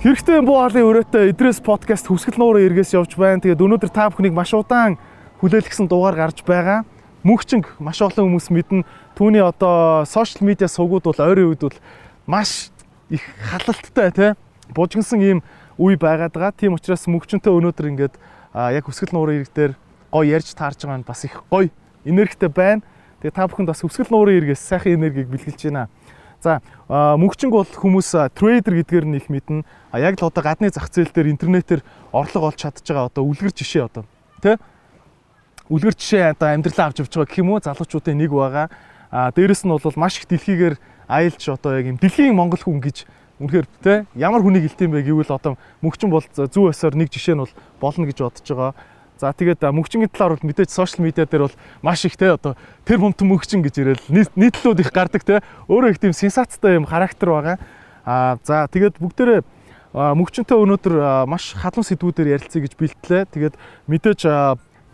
Хэрэгтэй буу хаалын өрөөтэй Идрээс подкаст хүсгэл нуурын эргээс явж байна. Тэгээд өнөөдөр та бүхнийг маш удаан хүлээлгсэн дугаар гарч байгаа. Мөнхчинг маш олон хүмүүс мэднэ. Түүний одоо сошиал медиа сувгууд бол ойрын үед бол маш их халалттай тий бужигнсан ийм үе байгаад байгаа. Тийм учраас мөнхчөнтэй өнөөдөр ингээд яг хүсгэл нуурын эрэг дээр гоё ярьж таарж байгаа нь бас их гоё энергитэй байна. Тэгээ та бүхэнд бас хүсгэл нуурын эргээс сайхан энергийг бэлгэлж байна. За мөнгчинг бол хүмүүс трейдер гэдгээр нь их мэднэ. А яг л одоо гадны зах зээл дээр интернетээр орлого олж чадж байгаа одоо үлгэр жишээ одоо тий үлгэр жишээ одоо амьдралаа авч явж байгаа гэх юм уу залуучуудын нэг байгаа. А дээрэс нь бол маш их дэлхийгээр аялж одоо яг юм дэлхийн монгол хүн гэж үнэхээр тий ямар хүнийг хэлтийм бэ гэвэл одоо мөнгчин бол зүү өсөөр нэг жишээ нь бол болно гэж бодож байгаа. За тэгээд мөнгчингийн талаар бол мэдээж сошиал медиа дээр бол маш их те одоо тэр хүмтэн мөнгчин гэж ирээл нийтлүүд их гардаг те өөрөө их тийм сенсацтай юм характер байгаа. А за тэгээд бүгдээрээ мөнгчөнтэй өнөөдөр маш халуун сэдвүүдээр ярилцъя гэж бэлтлээ. Тэгээд мэдээж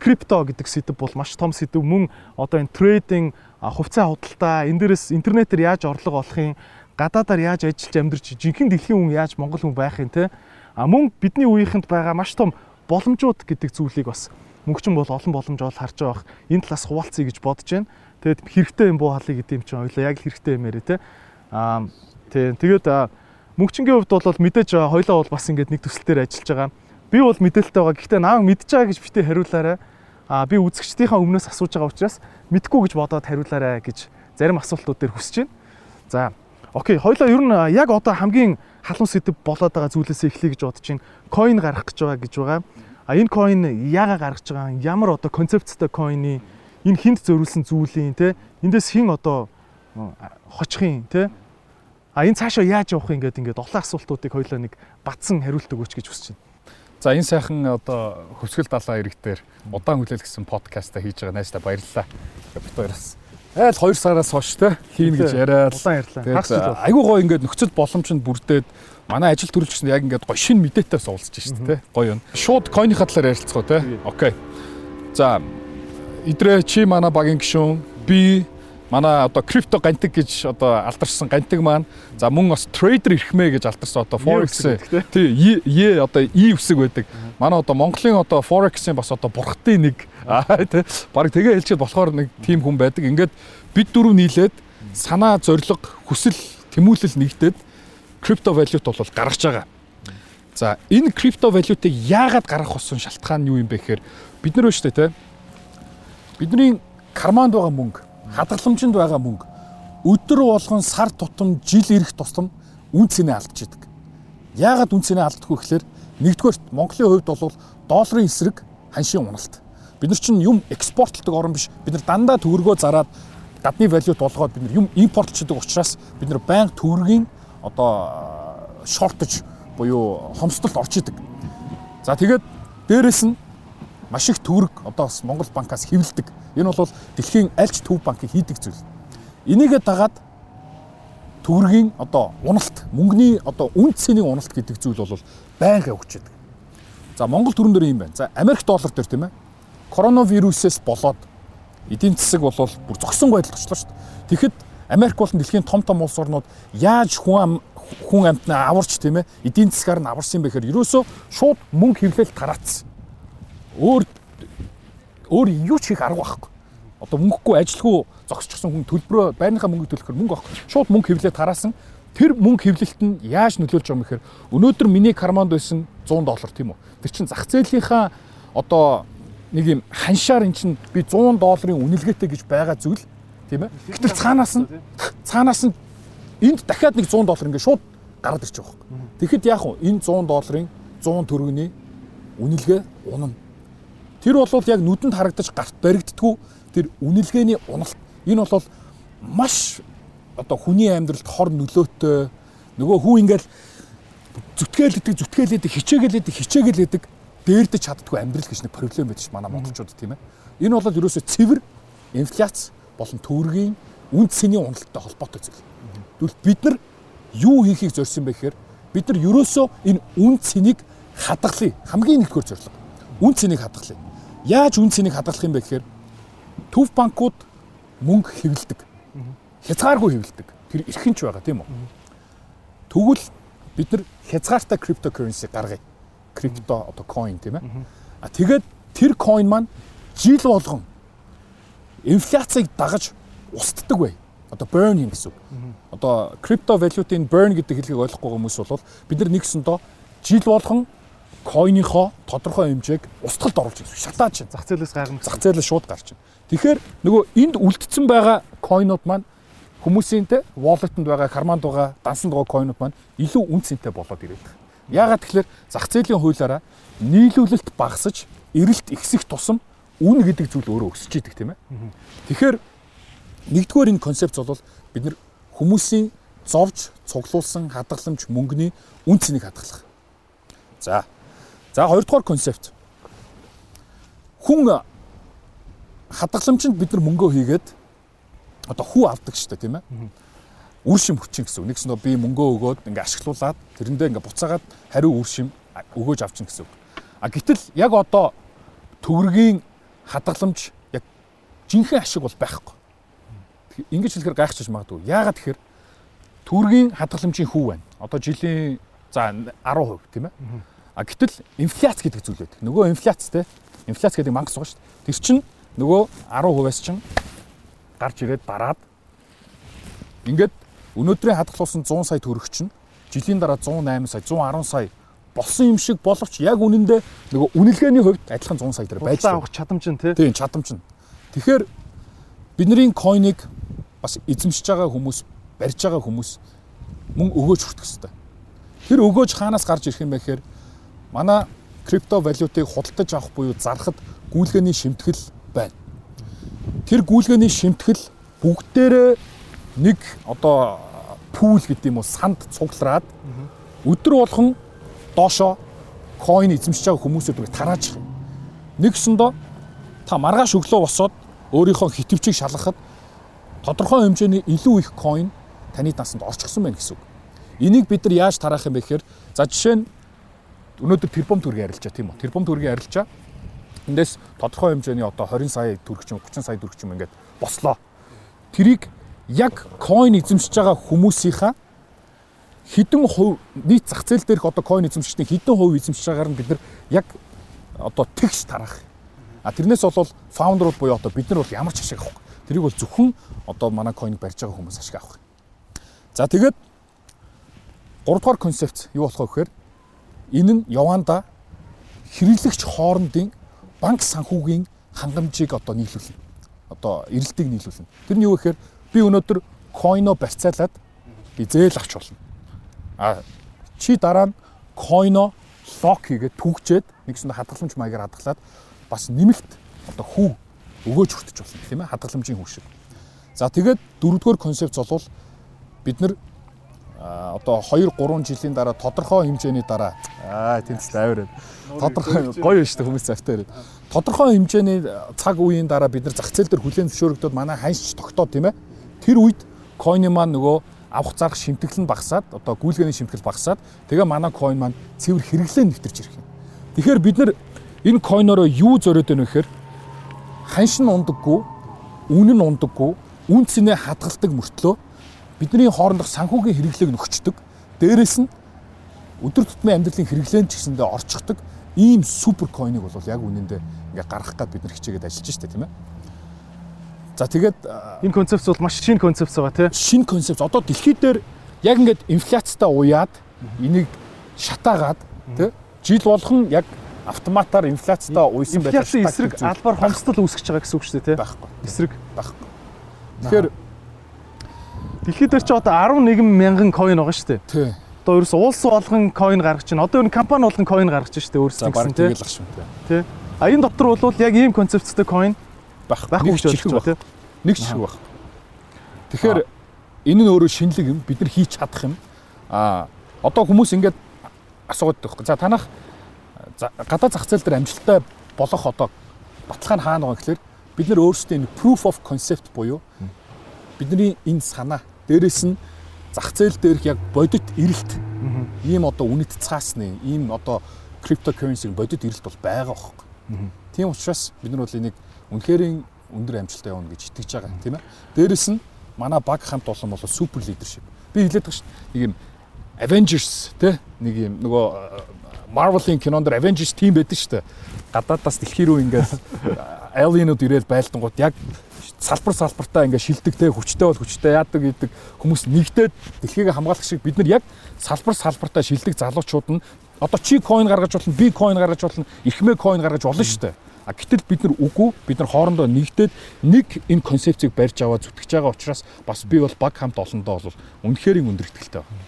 крипто гэдэг сэдв бол маш том сэдв. Мөн одоо энэ трейдинг, хувьцаа худалдаа, энэ дээрээс интернетээр яаж орлого олохын, гадаадаар яаж ажиллаж амьдарч, жинхэнэ дэлхийн хүн яаж монгол хүн байхын те. А мөн бидний үеийнхэнд байгаа маш том боломжууд гэдэг зүйлийг бас мөнгчин бол олон боломж ол харж байгаа. Энэ талаас хуваалцъя гэж бодож байна. Тэгээд хэрэгтэй юм буу халыг гэдэг юм чинь ойлоо яг хэрэгтэй юм ярэ те. Аа тий. Тэгээд мөнгчингийн хувьд бол мэдээж хоёлоо бол бас ингээд нэг төсөл дээр ажиллаж байгаа. Би бол мэдээлэлтэй байгаа. Гэхдээ нааг мэдж байгаа гэж битээ хариулаарай. Аа би үзэгчдийнхаа өмнөөс асууж байгаа учраас мэдгүй гэж бодоод хариулаарай гэж зарим асуултууд дээр хүсэж байна. За окей, хоёлоо ер нь яг одоо хамгийн халуун сэдв болоод байгаа зүйлээсээ эхлэе гэж бодож байна. Coin гарах гэж байгаа гэж байгаа. А энэ coin яагаад гаргаж байгаа? Ямар одоо концепттэй coin-ийн энэ хинт зөрүүлсэн зүйлийн те эндээс хин одоо хочхын те а энэ цаашаа яаж явах юм гээд ингээд олон асуултуудыг хоёлаа нэг батсан хариулт өгөөч гэж хүсэж байна. За энэ сайхан одоо хөвсгөл далаа ирэгтэр удаан хүлээлгэсэн подкаста хийж байгаа найстаа баярлалаа. Бит баяраас айл 2 сараас хойш те хийн гэж яриад ярьлаа. Айгуу гоо ингээд нөхцөл боломжинд бүрдээд манай ажил төрүүлж гэсэн яг ингээд гоё шинэ мэдээтэй суулцж шүү дээ те гоё юм. Шууд койныхаа талаар ярилцгаа те. Окей. За идрээ чи манай багийн гишүүн би манай одоо крипто гантик гэж одоо алдарсан гантик маань. За мөн бас трейдер ирхмээ гэж алдарсан одоо форекс тий е одоо и үсэг байдаг. Манай одоо Монголын одоо форексийн бас одоо бурхтын нэг тий. Баг тэгээ хэлчихэд болохоор нэг тим хүн байдаг. Ингээд бид дөрөв нийлээд санаа зориг хүсэл тэмүүлэл нэгдээд крипто валют бол гаргаж байгаа. За энэ крипто валютыг яагаад гаргах болсон шалтгаан нь юу юм бэ гэхээр бид нар шүү дээ тий. Бидний карманд байгаа мөнгө хадгаламжинд байгаа мөнгө өдөр болгон сар тутам жил ирэх тусам үн цэнэ алдчихдаг. Яагаад үн цэнэ алддаггүй гэхээр нэгдүгээрт Монголын хувьд бол долларын эсрэг ханшийн уналт. Бид нар чинь юм экспортлдог орн биш. Бид нар дандаа төгрөгөө зараад гадны валют болгоод бид нар юм импортлчдаг учраас бид нар байнга төгрөгийн одоо шортож буюу хомсдолд орж идэг. За тэгээд дээрэс нь маш их төгрөг одоо Монгол банкаас хэвлдэг. Энэ бол дэлхийн альч төв банкыг хийдэг зүйл. Энийгээ дагаад төгрөгийн одоо уналт, мөнгөний одоо үн цэний уналт гэдэг зүйл бол байнга өгч идэг. За Монгол төрөн дээр юм байна. За Америк доллар дээр тийм ээ. Коронавирусээс болоод эдийн засаг бол бүр зогсон байдалд очлоо шүү дээ. Тэгэхэд Америк болон дэлхийн том том улс орнууд яаж хүн хүн амтнаа аварч тийм ээ эдийн засгаар нь аварсан юм бэхээр ерөөсөө шууд мөнгө хэвлэл тараацсан өөр өөр юу ч хийх арга байхгүй. Одоо мөнгөгүй ажилгүй зогсчихсон хүн төлбөрөө байрныхаа мөнгө төлөхөөр мөнгө авах. Шууд мөнгө хэвлээд тараасан. Тэр мөнгө хэвлэлт нь яаж нөлөөлж байгаа юм гэхээр өнөөдөр миний карманд байсан 100 доллар тийм үү. Тэр чинь зах зээлийнхаа одоо нэг юм ханшаар эн чинь би 100 долларын үнэлгээтэй гэж байгаа зүйл тийм ээ. Гэтэл цаанаас нь цаанаас нь энд дахиад нэг 100 доллар ингээд шууд гараад ирчих واخ. Тэгэхэд яах вэ? Энэ 100 долларын 100 төгрөгийн үнэлгээ унана Тэр бол яг нүдэнд харагдаж гарт баригддгүү тэр үнэлгээний уналт. Энэ бол маш одоо хүний амьдралд хор нөлөөтэй нөгөө хүн ингээл зүтгэлэдэг зүтгэлэдэг хичээгэлэдэг хичээгэлэдэг дээрдэж чаддгүй амьдрал гэж нэг проблем байдаг ш манай монголчууд тийм ээ. Энэ бол ерөөсөө цэвэр инфляц болон төгрөгийн үн цэний уналттай холбоотой зүйл. Тэгвэл бид нар юу хийхийг зорьсон бэ гэхээр бид нар ерөөсөө энэ үн цэнийг хадгалъя. Хамгийн нэгдүгээр зорилго. Үн цэнийг хадгалъя. Яаж үн цэнийг хадгалах юм бэ гэхээр төв банкуд мөнгө хэвлдэг. Хязгааргүй хэвлдэг. Тэр эрхэнч байгаа тийм үү? Тэгвэл бид нар хязгаартай криптокурренси гаргая. Крипто одоо coin тийм ээ. А тэгээд тэр coin маань жил болгон инфляцийг дагаж устддаг бай. Одоо burn юм гэсэн үг. Одоо крипто валютын burn гэдэг хэлгийг ойлгохгүй хүмүүс бол бид нар нэгсэндөө жил болгон койныхоо тодорхой хэмжээг устгалд оруулж ирсэн. Шатаад чинь Зах зээлээс гарна. зах зээлээс шууд гарч байна. Тэгэхээр нөгөө энд үлдсэн байгаа койнууд маань хүмүүсийн те wallet-д байгаа, карманд байгаа, дансанд байгаа койнууд маань илүү үнцэнтэй болоод ирээд байна. Яагаад тэгэхээр зах зээлийн хуулиараа нийлүүлэлт багасж, эрэлт ихсэх тусам үн гэдэг зүйл өөрөө өсөж идэг тийм ээ. Тэгэхээр нэгдүгээр энэ концепц бол бид нар хүмүүсийн зовж цуглуулсан хадгаламж мөнгөний үн цэнийг хадгалах. За. За хоёрдугаар концепт. Хүн хадгаламжинд бид нар мөнгөө хийгээд одоо хүү авдаг шүү дээ тийм ээ. Үр шим хүчин гэсэн. Нэгс нөө би мөнгөө өгөөд ингээ ашиглуулад тэрэндээ ингээ буцаагаад хариу үр шим өгөөж авчин гэсэн үг. А гэтэл яг одоо төгрөгийн хадгаламж яг жинхэнэ ашиг бол байхгүй. Ингэж хэлэхээр гайхчих магадгүй. Яагаад тэгэхээр төгрөгийн хадгаламжийн хүү байна. Одоо жилийн за 10% тийм ээ. А гэтэл инфляц гэдэг зүйл байдаг. Нөгөө инфляц те. Инфляц гэдэг мангас байгаа шүү дээ. Тэр чинь нөгөө 10%-аас чинь гарч ирээд дараад ингээд өнөөдрийн хадгалуулсан 100 сая төгрөг чинь жилийн дараа 108 сая, 110 сая болсон юм шиг боловч яг үнэндээ нөгөө үнэлгээний хувьд адилхан 100 сая дээр байж Худалдаа авах чадамж нь тий. Тийм чадамж нь. Тэгэхээр бидний койныг бас эзэмшиж байгаа хүмүүс, барьж байгаа хүмүүс мөн өгөөж хүртэх хэрэгтэй. Тэр өгөөж хаанаас гарч ирэх юм бэ гэхээр манай крипто валютыг худалдаж авах буюу зархад гүйлгээний шимтгэл байна. Тэр гүйлгээний шимтгэл бүгдээрээ нэг одоо пул гэдэг юм уу санд цуглараад өдөр болгон доошо койн эзэмшиж байгаа хүмүүсүүд рүү тарааж их. Нэгсэндөө та маргааш өглөө босоод өөрийнхөө хитвчийг шалгахад тодорхой хэмжээний илүү их койн таны насанд орчихсон байна гэсэн үг. Энийг бид нар яаж тараах юм бэ гэхээр за жишээ нь өнөөдөр тэрбум төгрөгийн арилжаа тийм үү? Тэрбум төгрөгийн арилжаа. Эндээс тодорхой хэмжээний одоо 20 сая төгрөг ч юм 30 сая төгрөг ч юм ингээд бослоо. Тэрийг яг койн эзэмшиж байгаа хүмүүсийнхаа хэдэн хувь нийт зах зээл дээрх одоо койн эзэмшигчдийн хэдэн хувь эзэмшиж байгаагаар нь бид нар яг одоо тэгш тарах. А тэрнээс бол фаундерууд буюу одоо бид нар бол ямар ч ашиг авахгүй. Тэрийг бол зөвхөн одоо манай койныг барьж байгаа хүмүүс ашиг авах. За тэгээд 3 дугаар концепт юу болох вэ гэхээр энэ нь яванда хэрэглэгч хоорондын банк санхүүгийн хангамжийг одоо нийлүүлнэ. Одоо эрэлтийг нийлүүлнэ. Тэр нь юу гэхээр би өнөөдөр койно барьцаалаад би зээл авч болно. А чи дараа нь койно лок хийгээд түгчээд нэгсэн хадгаламж маягаар хадгалаад бас нэмэлт одоо хүү өгөөж хүртэж болно тийм ээ хадгаламжийн хүү шиг. За тэгээд дөрөвдүгээр концепт бол бид нар одоо 2 3 жилийн дараа тодорхой хэмжээний дараа. Аа тэнцэл авираад тодорхой гоё шүү дээ хүмүүс завтай ирээд тодорхой хэмжээний цаг үеийн дараа бид нар зах зээл дээр хүлээн зөвшөөрөгдөд манай ханьч тогтоод тийм ээ. Тэр үед койны маань нөгөө авах зарах шимтгэл нь багасаад одоо гүйлгээний шимтгэл багасаад тэгээ манай койн маань цэвэр хэрэглээ нэвтэрч ирэх юм. Тэгэхээр бид нар энэ койноороо юу зориод байна вэ гэхээр ханш нь ундаггүй, үн нь ундаггүй, үн цэнэ хадгалдаг мөртлөө бидний хоорондох санхүүгийн хэрэглээг нөхчдөг. Дээрээс нь өдөр тутмын амьдралын хэрэглээнд ч гэсэндээ орчихдог ийм супер койныг бол яг үнэндээ ингээ гаргах гад бид нар хичээгээд ажиллаж штэ тийм ээ. За тэгээд Энэ концепц бол маш шинэ концепц байгаа тий. шинэ концепт одоо дэлхийд дээр яг ингээд инфляцтай уяад энийг шатаагаад тий жил болгон яг автоматар инфляцтай уйсан байдаг Инфляцийн эсрэг албаар хомсдол үүсгэж байгаа гэсэн үг шүү дээ тий. байхгүй Эсрэг. байхгүй. Тэгэхээр Дэлхийд дээр ч одоо 11 мянган coin байгаа шүү дээ. тий Одоо ерөөс улс болгон coin гаргаж чинь. Одоо энэ компани болгон coin гаргаж шүү дээ өөрсдөө гэсэн тий. тэгэл ах шүү тий. Тий. А энэ дотор бол яг ийм концепттэй coin байх Нэг гэж ойлгож байгаа байх. нэг жишг байх. Тэгэхээр энэ нь өөрөө шинэлэг юм бид нар хийж чадах юм. А одоо хүмүүс ингээд асууад байхгүй. За танах гадаад зах зээл дээр амжилттай болох одоо баталгаа нь хаана байгаа гэхээр бид нар өөрсдөө энэ proof of concept буюу бидний энэ санаа дээрэс нь зах зээл дээрх яг бодит эрэлт ийм одоо үнэт цаасны ийм одоо cryptocurrency бодит эрэлт бол байгаа байхгүй. Тийм учраас бид нар бол энийг үнэхээр өндөр амжилттай явна гэж итгэж байгаа тийм ээ. Дээрэс нь манай баг хамт олон бол супер лидершип. Би хэлээд байгаа шүү дээ. Нэг юм Avengers те нэг юм нөгөө Marvel-ийн кинонд Avengers team байдаг шүү дээ. Гадаадаас дэлхий рүү ингээд alien-ууд ирээд байлдангууд яг салбар салбартаа ингээд шилдэг те хүчтэй бол хүчтэй яадаг гэдэг хүмүүс нэгдээд дэлхийг хамгаалах шиг бид нар яг салбар салбартаа шилдэг залуучууд нь одоо чи coin гаргаж болно би coin гаргаж болно ихмээ coin гаргаж болно шүү дээ. А гэтэл бид нар үгүй бид нар хоорондоо нэгдээд нэг энэ концепцийг барьж аваад зүтгэж байгаа учраас бас би бол баг хамт олондоо бол үнэхээр өндөр ихтэй байна.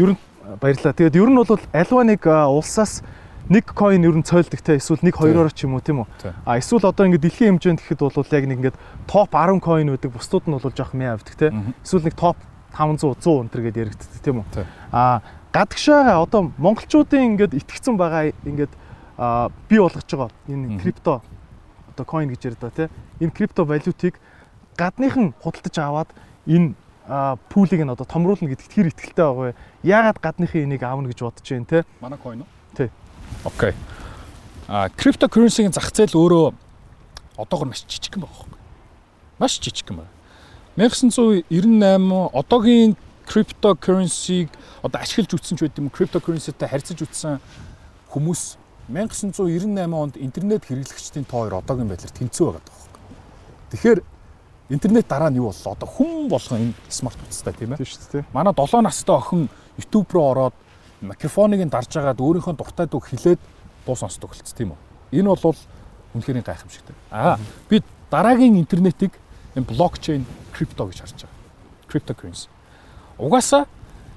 Ер нь баярлалаа. Тэгээд ер нь бол альва нэг улсаас нэг coin ер нь цойлдог те эсвэл нэг хоёроор ч юм уу тийм үү. А эсвэл одоо ингээд дэлхийн хэмжээнд гэхэд бол яг нэг ингээд топ 10 coin байдаг. Бусдууд нь бол жоох мэ авдаг те. Эсвэл нэг топ 500 100 өнтер гэдээ яригддаг тийм үү. А гадагшаа одоо монголчуудын ингээд итгэцэн байгаа ингээд бий болгож байгаа энэ крипто одоо coin гэж ярьдаг тий. Энэ крипто валютыг гадныхан худалдаж аваад энэ пүүлийг нь одоо томруулна гэдэгт хэр ихтэй байгаа вэ? Яагаад гадныхын энийг аавна гэж бодож байна те? Манай coin уу? Тий. Окей. А криптокуренсигийн зах зээл өөрөө одоогор маш жижиг юм байна. Маш жижиг юм байна. 1998 одоогийн криптокуренсиг одоо ашиглаж үтсэн ч байд юм криптокуренситэй харьцаж үтсэн хүмүүс 1998 онд интернет хэрэглэгчдийн тоо хоёр одоогийн байдлаар тэнцүү байгаа даа. Тэгэхээр интернет дараа нь юу боллоо? Одоо хүн болгон энэ смарт утастай тийм ээ. Тийм шүү дээ. Манай 7 настай охин YouTube руу ороод микрофоныг дарж агаад өөрийнхөө дуртай дуу хэлээд дуу сонсдог болц тийм үү? Энэ бол үнэхээр гайхамшигтай. Аа би дараагийн интернетийг энэ блокчейн крипто гэж харж байгаа. Cryptocurrency. Угаасаа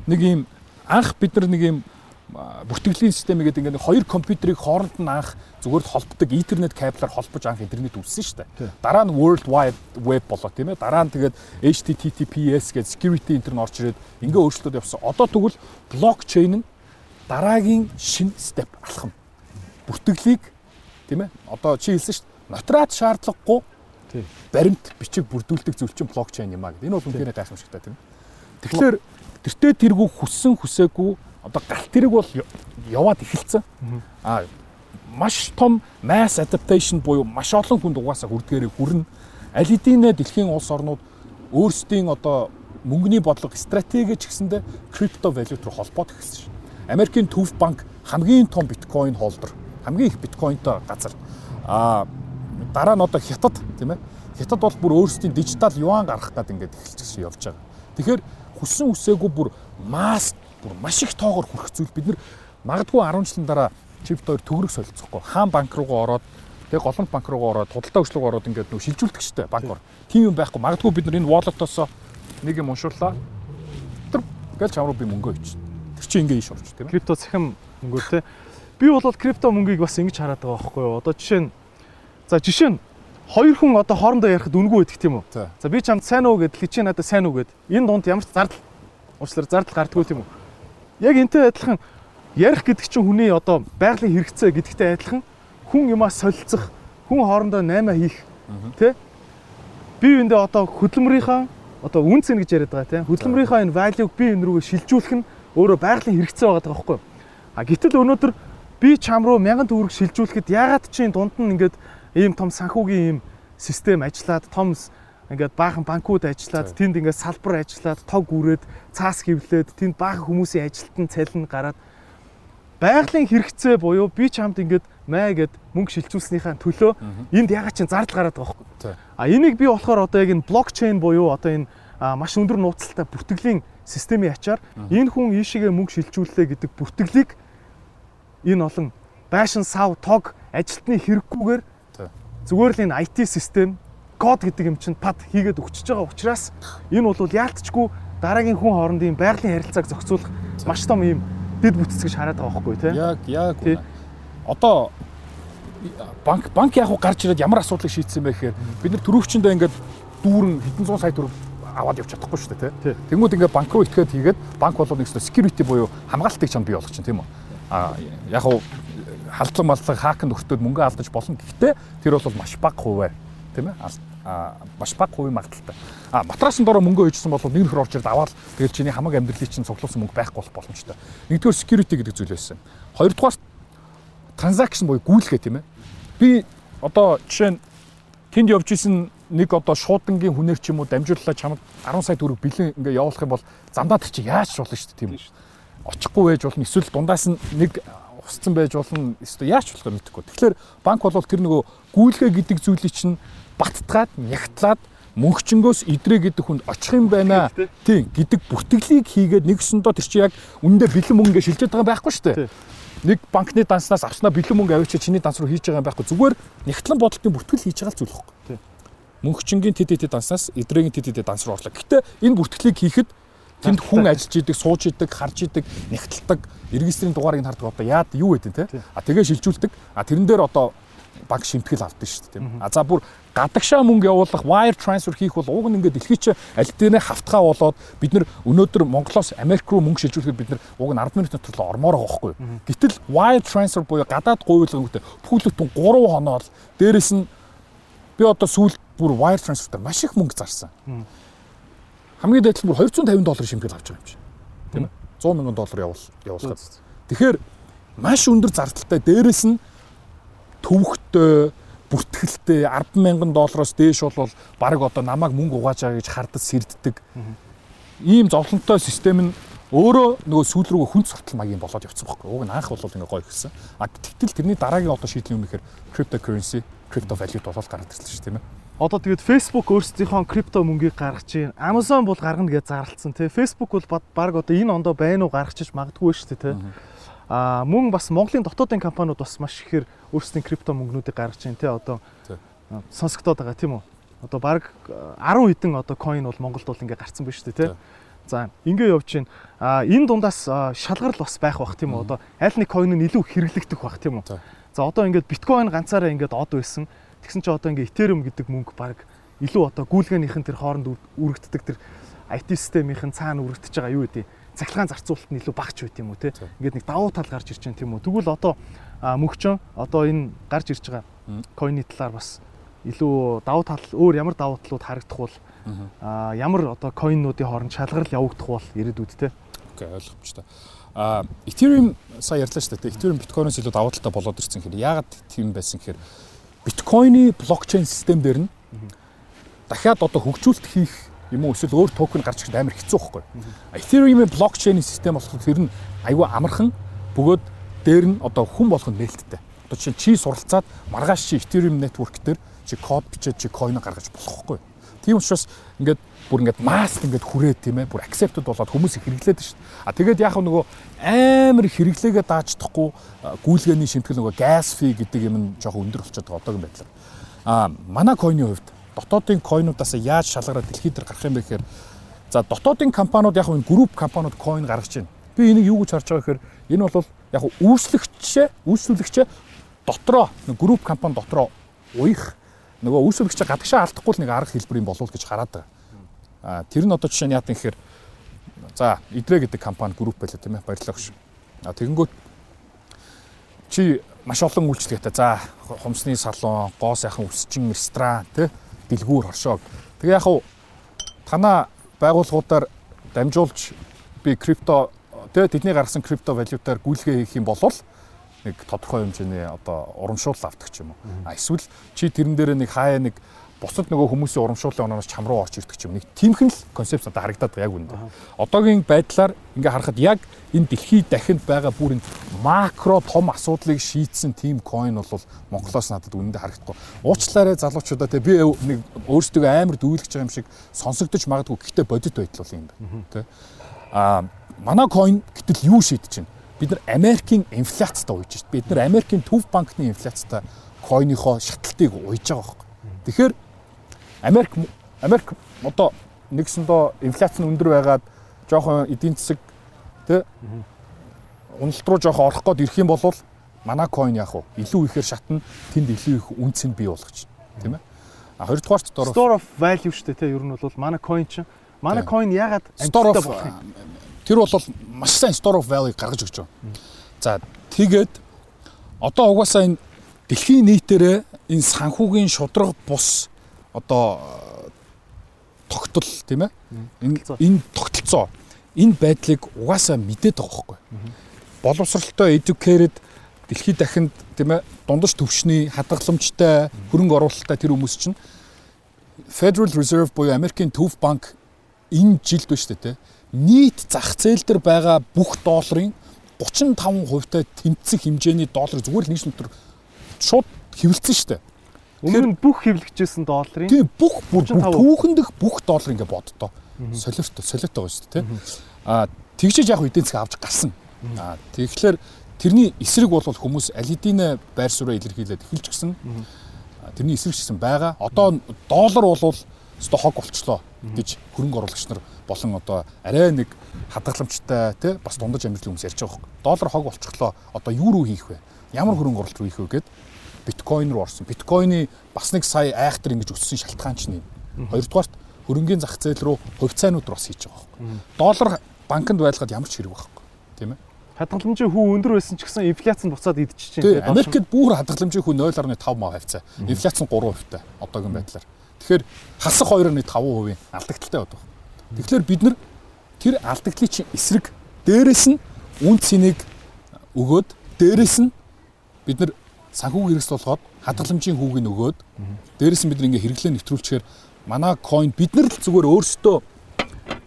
нэг юм анх бид нар нэг юм бүртгэлийн систем гэдэг ингээд хоёр компьютерийг хооронд нь анх зүгээр л холбдог интернет кабелаар холбож анх интернет үүссэн шүү дээ. Дараа нь World Wide Web болоо тийм ээ. Дараа нь тэгээд HTTPS гэдэг security интернет орж ирээд ингээ өөрчлөлтөд явсан. Одоо тэгвэл блокчейн нь дараагийн шин степ алхам. Бүртгэлийг тийм ээ. Одоо чи хэлсэн шүү дээ. Нотрат шаардлагагүй баримт бичиг бүрдүүлдэг зүйл чинь блокчейн юм а гэдэг. Энэ бол үнэхээр гайхамшигтай тийм ээ. Тэгэхээр тэртээ тэргүй хүссэн хүсээгүй одоо галт тэрэг бол яваад эхэлсэн. Аа маш том mass adaptation буюу маш олон хүнд угаасаа хүрдгээрээ хүрнэ. Аль хэдийнэ дэлхийн улс орнууд өөрсдийн одоо мөнгөний бодлого стратеги ч гэсэндээ крипто валют руу холбоод эхэлсэн. Америкийн төв банк хамгийн том биткойн холдер, хамгийн их биткойнтой газар. Аа дараа нь одоо хятад тийм ээ. Хятад бол бүр өөрсдийн дижитал юан гаргах гээд ингээд эхэлчихсэн явж байгаа. Тэгэхээр хүссэн үсээгүй бүр масс бүр маш их тоогоор хүрэх зүйл бид нар магадгүй 10 жилийн дараа чипт хоёр төгрөг солилцохгүй хаан банк руугаа ороод тэгээ голомт банк руугаа ороод худалдаа өчлөг ороод ингээд нөө шилжүүлдэг штэ банкор тийм юм байхгүй магадгүй бид нар энэ wallet-оос нэг юм уншууллаа тэр гээл чам руу би мөнгө өч тэр чинь ингээ иш орч тийм крипто цахим мөнгөөр те би бол крипто мөнгийг бас ингэж хараад байгаа байхгүй юу? Одоо жишээ нь за жишээ нь хоёр хүн одоо хоорондоо ярихад үнгүй байдаг тийм үү? За би чамд сайн уу гэд чи надад сайн уу гэд энэ дунд ямар ч зардал уучлаарай зардал гардггүй тийм үү? Яг энтэй адилхан ярих гэдэг чинь хүний одоо байгалийн хэрэгцээ гэдэгтэй адилхан хүн юмаа солилцох, хүн хоорондоо наймаа хийх тий? Бие биендээ одоо хөдөлмөрийнхаа одоо үн цэн гэж яриад байгаа тий? Хөдөлмөрийнхаа энэ value-г бие биен рүүгээ шилжүүлэх нь өөрөө байгалийн хэрэгцээ байгаа байхгүй юу? А гэтэл өнөөдөр би чам руу мянган төгрөг шилжүүлэхэд ягаад чи дунд нь ингээд ийм том санхүүгийн ийм систем ажиллаад том ингээд баахан банкуд ажиллаад тэнд ингээд салбар ажиллаад тог үрээд цаас хөвлөөд тэнд баахан хүмүүсийн ажилтан цалин гараад байгалийн хэрэгцээ буюу би чамд ингээд маа гэд мөнгө шилжүүлснийхаа төлөө энд ягаад чинь зардал гараад байгаа байхгүй. А энийг би болохоор одоо яг энэ блокчейн буюу одоо энэ маш өндөр нууцтай бүртгэлийн системийн ачаар энэ хүн ийшээгээ мөнгө шилжүүллээ гэдэг бүртгэлийг энэ олон байшин сав тог ажилтны хэрэггүйгээр зүгээр л энэ IT систем код гэдэг юм чинь пад хийгээд өгчөж байгаа учраас энэ бол яалтчгүй дараагийн хүн хоорондын байгалийн харилцааг зохицуулах маш том юм дэд бүтц гэж хараад байгаа байхгүй тий. Яг яг одоо банк банк яг гарч ирээд ямар асуудлыг шийдсэн бэ гэхээр бид нар төрөвчөндөө ингээд дүүрэн хэдэн зуун сая төгрөг аваад явж чадахгүй шүү дээ тий. Тэгмүүд ингээд банк руу итгээд хийгээд банк бол нэг security буюу хамгаалтыг чам бий болгочих тийм үү. А яг хуу халдлан маллаг хакнд өгтөөд мөнгө алдаж болно. Гэхдээ тэр бол маш бага хувиар тийм ээ маш бага хувийн магадaltaй. А матрасын дороо мөнгө өйжсэн бол нэг нөхөр орж ирд аваад тэгэл чиний хамаг амьдралыг чинь цуглуулсан мөнгө байхгүй болох боломжтой. Нэгдүгээр security гэдэг зүйл байсан. Хоёрдугаар transaction буюу гүйлгээ тийм ээ. Би одоо жишээ нь тэнд явж исэн нэг одоо шуудангийн хүнээр ч юм уу дамжууллаа чамд 10 сая төгрөг бэлэн ингээ явуулах юм бол замдаа тэр чи яаж болно шүү дээ тийм үү. очихгүй байж болно эсвэл дундаас нь нэг усцсан байж болно эсвэл яаж болох юм мэдэхгүй. Тэгэхээр банк бол тэр нөгөө гүйлгээ гэдэг зүйлийг чинь баттгаад нягтлаад мөнхчнгөөс идрээ гэдэг хүнд очих юм байна. Тийм гэдэг бүртгэлийг хийгээд нэгсэндөө тэр чинь яг үндэ бэлэн мөнгө ингэ шилжээд байгаа байхгүй шүү дээ. Нэг банкны данснаас авснаа бэлэн мөнгө авчиж чиний данс руу хийж байгаа юм байхгүй. Зүгээр нягтлан бодолтын бүртгэл хийж байгаа л зүйл байхгүй. Мөнхчнгийн тэд тэд данснаас идрэгийн тэд тэд данс руу орлоо. Гэтэ энэ бүртгэлийг хийхэд Тэнд хүн ажиллаж идэг, сууж идэг, харж идэг, нягталдаг, регистрийн дугаарыг хардаг одоо яад юу гэдэг те. А тэгээ шилжүүлдэг. А тэрэн дээр одоо банк шимтгэл авдаг шүү дээ тийм. А за бүр гадагшаа мөнгө явуулах wire transfer хийх бол уг нь ингээд дэлхийч аль дээрээ хавтгаа болоод бид нар өнөөдөр Монголоос Америк руу мөнгө шилжүүлэхэд бид нар уг нь 10 минут дотор л ормоор байгаа байхгүй. Гэтэл wire transfer буюу гадаад гуйвлгангүүтэй бүхлөтөн 3 хоноор дээрэс нь би одоо сүүл бүр wire transfer-тай маш их мөнгө зарсан хамгийн дээд бүр 250 доллар шимтгэл авч байгаа юм чи. Тийм ээ. 100 мянган доллар явуул явуулахад. Тэгэхээр маш өндөр зардалтай дээрэс нь төвөгтэй бүртгэлтэй 10 мянган доллароос дээш бол баг одоо намайг мөнгө угааж байгаа гэж хардаж сэрддэг. Ийм зовлонтой систем нь өөрөө нөгөө сүүл рүү хүн суртал маягийн болоод явцсан байхгүй. Уг нь анх бол ингээ гоё гэсэн. А тэгтэл тэрний дараагийн одоо шийдлийн өмнөхөр cryptocurrency, crypto value болоод гараад ирсэн шүү дээ тийм ээ. Одоо тэгээд Facebook өөрсдийнхөө крипто мөнгийг гаргаж чинь Amazon бол гаргана гэж зарлцсан тий. Facebook бол баг одоо энэ ондоо байна уу гаргачих магадгүй шүү дээ тий. Аа мөн бас Монголын дотоодын компаниуд бас маш ихээр өөрсдийн крипто мөнгнүүдийг гаргаж чинь тий одоо сонсогдоод байгаа тийм үү. Одоо баг 10 хэдэн одоо coin бол Монголд бол ингээ гарцсан байна шүү дээ тий. За ингээ явж чинь а энэ дундаас шалгарл бас байх бах тийм үү одоо аль нэг coin нь илүү хэрэглэгдэх бах тийм үү. За одоо ингээд биткойн ганцаараа ингээд од байсан. Тэгсэн чинь одоо ингээ Ethereum гэдэг мөнгө баг илүү одоо гүйлгээнийхэн тэр хооронд үргэлжддэг тэр IT системийнхэн цаана үргэлждэж байгаа юу гэдэг цахилгаан зарцуулалт нь илүү багч байт юм уу те. Ингээд нэг давуу тал гарч ирж байна тийм үү. Тэгвэл одоо мөнгчөн одоо энэ гарч ирж байгаа койны талаар бас илүү давуу тал өөр ямар давуу талууд харагдах бол а ямар одоо койнуудын хооронд шалгарал явагдах бол ирээдүйд те. Окей ойлгомжтой. А Ethereum сая ярьлаа шүү дээ. Ethereum биткойноос илүү давуу талтай болоод ирсэн хэрэг. Яагаад тийм байсан гэхээр биткойны блокчейн систем дээр нь дахиад одоо хөгжүүлэлт хийх юм уу эсвэл өөр токен гарч ирэх амар хэцүү байхгүй. Ethereum-ийн блокчейн систем болохоор тэр нь айгүй амархан бөгөөд дээр нь одоо хүн болгонд нээлттэй. Одоо чинь чи суралцаад маргааш чи Ethereum network дээр чи код бичээд чи coin гаргаж болохгүй. Тийм учраас ингээд бүр ингээд масс ингээд хүрээ тийм ээ бүр accepted болоод хүмүүс их хэрэглээд шүү дээ. А тэгээд яг нөгөө амар хэрэглээгээ даачдахгүй гүйлгээний шимтгэл нөгөө gas fee гэдэг юм нь жоохон өндөр болчиход байгаа одоогийн байдлаар. А манай койны хувьд дотоодын койнуудаас яаж шалгараад дэлхийд дээр гарах юм бэ гэхээр за дотоодын компаниуд яг энэ групп компаниуд койн гаргаж байна. Би энийг юу гэж харж байгаа гэхээр энэ бол яг үүслэгчээ үүсвэлэгчээ дотроо групп компани дотроо уях нөгөө үүсвэлэгчээ гадагшаа алдахгүй л нэг арга хэлбэр юм болов гэж хараад байгаа. А тэр нь одоо жишээ нь яатан гэхээр за идрэ гэдэг компани групп байлаа тийм ээ баярлалаа гэж. А тэгэнгүүт чи маш олон үйлчлэгтэй за хумсны салон, гоо сайхан өсчин ресторан тий дэлгүүр хоршоо. Тэгээ яг хуу танаа байгууллагуудаар дамжуулж би крипто тий тэдний гаргасан крипто валютаар гүйлгээ хийх юм бол нэг тодорхой хэмжээний одоо урамшуул авдаг ч юм уу. А эсвэл чи тэрэн дээр нэг хаяа нэг бусад нөгөө хүмүүсийн урамшууллын оноос чам руу орч ирдэг ч юм нэг тиймхэн л концепт одоо харагдаад байгаа яг үүнд. Одоогийн байдлаар ингээ харахад яг энэ дэлхийд дахинд байгаа бүр энэ макро том асуудлыг шийдсэн тим coin бол Монголоос надад үнэндээ харагдахгүй. Уучлаарай залуучуудаа те би нэг өөрсдөө амар дүүлгэж байгаа юм шиг сонсогдож магадгүй гэхдээ бодит байдал бол юм байна. Тэ. А манай coin гэтэл юу шийдэж байна? Бид нар Америкийн инфляцтай ууж шít. Бид нар Америкийн төв банкны инфляцтай койныхоо шатлалтыг ууж байгаа байхгүй. Тэгэхээр Америк Америк одоо нэгсэндөө инфляц нь өндөр байгаад жоохон эдийн засаг тий уналт руу жоохон орох гээд ирэх юм бол манай coin яг уу илүү ихээр шатна тэнд илүү их үнц нь бий болгоч тийм ээ. А хоёрдугаарт дөрөв store of value шүү дээ тий ер нь бол манай coin чинь. Манай coin ягаад амжилттай болох юм? тэр бол маш сайн store of value гаргаж өгч байгаа. За тэгээд одоо угаасаа энэ дэлхийн нийтээрээ энэ санхүүгийн шудраг бус одоо тогтол тийм ээ? Энэ энэ тогтолцоо. энэ байдлыг угаасаа мэдээд байгаа байхгүй боловсралтай educated дэлхийд дахинд тийм ээ дундаж төвшний хадгаламжтай хөрөнгө оруулалттай тэр хүмүүс чинь Federal Reserve буюу Америкийн төв банк энэ жилд ба штэ тий нийт зах зээл дээр байгаа бүх долларын 35% тэмцэх хэмжээний доллар зүгээр л нэг шүнтэр шууд хэвлэлсэн дээ. Өмнө нь бүх хэвлэгчсэн долларын Тийм бүх бүр 35%. түүхэндх бүх доллар ингээ боддоо. Солиортой, солиотой байгаа шүү дээ, тийм. Аа тэгжиж яг эдийн засаг авч гарсан. Аа тэгэхээр тэрний эсрэг бол хүмүүс хэдийн байр сууриа илэрхийлээд эхэлж гисэн. Тэрний эсрэг гэсэн байгаа. Одоо доллар бол өстой хог болчлоо гэж хөрөнгө оруулагч нар болон одоо арай нэг хадгаламжтай тий бас дундаж амьдрал хүмүүс ярьж байгаа хөөх. Доллар хог болчихлоо. Одоо юу руу хийх вэ? Ямар хөрөнгө оруулалт руу хийх вэ гэд биткойн руу орсон. Биткойны бас нэг сая айхтар ингэж өссөн шалтгаан ч нэм. Хоёрдугаарт хөрөнгөний зах зээл рүү хувьцаанууд руу бас хийж байгаа хөөх. Доллар банкнд байлгаад ямар ч хэрэг байхгүй. Тийм ээ. хадгаламжийн хүү өндөр байсан ч гэсэн инфляц нь буцаад идчихэж байна. Америкт бүр хадгаламжийн хүн 0.5 маа хавцаа. Инфляц нь 3% одоогийн байдлаар. Тэгэхээр хасах 2.5% алдагдaltaй байдаг. Тэгэхээр бид нар тэр алдагдлын чинь эсрэг дээрэс нь үн цэнийг өгөөд дээрэс нь бид нар санхүүг хэрэгс болгоод хадгаламжийн хүүгийг өгөөд дээрэс нь бид нар ингээ хэрэглээ нэвтрүүлчихээр манай coin бид нар л зүгээр өөрсдөө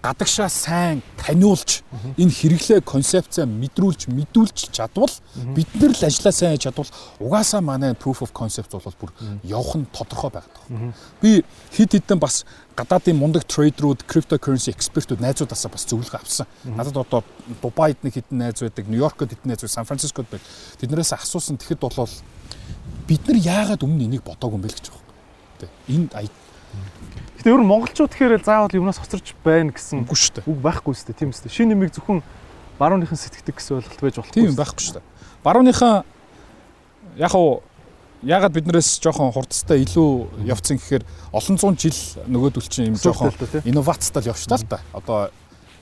гадагшаа сайн таниулж энэ хэрэглээ концепцаа мэдрүүлж мэдүүлж чадвал бид нар л ажиллаа сайн хийж чадвал угаасаа манай proof of concept бол бүр явах нь тодорхой байгаа. Би хид хідэн бас гадаадын мундаг трейдерүүд, cryptocurrency экспертүүд найзуудаасаа бас зөвлөгөө авсан. Надад одоо Дубайд нэг хідэн найз байдаг, Нью-Йоркод хідэн найз Сан Францискод байдаг. Тэднээс асуусан тэгэхэд бол бид нар яагаад өмнө энийг бодоогүй юм бэ гэж байгаа. Тэ. Гэтэ ер нь монголчууд тэгэхээр заавал юмнаас хоцорч байна гэсэн үгүй шүү дээ. үг байхгүй шүү дээ. Тийм үстэй. Шинэ нэмийг зөвхөн барууныхан сэтгэдэг гэсэн ойлголт байж болохгүй. Тийм байхгүй шүү дээ. Барууныхаа яг уу ягаад биднээс жоохон хурдтай илүү явцсан гэхээр олон зуун жил нөгөөдөл чинь юм жоохон инновацтай л явчихтаа л та. Одоо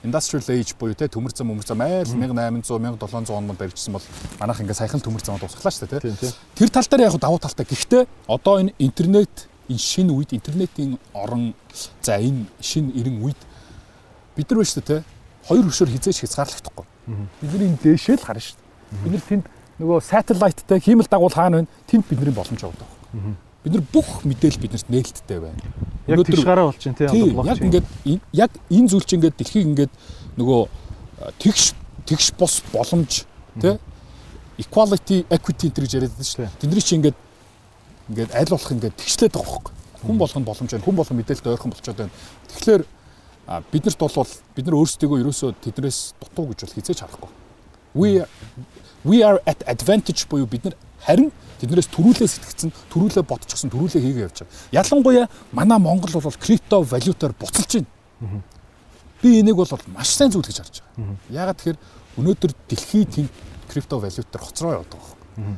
industrial age буюу те төмөр зам өмөр зам айл 1800 1700 онд барьжсан бол манайх ингээ саяхан төмөр замд усглаа шүү дээ те. Тэр тал дээр яг давуу талтай. Гэхдээ одоо энэ интернет энэ шинэ үед интернетийн орон за энэ шинэ эрен үед бид нар шүү дээ те. Хоёр хөшөөр хизээч хязгаарлагдахгүй. Бид нар энэ дээшээ л харна шүү дээ. Бид нар тэнд нөгөө сателлайттай хиймэл дагуул хаана байна? Тэнд бидний боломж явдаг. Бид нар бүх мэдээлэл биднэрт нээлттэй байна. Яг тийш гараа болж байна тий. Тийм, одоо яг блокчейн. ингээд ин- яг энэ зүйл чинь ингээд дэлхийг ингээд нөгөө тэгш тэгш бос боломж тий equality equity гэж яриад байдаг шүү дээ. Тэдний чинь ингээд ингээд аль болох ингээд тэгшлээд байгаа байхгүй. Хүн болгонд боломж байна. Хүн болгон мэдээлэлд ойрхон болчиход байна. Тэгэхээр биднэрт бол бид нар өөрсдөө ерөөсөө тэднээс дутуу гэж бол хизээж харахгүй. We we are at advantage буюу бид нар харин тэднээс төрүүлээ сэтгцэн, төрүүлээ бодчихсон, төрүүлээ хийгээ явж байгаа. Ялангуяа манай Монгол бол крипто валютаар буцалж байна. Би энийг бол маш сайн зүйл гэж харж байгаа. Яагаад тэгэхээр өнөөдөр дэлхийд тийм крипто валютаар хоцроо байхгүй.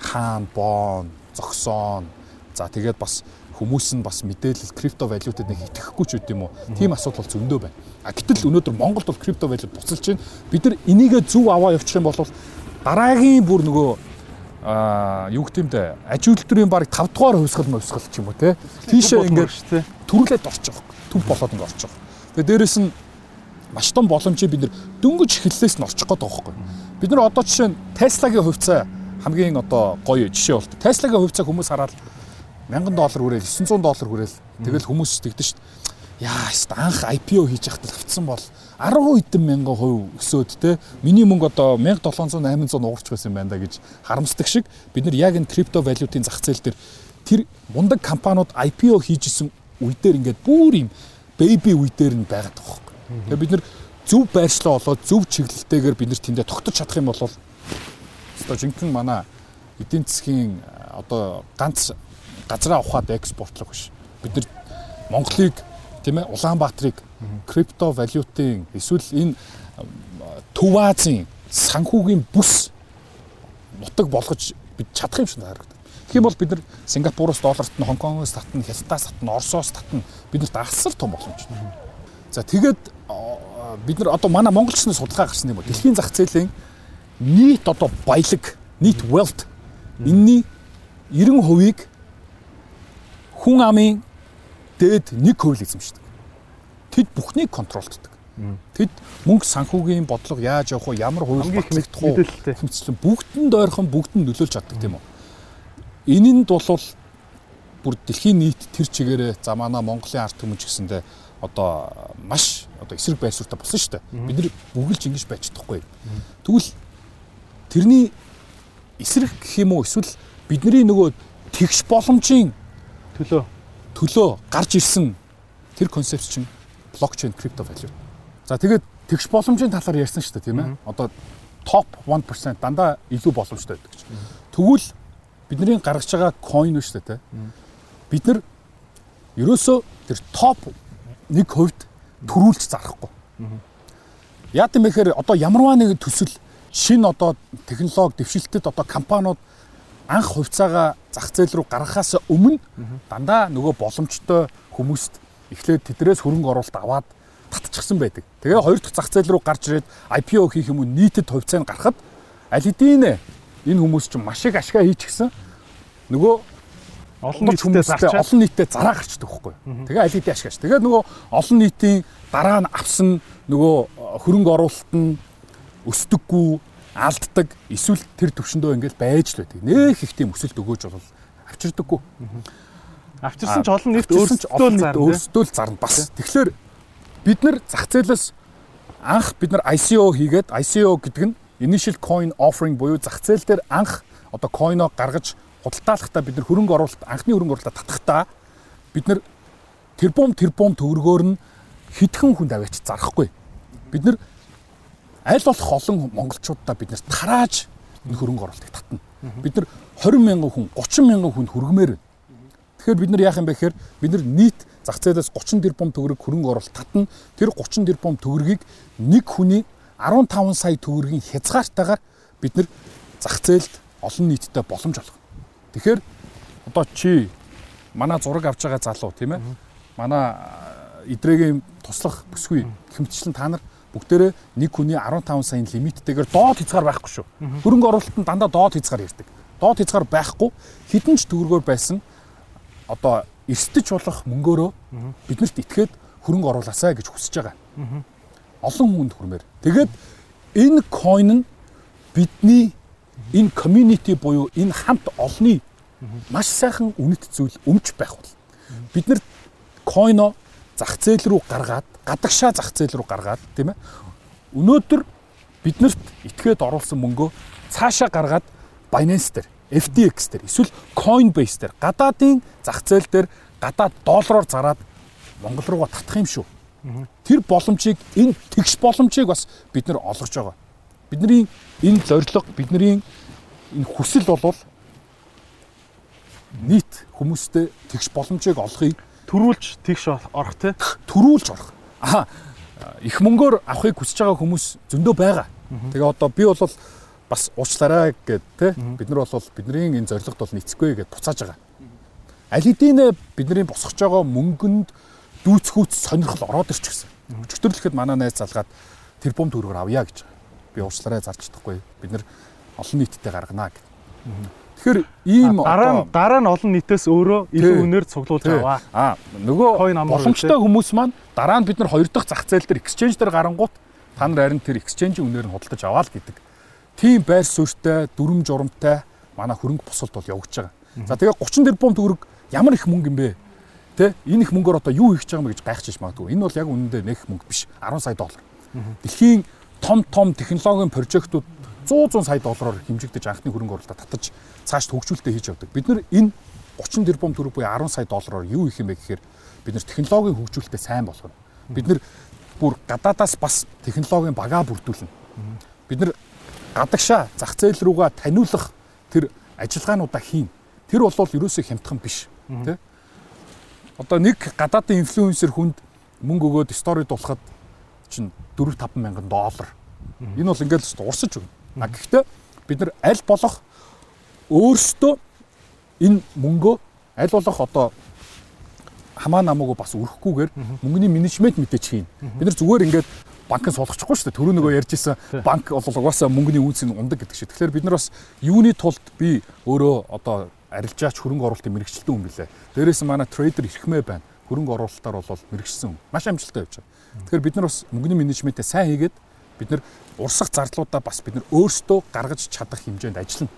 Хаан, бон, зогсоон. За тэгээд бас хүмүүс нь бас мэдээлэл крипто валютад нэг итгэхгүй ч үт юм уу. Тийм асуудал бол зөндөө байна. А гэтэл өнөөдөр Монголд бол крипто валют буцалж байна. Бид нар энийгээ зөв аваа явуучих юм бол дараагийн бүр нөгөө аа юу гэмтэй аж үйлдвэрийн баг 5 дугаар хувьсгал мөвсгал ч юм уу те тийшээ ингээд төрүүлээд орж байгаа төв болоод ингээд орж байгаа. Тэгээ дээрэс нь маш том боломжийг бид нэр дөнгөж эхлэлээс нь орчих гээд байгаа байхгүй. Бид нар одоо жишээ нь Tesla-гийн хувьцаа хамгийн одоо гоё жишээ болт. Tesla-гийн хувьцаа хүмүүс хараад 1000 доллар хүрээл 900 доллар хүрээл тэгэл хүмүүс тэгдэж шít. Яа, анх IPO хийж яхад л авцсан бол 10 хэдэн мянган хувь өсөөд те миний мөнгө одоо 1700 800 уурч байсан юм байна да гэж харамсдаг шиг бид нар яг энэ крипто валютын зах зээл дээр тэр мундаг компаниуд IPO хийж исэн үе дээр ингээд бүр юм бэби үе дээр нь байгаад байгаа байхгүй. Тэгээ бид нар зөв байршлаа болоод зөв чиглэлтэйгээр бид нар тэндээ тогтож чадах юм бол одоо жинхэнэ манай эдийн засгийн одоо ганц газраа ухаад экспортлох биш. Бид нар Монголыг тийм ээ Улаанбаатарыг крипто валютын эсвэл энэ Төв Азийн санхүүгийн бүс нутаг болгож бид чадах юм шиг харагдав. Тэгэх юм бол бид нар Сингапуроос долларт нь Хонконгоос татна, Хятадаас татна, Оросоос татна. Биднэрт асар том боломж. За тэгээд бид нар одоо манай монголчны судалгаа гарсан юм бол дэлхийн зах зээлийн нийт одоо баялаг, нийт wealth энэний 90%-ийг хүн амын дээд 1% л эзэмшдэг. Тэд бүхнийг контролддог. Тэд мөнгө санхүүгийн бодлого яаж явах вэ? Ямар хувь Хамгийн их батлагдах уу? мэдээлэлтэй. Хэмцлэн бүгдэнд ойрхон бүгдэнд нөлөөлж чаддаг тийм үү? Энэнд бол бүр дэлхийн нийт тэр чигээрээ за манай Монголын ард түмэн ч гэсэндээ одоо маш одоо эсрэг байр суурьтай болсон шүү дээ. Бид нар бүгэлж ингэж байж чадахгүй. Тэгвэл тэрний эсрэг гэх юм уу эсвэл бидний нөгөө тэгш боломжийн Төлөө. төлөө гарч ирсэн тэр концепт чинь блокчейн крипто value. За тэгээд тэгш боломжийн талаар ярьсан шүү дээ тийм ээ. Одоо топ 1% дандаа илүү боломжтой байдаг чинь. Тэгвэл бидний гаргаж байгаа coin шүү дээ тийм. Бид нар ерөөсөө тэр топ 1 хувьд төрүүлж зарахгүй. Яа гэм бэхээр одоо ямарваа нэг төсөл шин одоо технологи дэвшилтэд одоо компаниуд анх хувьцаагаа зах зээл рүү гаргахаас өмнө дандаа нөгөө боломжтой хүмүүст эхлээд тэдрээс хөрөнгө оруулалт аваад татчихсан байдаг. Тэгээ хоёр дахь зах зээл рүү гарч ирээд IPO хийх юм уу нийтэд хувьцааг гаргахад аль хэдийн энэ хүмүүс чинь маш их ашгаа хийчихсэн. Нөгөө Олон нийтэд зарчаад олон нийтэд зараа гарчдаг байхгүй. Тэгээ аль хэдийн ашгаач. Тэгээ нөгөө олон нийтийн дараа нь авсан нөгөө хөрөнгө оруулалт нь өсдөггүй алддаг эсвэл тэр төвшөндөө ингээд байж л байдаг. Нэх их тийм өсөлт өгөөж бол авчирдаггүй. авчирсан ч олон нийт олон нийт өөрсдөө өөрсдөө л зарна бас. Тэгэхээр бид нар зах зээлээс анх бид нар ICO хийгээд ICO гэдэг нь initial coin offering буюу зах зээл дээр анх одоо coin-о гаргаж худалдаалахдаа бид нар хөрөнгө оруулалт анхны хөрөнгө оруулалтаа татахдаа бид нар тэрбум тэрбум төгрөгөөр нь хитгэн хүнд аваач зарахгүй. Бид нар аль болох олон монголчуудаа бид нэр тарааж энэ хөрөнгө оруулалтыг татна. Бид нар 20 мянган хүн, 30 мянган хүнд хүргэмээр байна. Тэгэхээр бид нар яах юм бэ гэхээр бид нар нийт зах зээлээс 30 тэрбум төгрөг хөрөнгө оруулалт татна. Тэр 30 тэрбум төгрөгийг нэг хүний 15 сая төгрөгийн хязгаартайгаар бид нар зах зээлд олон нийтэд боломж олгоно. Тэгэхээр одоо чи манай зураг авч байгаа залуу тийм ээ. Манай идрэгийн туслах бүсгүй хэмтчлэн та нар бүгдээрээ нэг хүний 15 саяын лимиттэйгээр доод хязгаар байхгүй шүү. Хөрөнгө оруулалт нь дандаа доод хязгаар ирдэг. Доод хязгаар байхгүй хідэн ч төгрөгөөр байсан одоо эрсдэж болох мөнгөөрөө биднэрт итгээд хөрөнгө оруулаасаа гэж хүсэж байгаа. Олон хүнд хүрмээр. Тэгээд энэ coin нь бидний энэ community буюу энэ хамт олонний маш сайхан үнэт зүйл өмч байх бол бид нар coin-о зах зээл рүү гаргаад гадагшаа зах зээл рүү гаргаад тийм ээ өнөөдөр биднэрт итгээд оруулсан мөнгөө цаашаа гаргаад Binance дээр FTX дээр эсвэл Coinbase дээр гадаадын зах зээл дээр гадаад доллараар зараад Монгол руугаа татах юм шүү. Тэр боломжийг энэ тэгш боломжийг бас бид нар олгож байгаа. Бидний энэ зорилго бидний энэ хүсэл болвол нийт хүмүүстээ тэгш боломжийг олохыг төрүүлж тэгш орох те. төрүүлж орох. Аа их мөнгөөр авахыг хүсэж байгаа хүмүүс зөндөө байгаа. Тэгээ одоо би бол бас уучлаарай гэд те бид нар бол бидний энэ зорилгод бол нийцэхгүй гэд буцааж байгаа. Аль хэдийн бидний босгож байгаа мөнгөнд дүүцхүүц сонирхол ороод ирчихсэн. Өчтөрлөхэд манай найз залгаад тэрбум төгрөгөөр авъя гэж. Би уучлаарай зарч чадахгүй. Бид нар олон нийтэд гарганаа гэд. Тэгэхээр ийм Дараа дараа нь олон нийтээс өөрөө илүү үнээр цуглуулж аваа. Аа нөгөө боломжтой хүмүүс маань дараа нь бид нар хоёр дахь зах зээл дээр exchange дээр гарангуут та нар харин тэр exchange үнээр нь худалдаж аваа л гэдэг. Тийм байр суурьтай, дүрм журамтай манай хөрөнгө босолт бол явагдаж байгаа. За тэгээ 30 тэрбум төгрөг ямар их мөнгө юм бэ? Тэ энэ их мөнгөөр одоо юу хийж байгаа юм гэж гайхчихж магадгүй. Энэ бол яг үнэндээ нэг мөнгө биш. 10 сая доллар. Дэлхийн том том технологийн прожектууд 100 100 сая доллараар хэмжигдэж анхны хөрөнгө оруулалтаа татаж цааш хөгжүүлэлтээ хийж явдаг. Бид нар энэ 30 тэрбум төгрөг буюу 10 сая доллараар юу их юм бэ гэхээр бид нар технологийн хөгжүүлэлтээ сайн болгоно. Бид нар бүр гадаадаас бас технологийн багаа бүрдүүлнэ. Бид нар гадагшаа зах зээл рүүгээ таниулах тэр ажиллагаануудаа хийн. Тэр бол ерөөсөө хямдхан биш. Тэ? Одоо нэг гадаадын инфлюенсер хүнд мөнгө өгөөд стори дуулахад чинь 4 5 мянган доллар. Энэ бол ингээд л урсаж өгнө. А гэхдээ бид нар аль болох өөрсдөө энэ мөнгөө аль болох одоо хамаа намаагүй бас өрөхгүйгээр мөнгөний менежмент мэдээж хийн. Бид нар зүгээр ингээд банкнд суулгачихгүй шүү дээ. Төрөө нөгөө ярьж исэн банк бол угаасаа мөнгөний үнц нь ундаг гэдэг шиг. Тэгэхээр бид нар бас юуны тулд би өөрөө одоо арилжаач хөрөнгө оруулалтын мэрэгчлэн хүн билээ. Дээрээс нь манай трейдер ихмээ байна. Хөрөнгө оруулалтаар бол мэрэгчсэн хүн. Маш амжилттай явж байгаа. Тэгэхээр бид нар бас мөнгөний менежментээ сайн хийгээд бид нар урсах зарлуудаа бас бид нар өөрсдөө гаргаж чадах хэмжээнд ажиллана.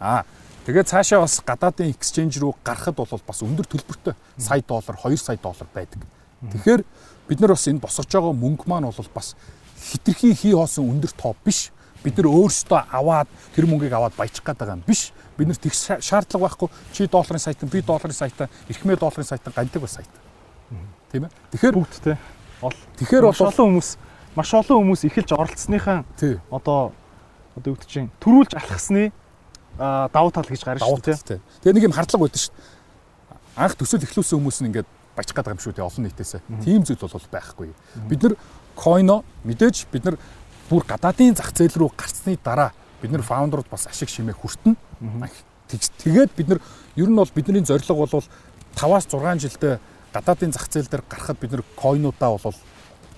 Аа тэгээ цаашаа бас гадаадын exchange руу гарахад бол бас өндөр төлбөртэй сая доллар, 2 сая доллар байдаг. Тэгэхээр бид нар бас энэ босгож байгаа мөнгө маань бол бас хитрхи хий хоосон өндөр тоо биш. Бид нар өөрсдөө аваад тэр мөнгийг аваад баяжих гээд байгаа юм биш. Бид нар тэг шаардлага байхгүй. Чи долларын сайтан, би долларын сайтан, эрхмээ долларын сайтан гандаг бас сайтан. Тийм ээ. Тэгэхээр бүгд те. Ол. Тэгэхээр бол олон хүмүүс маш олон хүмүүс эхэлж оролцсныхаа одоо одоо юу гэдэг чинь төрүүлж алхасны давуу тал гэж гарна шүү дээ. Тэгээ нэг юм хардлага байдаг шүү. Анх төсөл эхлүүлсэн хүмүүс нь ингээд баяжих гээд байгаа юм шүү дээ олон нийтээс. Тийм зүйл бол байхгүй. Бид нар койно мэдээж бид нар бүр гадаадын зах зээл рүү гарцсны дараа бид нар фаундерууд бас ашиг шимээ хүртэн. Тэгээд бид нар ер нь бол бидний зорилго бол 5-аас 6 жилдээ гадаадын зах зээл дээр гарахад бид нар койнуудаа бол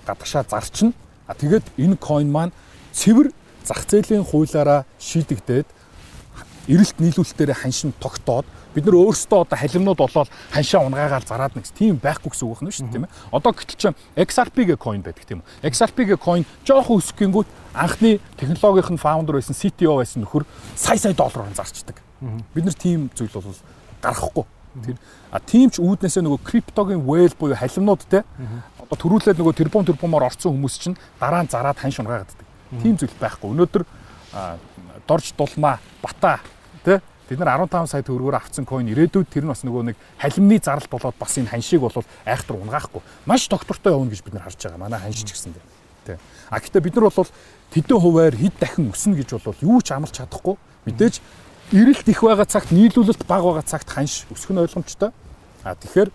гадагшаа зарчна. А тэгээд энэ койн маань цэвэр зах зээлийн хуулиараа шийдэгдээд эрэлт нийлүүлэлтээр ханшин тогтоод бид нар өөрсдөө одоо халимнууд болоод ханшаа унгаагаал зараад нэг тийм байхгүй гэсэн үг байна шүү дээ тийм ээ. Одоо гэтэл чинь XRP-гээ coin байдаг тийм үү. XRP-гээ coin жоохон өсгөнгүүт анхны технологийн фаундер байсан CTO байсан нөхөр сая сая доллараар зарчдаг. Бид нар тийм зүйл бол гарахгүй. Тэр а тийм ч үүднээсээ нөгөө криптогийн whale буюу халимнууд те одоо төрүүлээд нөгөө тэрбум тэрбумаар орсон хүмүүс чинь дараа нь зараад ханш унгаагааддаг. Тийм зүйл байхгүй. Өнөөдөр дорж дулмаа бата тий Бид нар 15 сая төгрөгөөр авцсан coin ирээдүйд тэр нь бас нөгөө нэг халимны заралт болоод бас энэ ханшийг бол айхтар унгаахгүй. Маш доктортой явна гэж бид нар харж байгаа. Манай ханшиж гисэн дээ. Тэ. А гэтээ бид нар бол тэдэн хуваар хэд дахин өснө гэж бол юу ч амлах чадахгүй. Мэдээж эрэлт их байгаа цагт нийлүүлэлт бага байгаа цагт ханш өсөх нь ойлгомжтой. А тэгэхээр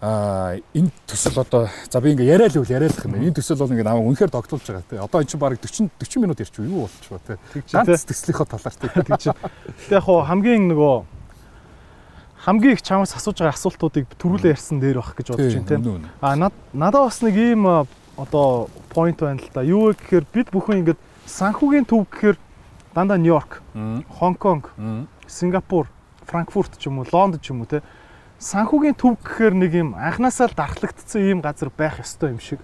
а энэ төсөл одоо за би ингээ яриа л үл яриалах юм байна. Энэ төсөл бол ингээ намайг үнэхээр тогтуулж байгаа те. Одоо эн чинь баг 40 40 минут ярьчих юу болчих вэ те. Ганц төслийнхөө талаар те. Тэг чи. Тэг яг хамгийн нөгөө хамгийн их чамаас асууж байгаа асуултуудыг төрүүлээ ярьсан дээр байх гэж бодож байна те. А надад бас нэг ийм одоо point байна л да. Юу вэ гэхээр бид бүхэн ингээд санхүүгийн төв гэхээр дандаа Нью-Йорк, Хонконг, Сингапур, Франкфурт ч юм уу, Лондон ч юм уу те санхүүгийн төв гэхээр нэг юм анханасаа л дархлагдсан ийм газар байх ёстой юм шиг.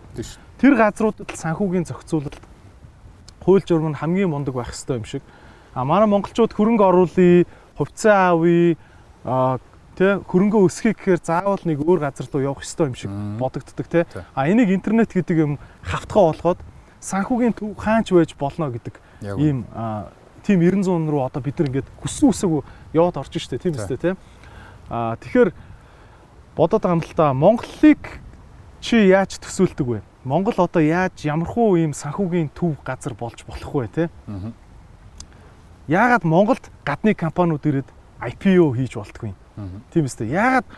Тэр газруудад санхүүгийн зохицуулалт хууль журам нь хамгийн мундаг байх ёстой юм шиг. А манай монголчууд хөрөнгө оруулъя, хувьцаа авъя, тэ хөрөнгө өсгөхийг гэхээр заавал нэг өөр газар руу явах ёстой юм шиг бодогддог тэ. А энийг интернет гэдэг юм хавтгаа болгоод санхүүгийн төв хаач байж болно гэдэг ийм тийм 900 руу одоо бид нар ингээд хүссэн үсэг яваад орж штэ тийм үстэй тийм. Аа тэгэхээр бодоод байгаа юм л да Монголыг чи яаж төсөөлдөг вэ? Монгол одоо яаж ямархуу ийм санхүүгийн төв газар болж болох вэ те? Яагаад Монголд гадны компаниуд ирээд IPO хийж болтгүй юм? Тийм үстэй. Яагаад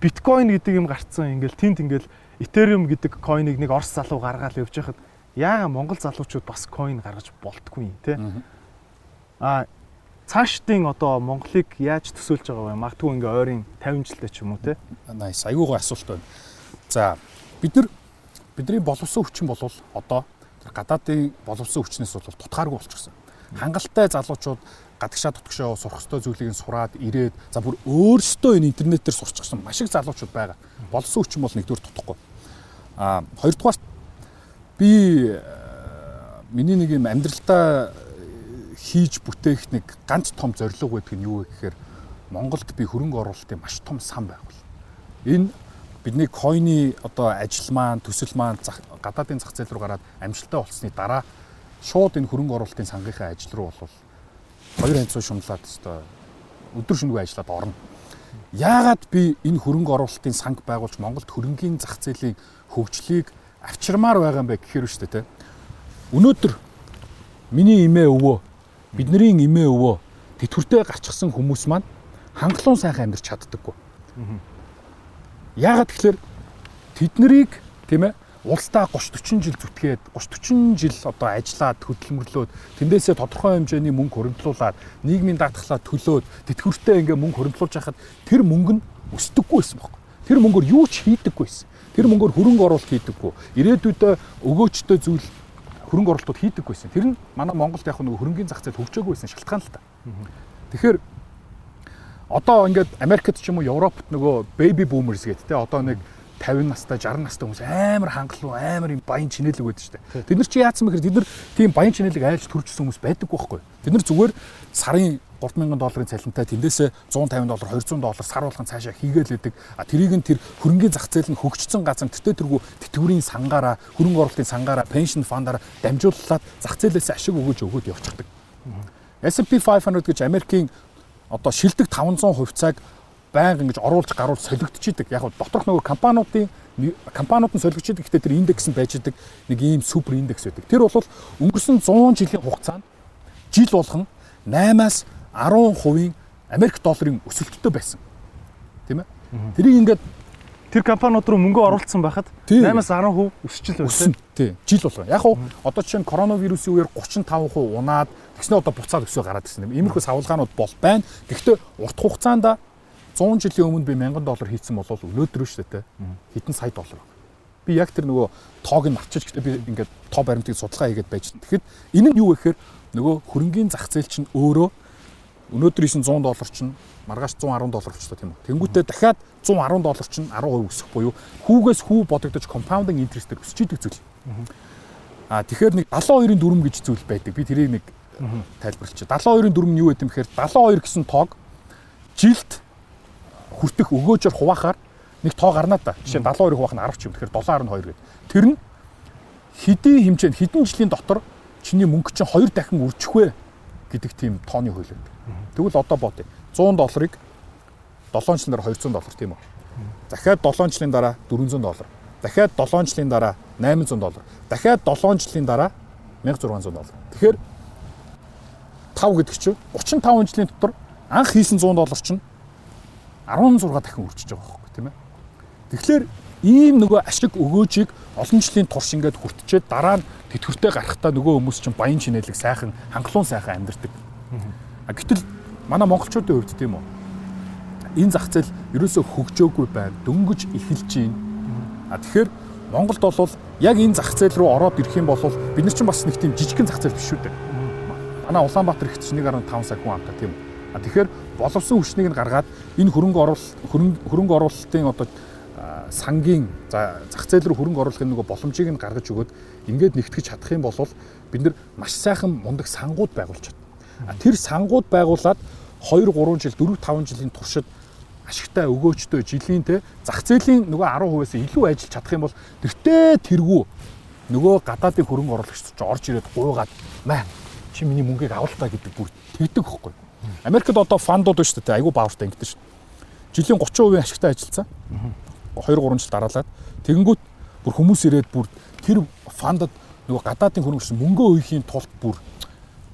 биткойн гэдэг юм гарцсан ингээл тэнд ингээл Ethereum гэдэг койныг нэг Орос залуу гаргаад явж байхад яагаад Монгол залуучууд бас койн гаргаж болтгүй юм те? А цаашдын одоо Монголыг яаж төсөөлж байгаа вэ? Магадгүй ингээ ойрын 50 жилдээ ч юм уу те. Nice. Аюугаа асуулт байна. За бид нар бидний боловсон хүчин бол одоо гадаадын боловсон хүчнээс бол тутгааргүй болчихсон. Хангалттай залуучууд гадагшаа тутагшаа сурах ёстой зүйлийг сураад ирээд за бүр өөрсдөө энэ интернетээр сурчихсан маш их залуучууд байгаа. Боловсон хүчин бол нэгдүгээр тутахгүй. А хоёрдугаар би э, миний нэг юм амьдралдаа хийж бүтээх нэг ганц том зорилго байдаг нь юу вэ гэхээр Монголд би хөрөнгө оруулалтын маш том сан байгуул. Энэ бидний койны одоо ажил маань төсөл маань гадаадын зах зээл рүү гараад амжилттай болсны дараа шууд энэ хөрөнгө оруулалтын сангийнхаа ажил руу бол 2 янцуу шунлаад өстой өдөр шөнөгүй ажиллаад орно. Яагаад би энэ хөрөнгө оруулалтын санг байгуулж Монголд хөрөнгийн зах зээлийн хөгжлийг авчирмаар байгаа юм бэ гэхээр үү шүү дээ. Өнөөдөр миний эмээ өвөө бидний эмээ өвөө тэтгэвртэй гарчсан хүмүүс маань хангалуун сайхан амьдарч чаддаггүй. Яагаад тэгэхээр тэднийг тийм ээ улсдаа 30 40 жил зүтгээд 30 40 жил одоо ажиллаад хөдөлмөрлөөд тэндээсээ тодорхой хэмжээний мөнгө хөрөнгөлүүлээд нийгмийн даатгалаа төлөөд тэтгэвртэй ингээ мөнгө хөрөнгөлүүлж хахад тэр мөнгө нь өсдөггүй байсан байхгүй. Тэр мөнгөөр юу ч хийдэггүй байсан. Тэр мөнгөөр хөрөнгө оруулалт хийдэггүй. Ирээдүйд өгөөчтэй зүйл хөрөнгө оруулалтууд хийдэг байсан. Тэр нь манай Монголд яг нэг хөрөнгөний зах зээл хөгжөөгүй байсан шалтгаан л та. Тэгэхээр одоо ингээд Америкт ч юм уу Европт нөгөө baby boomers гэдэг те одоо нэг 50 настай 60 настай хүмүүс амар хангалуун амар юм баян чинэлэг байдаг шүү дээ. Тэд нар чи яатсан бэхээр тэд нар тийм баян чинэлэг айлж төржсөн хүмүүс байдаг байхгүй. Тэд нар зүгээр сарын 3000 долларын цалинтай тэндээсээ 150 доллар 200 доллар сар болгон цаашаа хийгээл байдаг. А тэрийг нь тэр хөрөнгөний зах зээл нь хөгжсөн газар тэтэ тэргүй тэтгэврийн сангаараа хөрөнгө оруулалтын сангаараа пеншн фандаараа дамжууллаад зах зээлээс ашиг өгөөж өгөөд явчихдаг. S&P 500 гэж Америкийн одоо шилдэг 500 хувьцааг байнга ингэж оруулж гаруул солигдчихийдэг. Яг доторх нөгөө компаниудын компаниуд нь солигдчихийдэг. Гэхдээ тэр индекс нь байж идэг нэг ийм супер индекс байдаг. Тэр бол өнгөрсөн 100 жилийн хугацаанд жил болгон 8-аас 10% Америк долларын өсөлттэй байсан. Тийм ээ. Тэрийг ингээд тэр компаниуд руу мөнгө оруулсан байхад 8-аас 10% өсчихл байсан. Тийм. Жил болгоо. Яг уу одоо жишээ нь коронавирусын үеэр 35% унаад тэгснэ одоо буцаад өсөө гараад ирсэн. Иймэрхүү савлгаанууд бол байна. Гэхдээ урт хугацаанд 100 жилийн өмнө би 1000 доллар хийцэн бол өнөөдөр шүү дээ хэдэн сая доллар. Би яг тэр нөгөө тоог нь марчиж гэхдээ би ингээд тоо баримтыг судалгаа хийгээд байж. Тэгэхэд энэ нь юу вэ гэхээр нөгөө хөрөнгөний зах зээл чинь өөрөө өнөөдөр 900 доллар чинь маргааш 110 доллар болчихлоо тийм үү. Тэнгүүтээ дахиад 110 доллар чинь 10% өсөх буюу хүүгээс хүү бодогдож compounding interest-ээр өсөж идэг зүйл. Аа тэгэхээр нэг 72-ын дүрм гэж зүйл байдаг. Би тэрийг нэг тайлбарлачих. 72-ын дүрм нь юу гэдэм бэхээр 72 гэсэн тоог жилд хүртэх өгөөжөр хуваахаар нэг тоо гарнаа та. Жишээ нь 72 хуваах нь 10 ч юм. Тэгэхээр 7.2 гэдэг. Тэр нь хэдийн хэмжээнд хэдэн жилийн дотор чиний мөнгө чинь 2 дахин үржих вэ гэдэг тийм тооны хууль байдаг. Тэгвэл одоо бодъё. 100 долларыг 7 жилийн дараа 200 доллар тийм үү? Дахиад 7 жилийн дараа 400 доллар. Дахиад 7 жилийн дараа 800 доллар. Дахиад 7 жилийн дараа 1600 доллар. Тэгэхээр 5 гэдэг чинь 35 жилийн дотор анх хийсэн 100 доллар чинь 16 дахин үржиж байгаа байхгүй тийм ээ. Тэгэхээр ийм нөгөө ашиг өгөөжийг олон жилийн турш ингээд хүртчихэд дараа нь тэтгэвртэй гарахтаа нөгөө хүмүүс чинь баян чинэлэг сайхан хангалуун сайхан амьдардаг. А гэтэл манай монголчуудын хувьд тийм үү. Энэ зах зээл ерөөсөө хөгжөөгүй байна. Дөнгөж эхэлж байна. А тэгэхээр Монголд бол яг энэ зах зээл рүү ороод ирэх юм бол бид нар чинь бас нэг тийм жижигхэн зах зээл биш шүү дээ. Манай Улаанбаатар ихт 1.5 сая хүн амтаа тийм үү. А тэгэхээр боловсон хүчнийг нь гаргаад энэ хөрөнгө оруулалт хөрөнгө оруулалтын одоо сангийн за зах зээл рүү хөрөнгө оруулахын нөгөө боломжийг нь гаргаж өгөөд ингээд нэгтгэж чадах юм бол бид нар маш сайхан мундаг сангууд байгуулж чадна. Тэр сангууд байгуулад 2 3 жил 4 5 жилийн туршид ашигтай өгөөчтэй жилийн те зах зээлийн нөгөө 10%-аас илүү ажиллаж чадах юм бол тэртээ тэргүй нөгөө гадаадын хөрөнгө оруулагч ч орж ирээд гуйгаад маа чи миний мөнгийг авалтаа гэдэг бүр тэгдэг хөхгүй. Америкт одоо фандууд байна шүү дээ. Айгүй баавартай ингэдэж шүү. Жилийн 30% ашигтай ажилласан. 2 3 жил дараалаад тэгэнгүүт бүр хүмүүс ирээд бүр тэр фандад нөгөө гадаадын хөрөнгөч мөнгөө өйхийн тулд бүр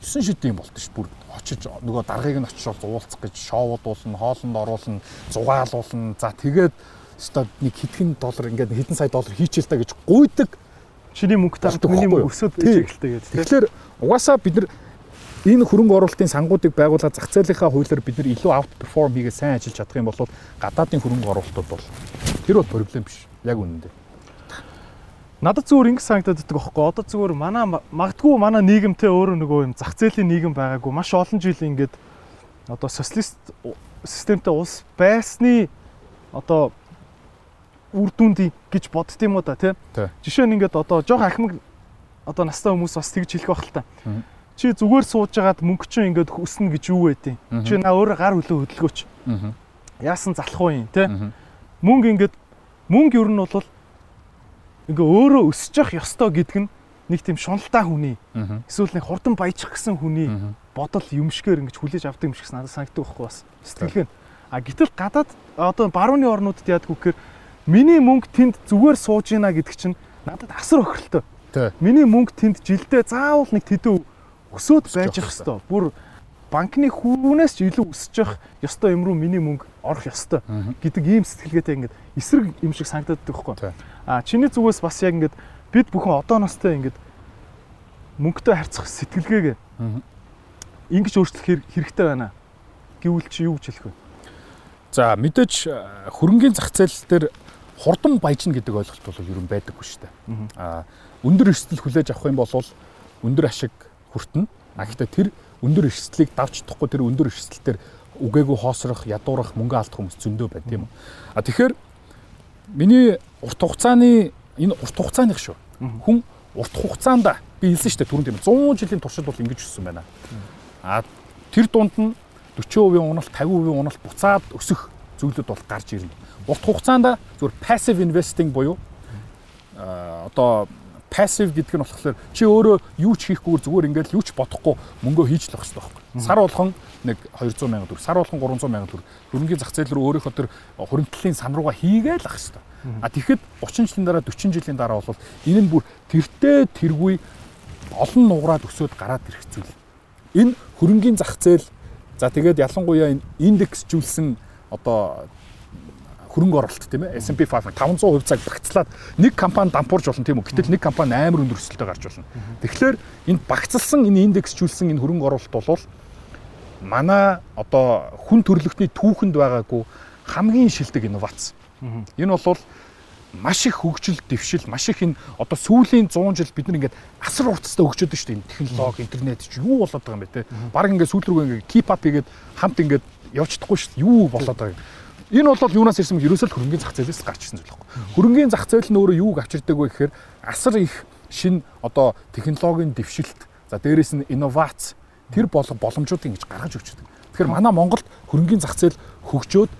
9 шид юм болт ш бүр очиж нөгөө даргаыг нь очиж уулзах гэж шоудуулна, хоолнд оруулна, зугаалуулна. За тэгээд өстой нэг хэдхэн доллар ингээд хэдэн сая доллар хийчихэл та гэж гуйдаг чиний мөнгө таард миний мөнгө өсөд гэж. Тэгэхээр угаасаа бид нар энэ хөрөнгө оруулалтын сангуудыг байгуулаад зах зээлийнхаа хуулиар бид нар илүү аут перформ хийгээд сайн ажиллаж чадах юм бол гадаадын хөрөнгө оруулалтууд бол тэр бол проблем биш. Яг үнэндээ. Надад зүгээр ингэ санагдаад байдаг аахгүй. Одоо зүгээр манай магадгүй манай нийгэмтэй өөрөө нөгөө юм зах зээлийн нийгэм байгаагүй. Маш олон жил ингээд одоо социалист системтэй улс байсны одоо үр дүнд гэж бодд юм уу да тий. Жишээ нь ингээд одоо жоох ахмаг одоо настай хүмүүс бас тэгж хэлэх байх л та чи зүгээр сууж агаад мөнгө чинь ингээд өснө гэж юу байдیں۔ Чи наа өөрөө гар хөлөө хөдөлгөөч. Яасан залах уу юм те. Мөнгө ингээд мөнгө ер нь бол ингээ өөрөө өсөж явах ёстой гэдэг нь нэг тийм шуналтай хүний эсвэл нэг хурдан баяжих гэсэн хүний бодол юмшгээр ингэж хүлээж авдаг юм шиг надад санагддаг байхгүй бас сэтгэлгээ. А гэтэл гадаад одоо барууны орнуудад яадгүй гэхээр миний мөнгө тэнд зүгээр сууж гинэ гэдэг чинь надад асар охиролтой. Миний мөнгө тэнд жилдээ заавал нэг тэдэн өсөөд байж ах хэвээр. Бүр банкны хүүнээс ч илүү өсөж явах ёстой юм руу миний мөнгө орох ёстой гэдэг ийм сэтгэлгээтэй ингээд эсрэг юм шиг санагдаад байхгүй. А чиний зүгээс бас яг ингээд бид бүхэн одоо настай ингээд мөнгөтэй харьцах сэтгэлгээгээ ингэж өөрчлөх хэрэгтэй байна. Гэвэл чи юу гэж хэлэх вэ? За мэдээж хөрөнгөний зах зээл дээр хурдан баяжна гэдэг ойлголт бол ер нь байдаггүй шүү дээ. А өндөр эрсдэл хүлээж авах юм бол өндөр ашиг хүртэнэ. А гэхдээ тэр өндөр эрсдлийг давж чадахгүй тэр өндөр эрсдэлтэр үгээгүй хоосрох, ядуурах, мөнгө алдах хүмүүс зөндөө байна тийм үү. А тэгэхээр миний урт хугацааны энэ урт хугацааных шүү. Хүн урт хугацаанд би хэлсэн шүү дээ түрүүн тийм 100 жилийн туршид бол ингэж өссөн байна. А тэр дунд нь 40% уналт 50% уналт буцаад өсөх зүйлүүд бол гарч ирнэ. Урт хугацаанд зүгээр passive investing буюу одоо passive гэдэг нь болохоор чи өөрөө юу ч хийхгүйгээр зүгээр ингээд юу ч бодохгүй мөнгөө хийж л байх хэрэгтэй байхгүй. Сар болгон нэг 200 сая төгрөг, сар болгон 300 сая төгрөг хөрөнгөний зах зээл рүү өөрийнхөө тэр хуримтлалын сан руугаа хийгээл ах хэрэгтэй. А тэгэхэд 30 жилийн дараа 40 жилийн дараа бол энэ нь бүр тэртээ тэргүй олон нугараад өсөөд гараад ирэх зүйл. Энэ хөрөнгөний зах зээл за тэгээд ялангуяа энэ индексжүүлсэн одоо хөрөнгө оруулалт тийм ээ S&P 500 500% цаг багцлаад нэг компани дампуурж болно тийм үү гэтэл нэг компани амар өндөр өсөлтөд гарч болно. Тэгэхээр энэ багцлсан энэ индексжүүлсэн энэ хөрөнгө оруулалт бол манай одоо хүн төрөлхтний түүхэнд байгаагүй хамгийн шилдэг инновац. Энэ бол маш их хөгжил, дэвшил, маш их энэ одоо сүүлийн 100 жил бид нар ингээд асар уртастай хөгжөөд шүү дээ. Энэ технологи, интернет чи юу болоод байгаа юм бэ те. Бараг ингээд сүүл рүү ингээд keep up хийгээд хамт ингээд явж чадахгүй шүү дээ. Юу болоод байгаа юм. Энэ бол юунаас ирсэн бэ? Ерөөсөө л хөрөнгөний зах зээлээс гарч ирсэн зүйл байхгүй. Хөрөнгөний зах зээл нь өөрөө юуг авчирдаг вэ гэхээр асар их шин одоо технологийн дэвшилт, за дээрэс нь инновац тэр боломжуудыг ингэж гаргаж өгч байгаа. Тэгэхээр манай Монголд хөрөнгөний зах зээл хөгжөөд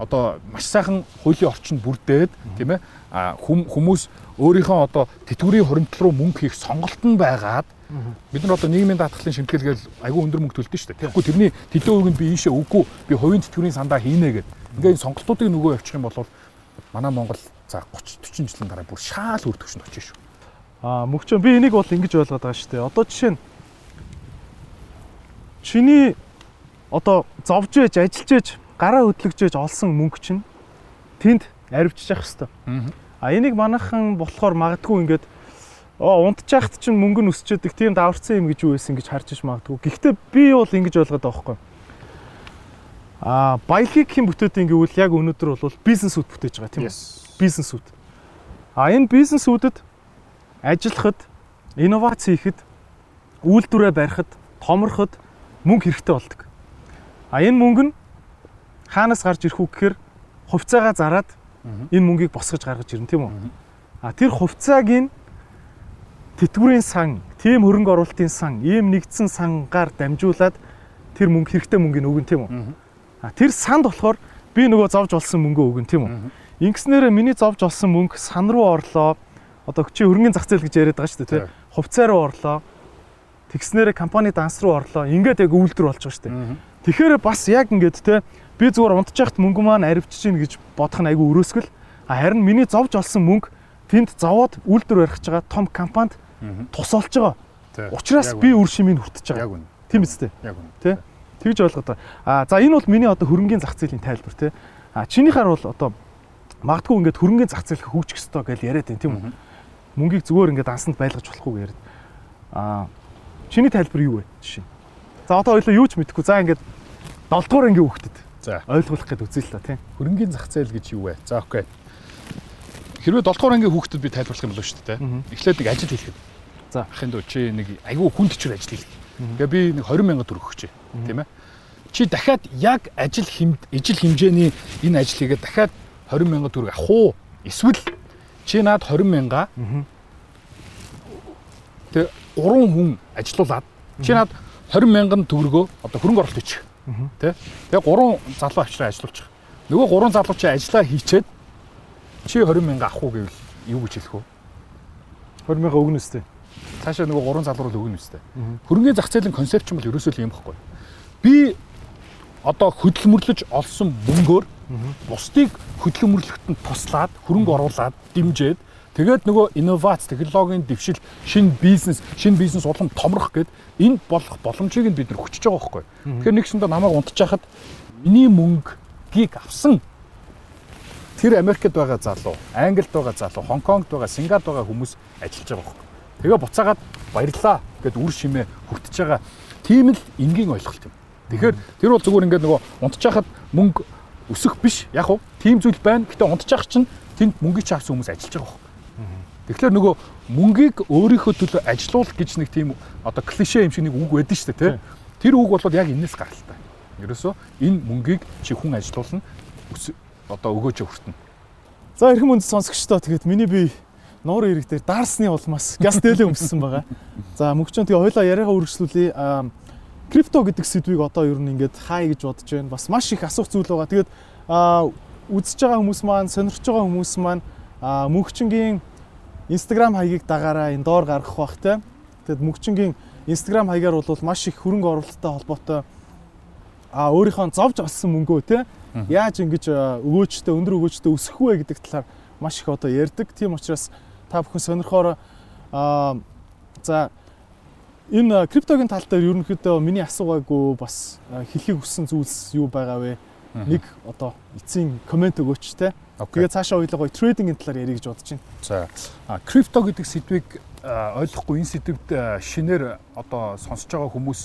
одоо маш сайхан хуулийн орчинд бүрдээд тийм ээ хүмүүс өөрийнхөө одоо тэтгэврийн хуримтлал руу мөнгө хийх сонголт нь байгаад бид нар одоо нийгмийн даатгалын шимтгэлгээл айгүй өндөр мөнгө төлдөг шүү дээ. Тэгэхгүй тэрний тэдэн үгэнд би ийшээ үгүй би хувийн тэтгэврийн сандаа хийнэ гэдэг. Ингээ энэ сонголтуудыг нөгөө явуучих юм бол манай Монгол за 30 40 жилийн дараа бүр шаал үр төвшөнд очиж шүү. Аа мөгчөө би энийг бол ингэж ойлгоод байгаа шүү дээ. Одоо жишээ нь чиний одоо зовж ээж ажиллаж ээж гараа хөдлөж ээж олсон мөнгө чинь тэнд аривччих хэвээр. А энийг манайхан болохоор магадгүй ингээд оо унтчихт чинь мөнгө нь өсчөөдөг тийм даварцсан юм гэж юу байсан гэж харж иж магадгүй. Гэхдээ би бол ингэж ойлгоод байгаа байхгүй. А баялагийг хэн бүтээдэг гэвэл яг өнөөдөр бол бизнесүүд бүтээж байгаа тийм үү? Бизнесүүд. А энэ бизнесүүдэд ажиллахад, инновац хийхэд, үйлдвэрээ барихад, томорход мөнгө хэрэгтэй болдог. А энэ мөнгө нь хаанаас гарч ирэх үү гэхээр хувьцаагаа зараад энэ мөнгийг босгож гаргаж ирнэ тийм үү? А тэр хувьцааг нь тэтгэврийн сан, тийм хөрөнгө оруулалтын сан, ийм нэгдсэн сангаар дамжуулаад тэр мөнгө хэрэгтэй мөнгөний өгөн тийм үү? А тэр санд болохоор би нөгөө зовж олсон мөнгөө өгөн тийм үү? Ингэснээр миний зовж олсон мөнгө сан руу орлоо. Одоо чи хөрөнгөний зах зээл гэж яриад байгаа шүү дээ тийм. Хувьцаа руу орлоо. Тэгснээр компани данс руу орлоо. Ингээд яг үйлдвэр болж байгаа шүү дээ. Тэгэхээр бас яг ингээд те би зүгээр унтчихт мөнгө маань аривчж гин гэж бодох нь айгүй өрөөсгөл. А харин миний зовж олсон мөнгө тэнд зовоод үйлдвэр барих байгаа том компанид тусалж байгаа. Учираас би үр шимийг хүртэж байгаа. Яг үнэ. Тийм үстэй. Яг үнэ. Тэ? Тэгж ойлгоод байгаа. А за энэ бол миний одоо хөрөнгөний зах зээлийн тайлбар тэ. А чинийхаар бол одоо магадгүй ингээд хөрөнгөний зах зээл хөгжих ёстой гэж яриад байна тийм үү? Мөнгийг зүгээр ингээд ансанд байлгаж болохгүй яриад. А чиний тайлбар юу вэ? Жишээ. За одоо хоёулаа юу ч мэдэхгүй. За ингээд 7 дугаар ангийн хүүхдэд За ойлгуулах гээд үзье л та тийм. Хөрөнгөний зах зээл гэж юу вэ? За окей. Хэрвээ 7 дугаар ангийн хүүхдэд би тайлбарлах юм болов шүү дээ. Эхлээд нэг ажил хийлгэв. За ахын дөө чи нэг айгүй хүн төчөр ажил хийлгэв. Тэгээ би нэг 20 сая төгрөг өгчээ. Тийм ээ. Чи дахиад яг ажил хэмд ижил хэмжээний энэ ажил хийгээд дахиад 20 сая төгрөг авах уу? Эсвэл чи наад 20 мянга Тэг 3 хүн ажилуулад чи наад 20 мянган төгрөгөө одоо хөрөнгө оруулалт хийчих. Тэ? Тэгээ гурван залуу авчраа ажилуулчих. Нөгөө гурван залуу чи ажиллаа хийчээд чи 20 мянга авах уу гэвэл юу гэж хэлэх вэ? 20 мянга өгнө үстэй. Цаашаа нөгөө гурван залуу руу өгнө үстэй. Хөрөнгөний зах зээлийн концепт ч юм бол ерөөсөө л юм баггүй. Би одоо хөдөлмөрлөж олсон мөнгөөр бусдыг хөдөлмөрлөхтөнд туслаад хөрөнгө оруулаад дэмжиж Тэгээд нөгөө инновац, технологийн дэвшил, шинэ бизнес, шинэ бизнес улам томрох гэд энд болох боломжийг нь бид нар хүчиж байгаа байхгүй. Тэгэхээр нэгсэндээ намайг унтчихад миний мөнгөгийг авсан тэр Америкт байгаа залуу, Англид байгаа залуу, Хонконгд байгаа, Сингапурт байгаа хүмүүс ажиллаж байгаа байхгүй. Тэгээ буцаагаад баярлаа гэд үр шимээ хүртэж байгаа. Тийм л энгийн ойлголт юм. Тэгэхээр тэр бол зүгээр ингээд нөгөө унтчихад мөнгө өсөх биш. Яг уу тийм зүйл байна. Гэтэ унтчих чинь тэнд мөнгө чи авсан хүмүүс ажиллаж байгаа байхгүй. Тэгэхээр нөгөө мөнгийг өөрийнхөө төлөө ажилуул гэж нэг тийм одоо клише юм шиг нэг үг байдаг шүү дээ, тэ. Тэр үг бол яг энэс гаралтай. Ерөөсөө энэ мөнгийг чи хүн ажилуулна одоо өгөөж хүртэнэ. За эрхэм үнд сонсогчдоо тэгээд миний би нуур ирэг дээр даарсны улмаас газ дээлээ өмссөн байгаа. За мөнгөчөн тэгээ хоёлаа яриагаа үргэлжлүүлээ. Крипто гэдэг сэдвийг одоо ер нь ингээд хай гэж бодож байна. Бас маш их асуух зүйл байгаа. Тэгээд үзэж байгаа хүмүүс маань, сонирхож байгаа хүмүүс маань мөнгөчөнгийн Instagram хаягийг дагаараа энэ доор гаргах бах те. Тэгэд мөнгөчөнгийн Instagram хаягаар бол маш их хөрөнгө оруулалттай холбоотой а өөрийнхөө зовж олсон мөнгөө те яаж ингэж өгөөчтэй өндөр өгөөчтэй өсөх вэ гэдэг талаар маш их одоо ярьдаг. Тийм учраас та бүхэн сонирхоор аа за энэ криптогийн тал дээр ерөнхийдөө миний асуугаагүй бас хэлхийг хүссэн зүйлс юу байгаа вэ? Нэг одоо эцсийн комент өгөөч те. Тэгээд цаашаа гоё трейдингийн талаар ярих гэж бодож байна. За крипто гэдэг сэдвийг ойлгохгүй энэ сэдвд шинээр одоо сонсож байгаа хүмүүс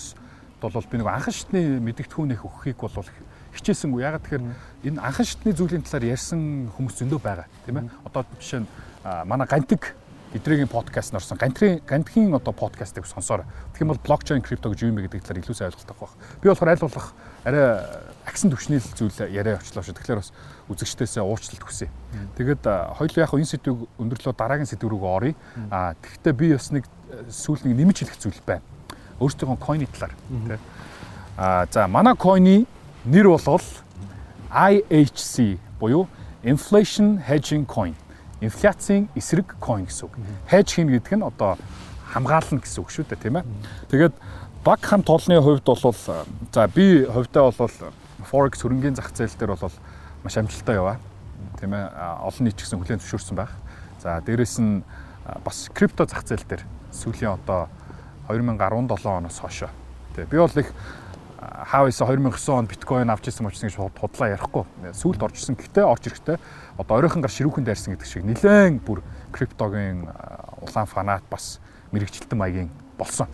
бол би нэг анхан шатны мэдгэдэгхүүн их өгөхийг бол хичээсэнгүй. Ягаад тэгэхээр энэ анхан шатны зүйлийн талаар ярьсан хүмүүс зөндөө байгаа тийм ээ. Одоо жишээ нь манай гантик эдрийн подкаст норсон гантрын гантхийн одоо подкастыг сонсоор. Тэгэх юм бол блокчейн крипто гэж юу юм бэ гэдэг талаар илүү сайн ойлголт авах байх. Би болохоор аль болох арай агсан төвшний зүйл яриа очлоо шүү. Тэгэхээр бас үзэгчдээсээ уучлалт хүсье. Тэгээд хоёул яг энэ сэдвийг өндөрлөө дараагийн сэдв рүү оръё. А тэгвэл би бас нэг сүүл нэг нэмж хэлэх зүйл байна. Өөрсдийнхөө койны талаар тий. А за манай койны нэр болгол IHC буюу Inflation Hedging Coin инфляцийн эсрэг coin гэсэн үг. Hedge хийн гэдэг нь одоо хамгаална гэсэн үг шүү дээ тийм ээ. Тэгээд баг хамт олонны хувьд бол за би хувьдаа бол forex хөрөнгөний зах зээл дээр бол маш амжилттай яваа. Тийм ээ. Олон нийт ч гэсэн хүлээн зөвшөөрсөн байх. За дээрэс нь бас крипто зах зээл дээр сүүлийн одоо 2017 оноос хойш. Тэгээ би бол их хаа байсан 2009 онд биткойн авч ирсэн учраас гэж худлаа ярихгүй. Сүүлд орж ирсэн. Гэхдээ орж ирэхдээ одоо оройхон гар ширүүхэн дайрсан гэдэг шиг нэлээд бүр криптогийн улаан фанат бас мэрэгчлэлтэн маягийн болсон.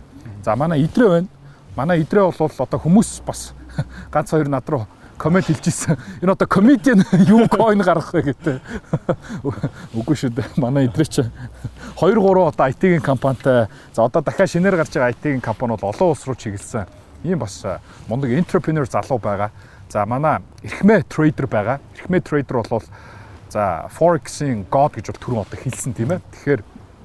За манай идрээ байна. Манай идрээ бол одоо хүмүүс бас ганц хоёр над руу комент хэлжсэн. Энэ одоо комедиан юу койн гаргах вэ гэдэг. Үгүй шүү дээ. Манай идрээ чи 2 3 одоо IT-ийн компанитай за одоо дахиад шинээр гарч байгаа IT-ийн компани бол олон улс руу чиглэсэн ийм бас мундаг entrepreneur залуу байгаа. За манай эрхмээ трейдер байгаа. Эрхмээ трейдер бол за forex-ийн god гэж бол түрүүн одоо хэлсэн тийм ээ. Тэгэхээр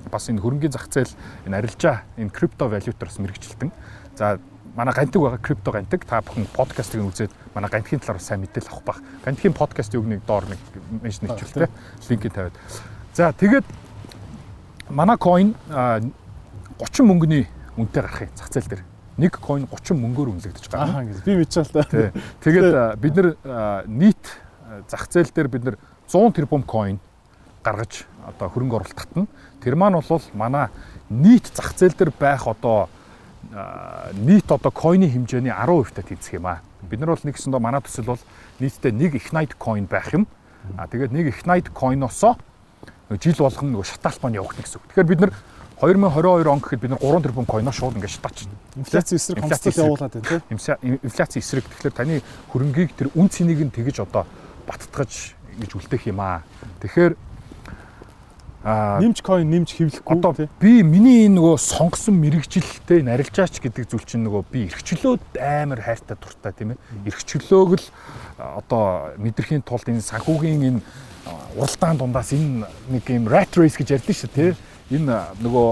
бас энэ хөрөнгөний зах зээл энэ арилжаа энэ крипто валютараас мэрэгчлэлтэн. За манай гантик байгаа крипто гантик та бүхэн подкастыг үзээд манай гантикийн талаар сайн мэдээлэл авах бах. Гантикийн подкастын үгнийг доор нэг меншн хийчихвэл линкийг тавиад. За тэгээд манай coin 30 мөнгөний үнэтэй гарахыг зах зээл дээр нэг coin 30 мөнгөөр үнэлэгдэж байгаа. Аа ингэ. Би мэдчихэл та. Тэгээд бид нар нийт зах зээл дээр бид нар 100 тэрбум coin гаргаж одоо хөрөнгө оруулалт татна. Тэр маань бол манай нийт зах зээл дээр байх одоо нийт одоо coin-ийн хэмжээний 10% тат эзэх юм аа. Бид нар бол нэгсэндээ манай төсөл бол нийтдээ нэг Ignite coin байх юм. А тэгээд нэг Ignite coin-осоо жил болгон нөгөө шатаалбан явах гэсэн үг. Тэгэхээр бид нар 2022 он гэхэд бид нар 3 тэрбум койноо шууд ингээд шатаач. Инфляци эсрэг хомсдол явуулаад байна тийм. Инфляци эсрэг тэгэхээр таны хөрөнгийг тэр үн цэнийг нь тэгэж одоо баттгаж гэж үлдээх юм аа. Тэгэхээр аа нэмж койн нэмж хэвлэхгүй одоо би миний энэ нөгөө сонгосон мэрэгжилтэй нарилжаач гэдэг зүйл чинь нөгөө би эрхчлөөд амар хайртай дуртай тийм ээ. Эрхчлөөг л одоо мэдрэхийн тулд энэ санхүүгийн энэ уралдаан дундаас энэ нэг юм rat race гэж ярьдэн шүү тийм энэ нөгөө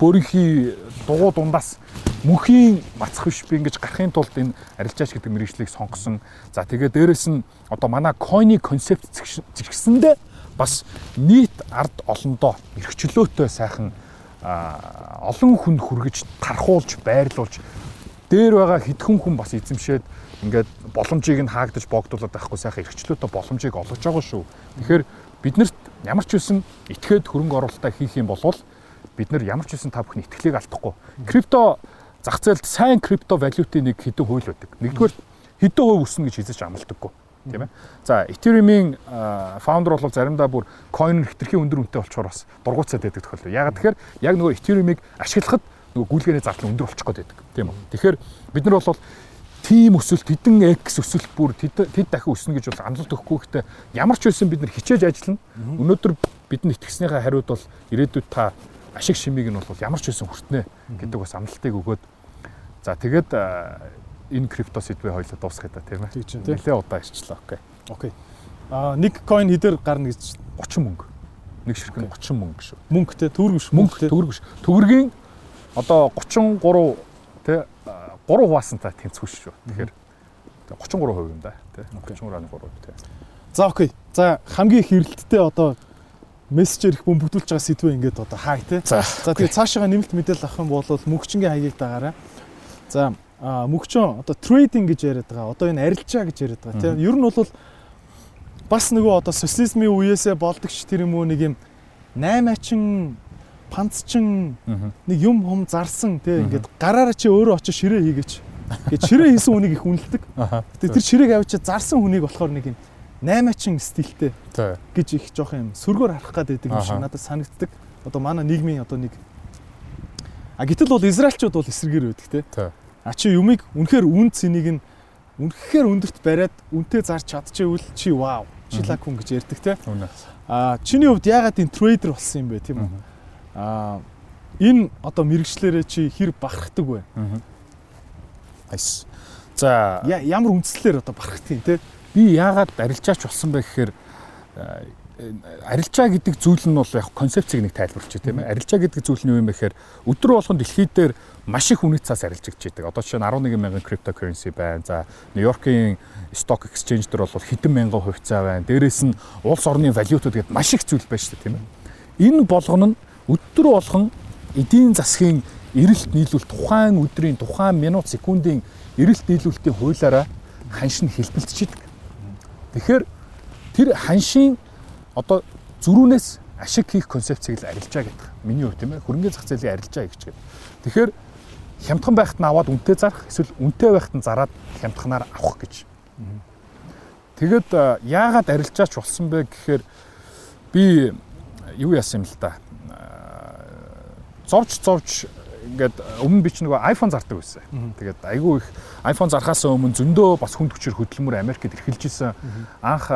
бөөрийнхий дугуй дундаас мөхийн мацх биш би ингэж гарахын тулд энэ арилжаач гэдэг мэрэгжлийг сонгосон. За тэгээ дээрэс нь одоо манай койны концепт зэгсэндээ бас нийт ард олондоо эрхчлөөтэй сайхан олон хүн хүргэж тархуулж байрлуулж дээр байгаа хитгэн хүн бас эзэмшээд ингээд боломжийг нь хаагдаж богдуулаад байхгүй сайхан эрхчлөөтэй боломжийг олгож байгаа шүү. Тэгэхээр биднэрт ямар ч үсэн этгээд хөрөнгө оруулалтаа хийх юм бол бид нар ямар ч үсэн та бүхний итгэлийг алдахгүй. Крипто зах зээлд сайн крипто валютын нэг хэдэн хууль байдаг. Нэгдүгээр хэдэн хувь өснө гэж хэлж амлагдаггүй тийм ээ. За Ethereum-ийн founder бол заримдаа бүр coin хэтэрхий өндөр үнэтэй болчоор бас дургуутсаад байдаг тохиол. Ягаад тэгэхээр яг нөгөө Ethereum-ыг ашиглахад нөгөө гүйлгээний зардал өндөр болчих гээд байдаг. Тийм үү. Тэгэхээр бид нар бол тийм өсөлт хэдэн x өсөлт бүр тэд дахин өснө гэж бол амлалт өгөхгүй гэхдээ ямар ч байсан бид нар хичээж ажиллана. Өнөөдөр бидний итгэснийхээ хариуд бол ирээдүйд та ашиг шимийг нь бол ямар ч байсан хүртнэ гэдэг бас амлалтыг өгөөд за тэгээд энэ крипто сэдвээ хоёлоо дуусгая та тийм ээ. Нэлээ удаа ирчлээ. Окей. Окей. Аа нэг coin хэдэр гарна гэж 30 мөнгө. Нэг ширхэг нь 30 мөнгө шүү. мөнгө те төгрөг биш Мөнгө төгрөг биш. Төгрөгийн одоо 33 тэ 3 хуваасантай тэнцвүү шүү. Тэгэхээр 33% юм да. Тэ 33.3 тэ. За окей. За хамгийн их эрэлттэй одоо мессежээр их бөмбөгдүүлж байгаа сэдвээ ингээд одоо хай те. За. Тэгээ цаашаа нэмэлт мэдээлэл авах юм бол мөгчингийн хаягийг дагаараа. За а, мөгчөн одоо трейдинг гэж яриад байгаа. Одоо энэ арилжаа гэж яриад байгаа тийм. Ер нь бол бас нөгөө одоо социализмын үеэсээ болдог ч тэр юм уу нэг юм наймаачин панцчин нэг юм хум зарсан тийм ингээд гараараа чи өөрөө очиж ширээ хийгээч. Ингээд ширээ хийсэн хүнийг их үнэлдэг. Тэгээ тэр ширээг авчиж зарсан хүнийг болохоор нэг юм наймаачин стилтэй гэж их жоох юм сүргээр харах гад байдаг юм шиг надад санагддаг. Одоо манай нийгмийн одоо нэг А гэтэл бол израилчууд бол эсрэгээр байдаг те. А чи юмыг үнэхээр үн цэнийг нь үнэхээр өндөрт бариад үнтэй зарч чадчихвэл чи вау. Чи лак хүн гэж ярьдаг те. А чиний хувьд яагаад энэ трейдер болсон юм бэ тийм үү? Мгм. А энэ одоо мэрэгчлэрээ чи хэр бахархдаг вэ? Мгм. Айс. За Ямар үндслээр одоо бахархдаг юм те? би яагаад арилжаач болсон бэ гэхээр э, арилжаа гэдэг зүйл нь бол яг концепцийг нэг тайлбарлаж байна тийм ээ. Арилжаа гэдэг зүйл нь юу юм бэ гэхээр өдөр болгон дэлхийд дээр маш их үнэт цаас арилжагдж байдаг. Одоо жишээ нь 11 мянган cryptocurrency байна. За Нью-Йоркийн stock exchange дээр бол хэдэн мянган хувьцаа байна. Дээрээс нь улс орны валютууд гэдэг маш их зүйл байна шүү дээ тийм ээ. Энэ болгоно нь өдөр болгон эдийн засгийн эрэлт нийлүүл тухайн өдрийн тухайн минут секундын эрэлт нийлүүлэлтийн хуулаараа ханш нь хэлбэлцэж идэг. Тэгэхээр тэр ханшийн одоо зөрүүнээс ашиг хийх концепцийг л арилжаа гэдэг. Миний хувьд тийм ээ хөрөнгөний зах зээлийн арилжаа гэж гэдэг. Тэгэхээр хямдхан байхад нь аваад үнэтэй зарах эсвэл үнэтэй байхад нь зараад хямдханаар авах гэж. Тэгэд а, яагаад арилжаач болсон бэ гэхээр би юу яасан юм л да. Зовж зовж ингээд өмнө би ч нөгөө iPhone зардаг байсан. Тэгээд айгүй их iPhone зархаас өмнө зөндөө бас хүнд хүчээр хөдөлмөр Америкт эрхэлж исэн. Анх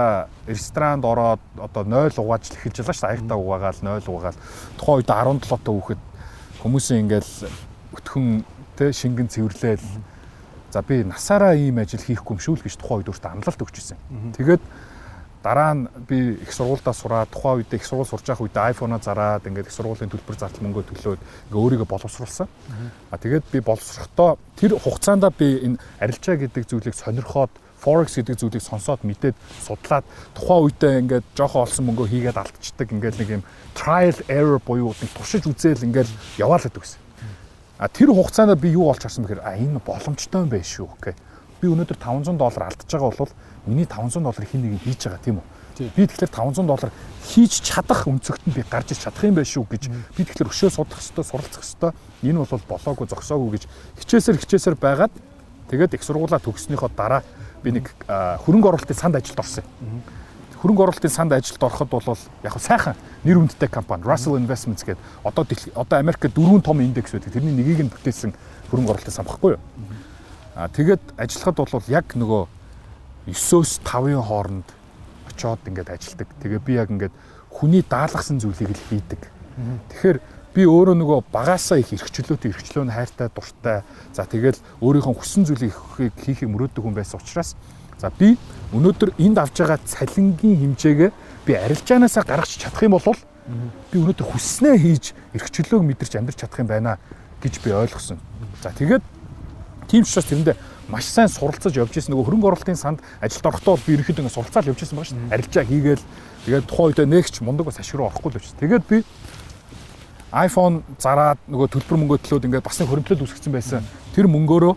ресторанд ороод одоо 0 угааж л эхэлж байлаа шүү дээ. Аягтаа угаагаал 0 угаагаал. Тухайн үед 17 тоо хүүхэд хүмүүсийн ингээл өтхөн тэ шингэн цэвэрлээл. За би насаараа ийм ажил хийхгүй юм шүү л гэж тухайн үед өөртөө амлалт өгч ирсэн. Тэгээд дараа нь би их сургуульдаа сураад тухайн үед их сургууль сурж байгаа үед iPhone-а зараад ингээд их сургуулийн төлбөр зардал мөнгөө төлөөд ингээ өөрийгөө боловсруулсан. А тэгээд би боловсрохдоо тэр хугацаанд би энэ арилжаа гэдэг зүйлийг сонирхоод Forex гэдэг зүйлийг сонсоод мэдээд судлаад тухайн үедээ ингээд жоохон олсон мөнгөө хийгээд алдчихдаг ингээд нэг юм trial error буюу нэг туршиж үзээл ингээд яваалаад өгсөн. А тэр хугацаанд би юу олж харсан бэхээр а энэ боломжтой юм байна шүү гэх. Би өнөөдөр 500 доллар алдаж байгаа бол миний 500 доллар хин нэг хийж байгаа тийм үү? Би тэгэхээр 500 доллар хийж чадах өнцөгт нь би гарч иж чадах юм байна шүү гэж би тэгэхээр өшөө судлах хэвээр суралцах хэвээр энэ бол болоогүй зогсоогүй гэж хичээсээр хичээсээр байгаад тэгээд их сургуулаа төгснөхийн дараа би нэг хөрөнгө оруулалтын санд ажилд орсон. Хөрөнгө оруулалтын санд ажилд ороход бол яг сайхан нэр хүндтэй компани Russell Investments гэдэг одоо одоо Америкт дөрвөн том индекс байдаг. Тэрний нэгийг нь бүтээсэн хөрөнгө оруулалтын сан баггүй юу? А тэгээд ажиллахад бол яг нөгөө 9-өөс 5-ын хооронд очоод ингээд ажилдаг. Тэгээ би яг ингээд хүний даалгасан зүйлийг л хийдэг. Тэгэхээр би өөрөө нөгөө багаасаа их эрхчлөөтэй эрхчлөө нь хайртай дуртай. За тэгэл өөрийнхөө хүссэн зүйлийг хийхийг мөрөөддөг хүн байсан учраас за би өнөөдөр энд авж байгаа цалингийн хэмжээгээ би арилжаанаасаа гаргаж чадах юм бол би өнөөдөр хүсснээ хийж эрхчлөөг мэдэрч амьдрч чадах юм байна гэж би ойлгосон. За тэгээд тийм ч учраас тэрэндээ маш сайн суралцаж явж исэн нөгөө хөрөнгө оруулалтын санд ажилд орохдоо би ерөөхдөө ингэ суралцаад явж исэн байгаа шүү дээ. Арилжаа хийгээл тэгээд тухайн үедээ нэгч мундаг бас ашиг руу орохгүй л явж. Тэгээд би iPhone зараад нөгөө төлбөр мөнгөө төлөөд ингээд бас нэг хөрөнгөлөлт үүсгэсэн байсан. Тэр мөнгөөрөө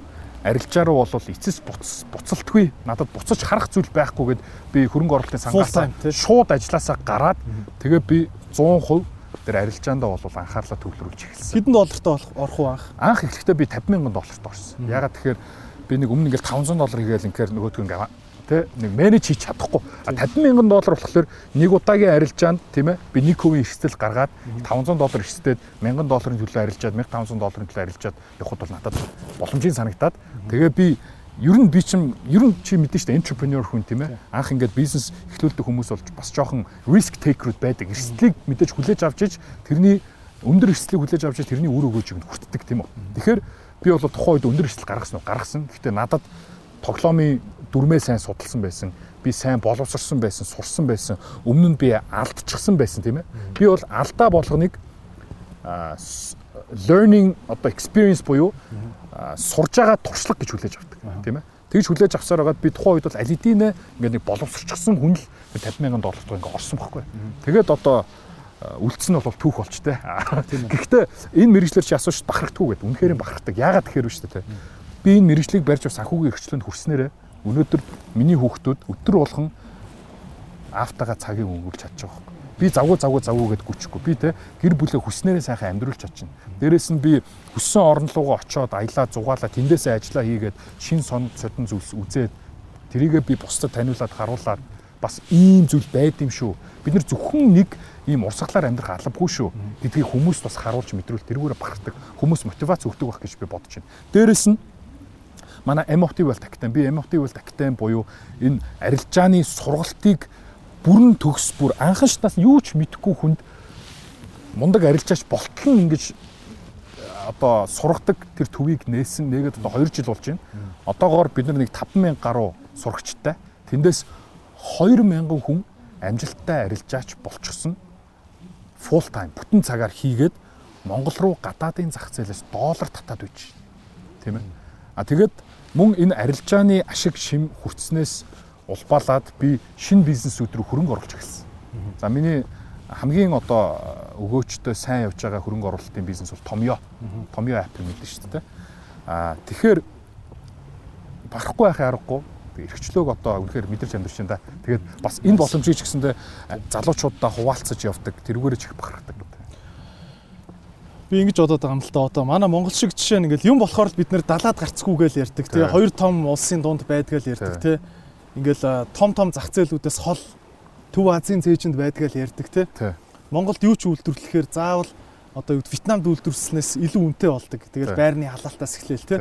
арилжаа руу бол эцэс буц буцалтгүй надад буцаж харах зүйл байхгүйгээд би хөрөнгө оруулалтын Full сангаас time, тий. шууд ажилласаа гараад тэгээ би 100% тэр арилжаандаа бол анхаарлаа төвлөрүүлж эхэлсэн. Хэдэн доллартай орох уу анх? Анх эхлэхдээ би 50 мянган долларт орсон. Ягаад тэгэхээр би нэг өмнө ингээл 500 доллар хийгээл инхээр нөгөөдгөө ингээ тэ нэг менеж хийж чадахгүй. А 50 мянган доллар болохоор нэг удаагийн арилжаанд тийм ээ? Би нэг хувийн эрсдэл гаргаад 500 доллар эрсдээд 1000 долларын төлөө арилжаад 1500 долларын төлөө арилжаад явхад бол надад боломжийн санагтаад. Тэгээ би ер нь би чинь ер нь чи мэдэн штэ entrepreneur хүн тийм ээ? Анх ингээд бизнес эхлүүлдэг хүмүүс болж бас жоохон risk taker-уд байдаг. Эрсдлийг мэдээж хүлээж авч иж тэрний өндөр эрсдлийг хүлээж авч иж тэрний үр өгөөжийг нь хүртдэг тийм үү? Тэгэхээр би бол тухайн үед өндөр эрсдэл гаргасан уу гаргасан гэхдээ надад тоглоомын дүрмээ сайн судалсан байсан би сайн боловсрсон байсан, сурсан байсан, өмнө нь би алдчихсан байсан тийм ээ. Би бол алдаа болгоныг learning одоо experience буюу сурж байгаа туршлага гэж хүлээж авдаг тийм ээ. Тэгж хүлээж авсаар байгаад би тухайн үед бол хэдийн ингээд нэг боловсрчихсан хүн л 50 мянган доллар төгрөг ингээд орсон байхгүй. Тэгээд одоо үлдсэн нь бол түүх болч тээ. Гэхдээ энэ мэрэгчлэр чи асууж бахардггүй гэдэг. Үнэхээр бахархдаг. Яагаад тэгэхээр вэ шүү дээ. Би энэ мэрэгчлийг барьж санхүүгийн эрхчлөнд хүрснээрээ өнөөдөр миний хүүхдүүд өтөр болгон автагаа цагийг өнгөрүүлж чадчих واخ. Би завгүй завгүй завгүй гэд гүчихгүй. Би те гэр бүлээ хүснээрээ сайхан амьдруулж чадчихна. Дээрээс нь би хүссэн орн руугаа очиод аялаа зугаалаа тэндээсээ ажиллаа хийгээд шин сон цодон зүйлс үзээд тэрийгээ би бусдад таниулаад харуулад бас ийм зүйл байд юм шүү. Бид нар зөвхөн нэг ийм урсгалаар амьдрах албагүй шүү гэдгийг хүмүүст бас харуулж мэдрүүл тэрүүгээр бахархдаг хүмүүс мотивац өгдөг байх гэж би бодож байна. Дээрэс нь манай wealth академи би wealth академи буюу энэ арилжааны сургалтыг бүрэн төгс бүр анхан шатаас юу ч мэдэхгүй хүнд мундаг арилжаач болтол нь ингэж одоо сургадаг тэр төвийг нээсэн нэгэд одоо 2 жил болж байна. Одоогоор бид нар нэг 5000 гаруй сурагчтай. Тэндээс 2000 хүн амжилттай арилжаач болчихсон full time бүтэн цагаар хийгээд Монгол руу гадаадын зах зээлээс доллар татаад үйж. Тийм ээ. А тэгээд мөн энэ арилжааны ашиг шим хүртснээс улбаалаад би шинэ бизнесүүд рүү хөрөнгө оруулж эхэлсэн. За миний хамгийн одоо өгөөчтэй сайн явж байгаа хөрөнгө оруулалтын бизнес бол Томьёо. Томьёо апп мэдэн шүү дээ. А тэгэхээр барахгүй байхын аргагүй эрхчлөөг одоо үнэхээр мэдэрч амьдарч да. Тэгээд бас энэ боломжийг ч гэсэндээ залуучуудаа хуваалцаж явдаг. Тэрүүгээрээ ч их бахархдаг. Би ингэж бодоод байгаа юм л да. Одоо манай Монгол шиг жишээ нь ингээл юм болохоор бид нэр далаад гарцгүйгээл ярьдаг тий. Хоёр том улсын дунд байдгаал ярьдаг тий. Ингээл том том зах зээлүүдээс хол Төв Азийн цээжинд байдгаал ярьдаг тий. Монголд юу ч үйлдвэрлэхээр заавал одоо Вьетнамд үйлдвэрлэснээс илүү үнэтэй болдог. Тэгээд байрны халаалтаас эхлээл тий.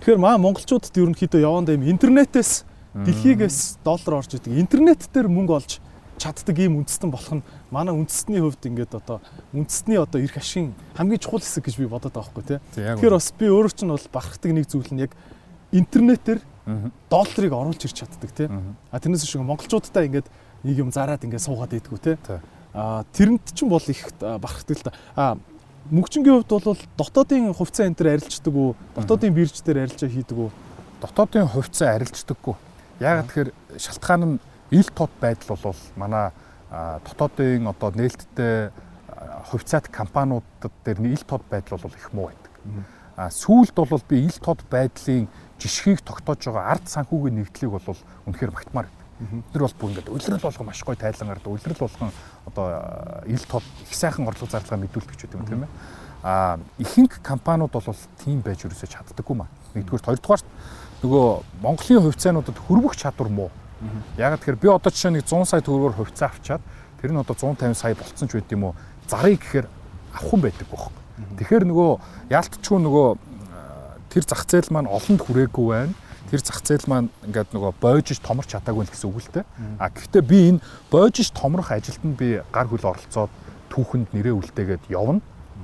Тэгэхээр маа монголчуудад ерөнхийдөө явандаа юм интернетээс дэлхийгээс доллар орж идэг. Интернет дээр мөнгө олж чаддаг ийм үндэстэн болох нь манай үндэстний хувьд ингээд одоо үндэстний одоо эрх ашиг хамгийн чухал хэсэг гэж би бодоод байгаа байхгүй тий. Тэгэхээр бас би өөрөө ч нь бол бахархдаг нэг зүйл нь яг интернетээр долларыг оруулж ирч чаддаг тий. А тэрнээс шиг монголчуудтай ингээд нэг юм зараад ингээд суугаад идэггүй тий. А тэрэнд ч бол их бахархдаг л да. А мөнгчингийн хувьд бол дотоодын хувьцаа энэ төр арилждаг уу? Дотоодын бирж дээр арилжаа хийдэг үү? Дотоодын хувьцаа арилждаггүй. Яг тэгэхээр шалтгаан нь ил тод байдал бол манай дотоодын одоо нээлттэй хувьцаат компаниудад дээр ил тод байдал бол их муу байдаг. А сүүлд бол би ил тод байдлын жишгийг тогтоож байгаа ард санхүүгийн нэгдлийг бол үнэхээр магтмаар Тэр бол бүр ингээд улирал болгон маш гоё тайлан гардаг. Улирал болгон одоо ил тод их сайхан орлого зардлага мэдүүлдэг ч гэдэг юм тийм ээ. А ихэнх компаниуд бол тийм байж өрөөсөө чаддаггүй маа. Нэгдүгээр хоёрдугаарт нөгөө Монголын хувьцаануудад хөрвөх чадвар муу. Яг тэгэхээр би одоо жишээ нэг 100 сая төгрөгөөр хувьцаа авчаад тэр нь одоо 150 сая болцсон ч байд юм уу. Зарыг гэхээр авах хүн байдаг бохоо. Тэгэхээр нөгөө яалтчгүй нөгөө тэр зах зээл маань олонд хүрээгүй байна тэр зах зээл маань ингээд нөгөө боожж томорч чадаагүй л гэсэн үг л дээ. А гэхдээ би энэ боожж томрох ажилд нь би гар хөл оролцоод түүхэнд нэрээ үлдээгээд явна.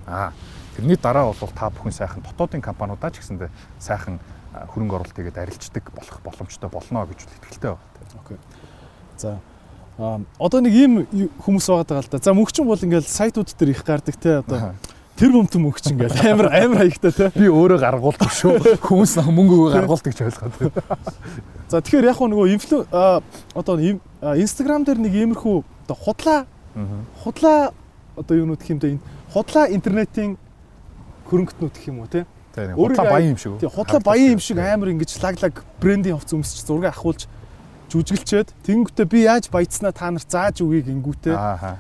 А тэрний дараа бол та бүхэн сайхан дотоодын компаниудаа ч гэсэндээ сайхан хөрөнгө оруулалт хийгээд арилждаг болох боломжтой болно гэж итгэлтэй байна. Окей. За одоо нэг ийм хүмүүс байгаа л да. За мөнгчин бол ингээл сайтууд дээр их гардаг те одоо тэр бомтон мөнгч ингээл амар амар хаягтай те. Би өөрөө гаргуулдаг шүү. Хүмүүс мөнгө гаргуулдаг гэж ойлгоод. За тэгэхээр яг нөгөө инфлю одоо Instagram дээр нэг иймэрхүү одоо худлаа худлаа одоо юунууд гэх юм бэ худлаа интернетийн хөрөнгөтнүүд гэх юм уу те. Худлаа баян юм шиг. Худлаа баян юм шиг амар ингэж лаглаг брендинг хувц өмсч зураг ахуулж жүжиглчээд тэнгүүтээ би яаж баяцснаа та нарт зааж өгье гингүүтээ